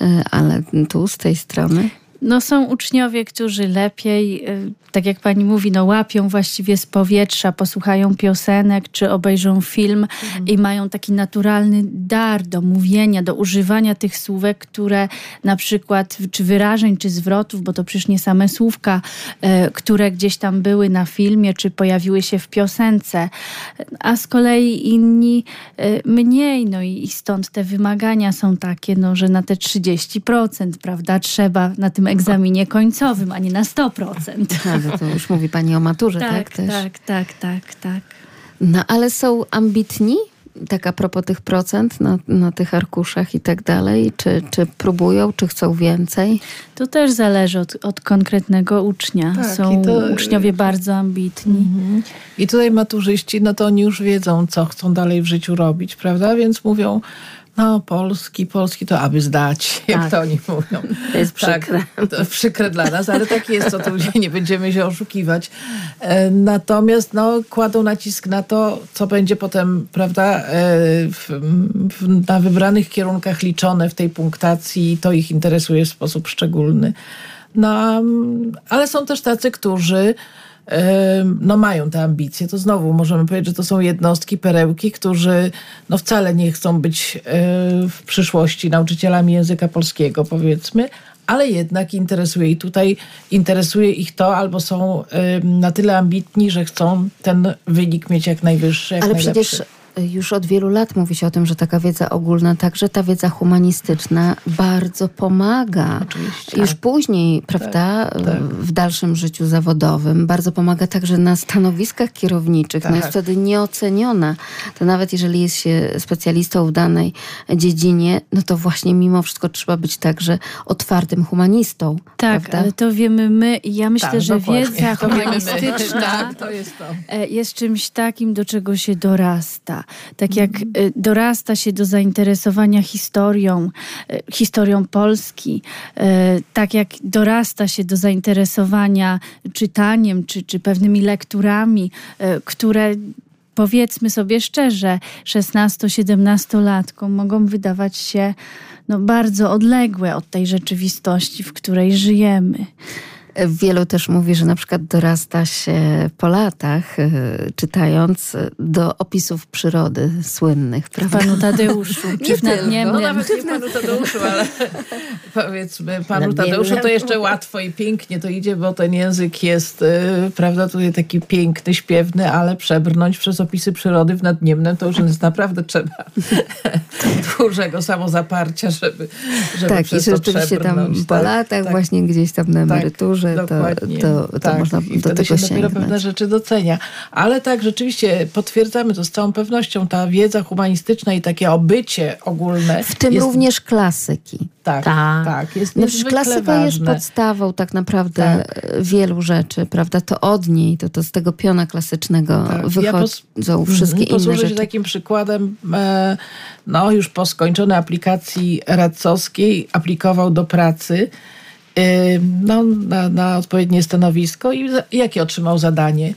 [SPEAKER 1] E, Ale tu z tej strony.
[SPEAKER 5] No są uczniowie, którzy lepiej, y, tak jak pani mówi, no łapią właściwie z powietrza, posłuchają piosenek czy obejrzą film i mają taki naturalny dar do mówienia, do używania tych słówek, które na przykład, czy wyrażeń, czy zwrotów, bo to przecież nie same słówka, y, które gdzieś tam były na filmie, czy pojawiły się w piosence, a z kolei inni y, mniej, no i i stąd te wymagania są takie, no, że na te 30%, prawda, trzeba na tym egzaminie końcowym, a nie na 100%. [LAUGHS]
[SPEAKER 1] Ale to już mówi pani o maturze, tak?
[SPEAKER 5] tak,
[SPEAKER 1] też?
[SPEAKER 5] tak, tak, tak, tak.
[SPEAKER 1] No ale są ambitni? Tak a propos tych procent na, na tych arkuszach i tak dalej? Czy, czy próbują, czy chcą więcej?
[SPEAKER 5] To też zależy od, od konkretnego ucznia.
[SPEAKER 3] Tak,
[SPEAKER 5] Są
[SPEAKER 3] to-
[SPEAKER 5] uczniowie bardzo ambitni.
[SPEAKER 3] I tutaj maturzyści, no to oni już wiedzą, co chcą dalej w życiu robić, prawda? Więc mówią, no polski, polski to aby zdać, [LAUGHS] jak
[SPEAKER 6] Tak.
[SPEAKER 3] to oni mówią.
[SPEAKER 6] To jest
[SPEAKER 3] Tak,
[SPEAKER 6] przykre.
[SPEAKER 3] to przykre dla nas, ale tak jest, to tu nie będziemy się oszukiwać. E, Natomiast no, kładą nacisk na to, co będzie potem, prawda, e, w, w, na wybranych kierunkach liczone w tej punktacji, to ich interesuje w sposób szczególny. No, ale są też tacy, którzy no mają te ambicje, to znowu możemy powiedzieć, że to są jednostki, perełki, którzy no wcale nie chcą być e, w przyszłości nauczycielami języka polskiego, powiedzmy, ale jednak interesuje i tutaj interesuje ich to, albo są na tyle ambitni, że chcą ten wynik mieć jak najwyższy, jak
[SPEAKER 1] Ale
[SPEAKER 3] najlepszy.
[SPEAKER 1] przecież już od wielu lat mówi się o tym, że taka wiedza ogólna, także ta wiedza humanistyczna bardzo pomaga.
[SPEAKER 3] Oczywiście.
[SPEAKER 1] Już później, prawda,
[SPEAKER 3] tak.
[SPEAKER 1] w dalszym życiu zawodowym, bardzo pomaga także na stanowiskach kierowniczych. No
[SPEAKER 3] Tak.
[SPEAKER 1] jest wtedy nieoceniona. To nawet jeżeli jest się specjalistą w danej dziedzinie, no to właśnie mimo wszystko trzeba być także otwartym humanistą.
[SPEAKER 5] Tak,
[SPEAKER 1] prawda?
[SPEAKER 5] ale to wiemy my i ja myślę,
[SPEAKER 3] Tak,
[SPEAKER 5] że
[SPEAKER 3] dokładnie.
[SPEAKER 5] wiedza humanistyczna
[SPEAKER 3] Tak, to jest to.
[SPEAKER 5] e, jest czymś takim, do czego się dorasta. Tak jak
[SPEAKER 3] Mhm.
[SPEAKER 5] e, dorasta się do zainteresowania historią, e, historią Polski, e, tak jak dorasta się do zainteresowania czytaniem czy, czy pewnymi lekturami, które powiedzmy sobie szczerze, 16-17-latkom mogą wydawać się no, bardzo odległe od tej rzeczywistości, w której żyjemy.
[SPEAKER 1] Wielu też mówi, że na przykład dorasta się po latach, e, czytając do opisów przyrody słynnych, prawda?
[SPEAKER 5] Panu Tadeuszu, czy w nadniemnym.
[SPEAKER 3] No nawet nie panu Tadeuszu, ale [LAUGHS] powiedzmy panu. Tadeuszu to jeszcze łatwo i pięknie to idzie, bo ten język jest, y, prawda, tutaj taki piękny, śpiewny, ale przebrnąć przez opisy przyrody w nadniemnym to już jest naprawdę trzeba [LAUGHS] dużego samozaparcia, żeby, żeby
[SPEAKER 1] Tak, i
[SPEAKER 3] przez to
[SPEAKER 1] rzeczywiście tam po
[SPEAKER 3] Tak,
[SPEAKER 1] latach,
[SPEAKER 3] tak.
[SPEAKER 1] właśnie gdzieś tam na emeryturze, to,
[SPEAKER 3] dokładnie.
[SPEAKER 1] to, to
[SPEAKER 3] tak.
[SPEAKER 1] można
[SPEAKER 3] I
[SPEAKER 1] do
[SPEAKER 3] wtedy
[SPEAKER 1] tego
[SPEAKER 3] się dopiero pewne
[SPEAKER 1] sięgnąć.
[SPEAKER 3] rzeczy docenia. Ale tak, rzeczywiście potwierdzamy to z całą pewnością. Ta wiedza humanistyczna i takie obycie ogólne.
[SPEAKER 1] W tym
[SPEAKER 3] jest,
[SPEAKER 1] również klasyki.
[SPEAKER 3] Tak,
[SPEAKER 6] Tak.
[SPEAKER 3] tak. jest
[SPEAKER 1] No przecież
[SPEAKER 3] niezwykle
[SPEAKER 1] klasyka jest
[SPEAKER 3] ważne.
[SPEAKER 1] podstawą tak naprawdę
[SPEAKER 3] Tak.
[SPEAKER 1] wielu rzeczy, prawda? To od niej, to, to z tego piona klasycznego
[SPEAKER 3] Tak. Ja
[SPEAKER 1] wychodzą
[SPEAKER 3] pos-
[SPEAKER 1] wszystkie
[SPEAKER 3] Mhm.
[SPEAKER 1] inne
[SPEAKER 3] Posłużę się
[SPEAKER 1] rzeczy.
[SPEAKER 3] takim przykładem. E, no, już po skończonej aplikacji radcowskiej aplikował do pracy no, na, na odpowiednie stanowisko i jakie otrzymał zadanie.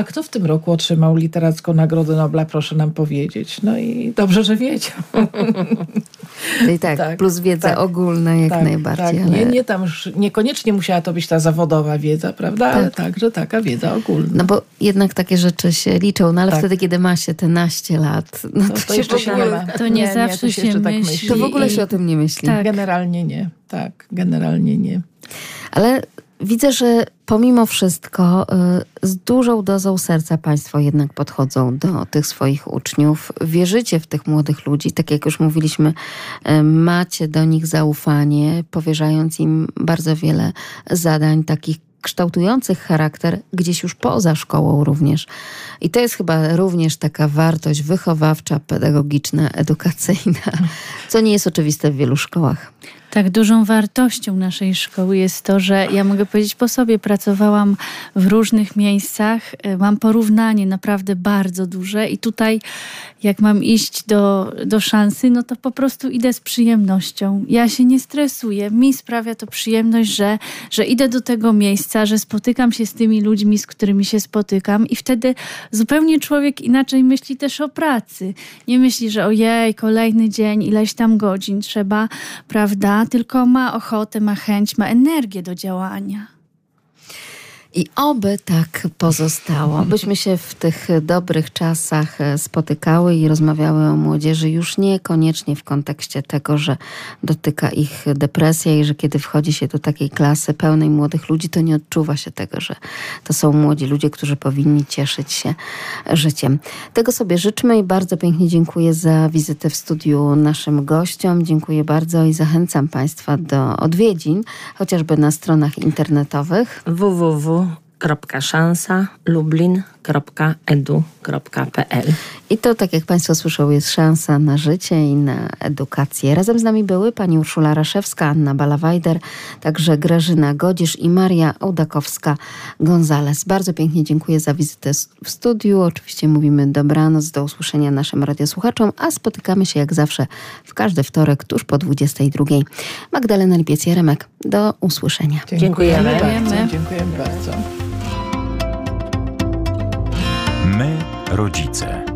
[SPEAKER 3] A kto w tym roku otrzymał literacką Nagrodę Nobla, proszę nam powiedzieć. No i dobrze, że wiedział. [LAUGHS]
[SPEAKER 1] Czyli tak,
[SPEAKER 3] Tak,
[SPEAKER 1] plus wiedza
[SPEAKER 3] tak.
[SPEAKER 1] ogólna jak
[SPEAKER 3] tak,
[SPEAKER 1] najbardziej.
[SPEAKER 3] Tak.
[SPEAKER 1] Ale...
[SPEAKER 3] Nie, nie tam już, niekoniecznie musiała to być ta zawodowa wiedza, prawda? Ale także taka wiedza ogólna.
[SPEAKER 1] No bo jednak takie rzeczy się liczą, no ale
[SPEAKER 3] Tak.
[SPEAKER 1] wtedy, kiedy ma się te naście lat, no to,
[SPEAKER 3] No, to
[SPEAKER 1] się
[SPEAKER 3] jeszcze się
[SPEAKER 1] ogóle,
[SPEAKER 3] nie ma.
[SPEAKER 5] To nie, zawsze
[SPEAKER 3] to
[SPEAKER 5] się
[SPEAKER 3] jeszcze tak
[SPEAKER 5] myśli.
[SPEAKER 3] myśli.
[SPEAKER 1] to w ogóle
[SPEAKER 5] I-
[SPEAKER 1] się o tym nie myśli.
[SPEAKER 5] Tak.
[SPEAKER 3] Generalnie nie. Tak, generalnie nie.
[SPEAKER 1] Ale widzę, że pomimo wszystko y, z dużą dozą serca Państwo jednak podchodzą do tych swoich uczniów. Wierzycie w tych młodych ludzi, tak jak już mówiliśmy, y, macie do nich zaufanie, powierzając im bardzo wiele zadań takich kształtujących charakter gdzieś już poza szkołą również. I to jest chyba również taka wartość wychowawcza, pedagogiczna, edukacyjna, co nie jest oczywiste w wielu szkołach.
[SPEAKER 5] Tak dużą wartością naszej szkoły jest to, że ja mogę powiedzieć po sobie, pracowałam w różnych miejscach, y, mam porównanie naprawdę bardzo duże i tutaj jak mam iść do, do szansy, no to po prostu idę z przyjemnością. Ja się nie stresuję, mi sprawia to przyjemność, że, że idę do tego miejsca, że spotykam się z tymi ludźmi, z którymi się spotykam i wtedy zupełnie człowiek inaczej myśli też o pracy. Nie myśli, że ojej, kolejny dzień, ileś tam godzin trzeba, prawda? Tylko ma ochotę, ma chęć, ma energię do działania.
[SPEAKER 1] I oby tak pozostało, byśmy się w tych dobrych czasach e, spotykały i rozmawiały o młodzieży już niekoniecznie w kontekście tego, że dotyka ich depresja i że kiedy wchodzi się do takiej klasy pełnej młodych ludzi, to nie odczuwa się tego, że to są młodzi ludzie, którzy powinni cieszyć się życiem. Tego sobie życzmy i bardzo pięknie dziękuję za wizytę w studiu naszym gościom. Dziękuję bardzo i zachęcam Państwa do odwiedzin, chociażby na stronach internetowych
[SPEAKER 6] www www.szansa.lublin.edu.pl
[SPEAKER 1] I to, tak jak Państwo słyszą, jest szansa na życie i na edukację. Razem z nami były pani Urszula Raszewska, Anna Balawajder, także Grażyna Godzisz i Maria Ołdakowska-Gonzales. Bardzo pięknie dziękuję za wizytę w studiu. Oczywiście mówimy dobranoc, do usłyszenia naszym radiosłuchaczom, a spotykamy się jak zawsze w każdy wtorek tuż po 22. Magdalena Lipiec-Jaremek, do usłyszenia.
[SPEAKER 6] Dziękujemy.
[SPEAKER 3] Dziękujemy bardzo. Dziękujemy bardzo.
[SPEAKER 2] My, rodzice.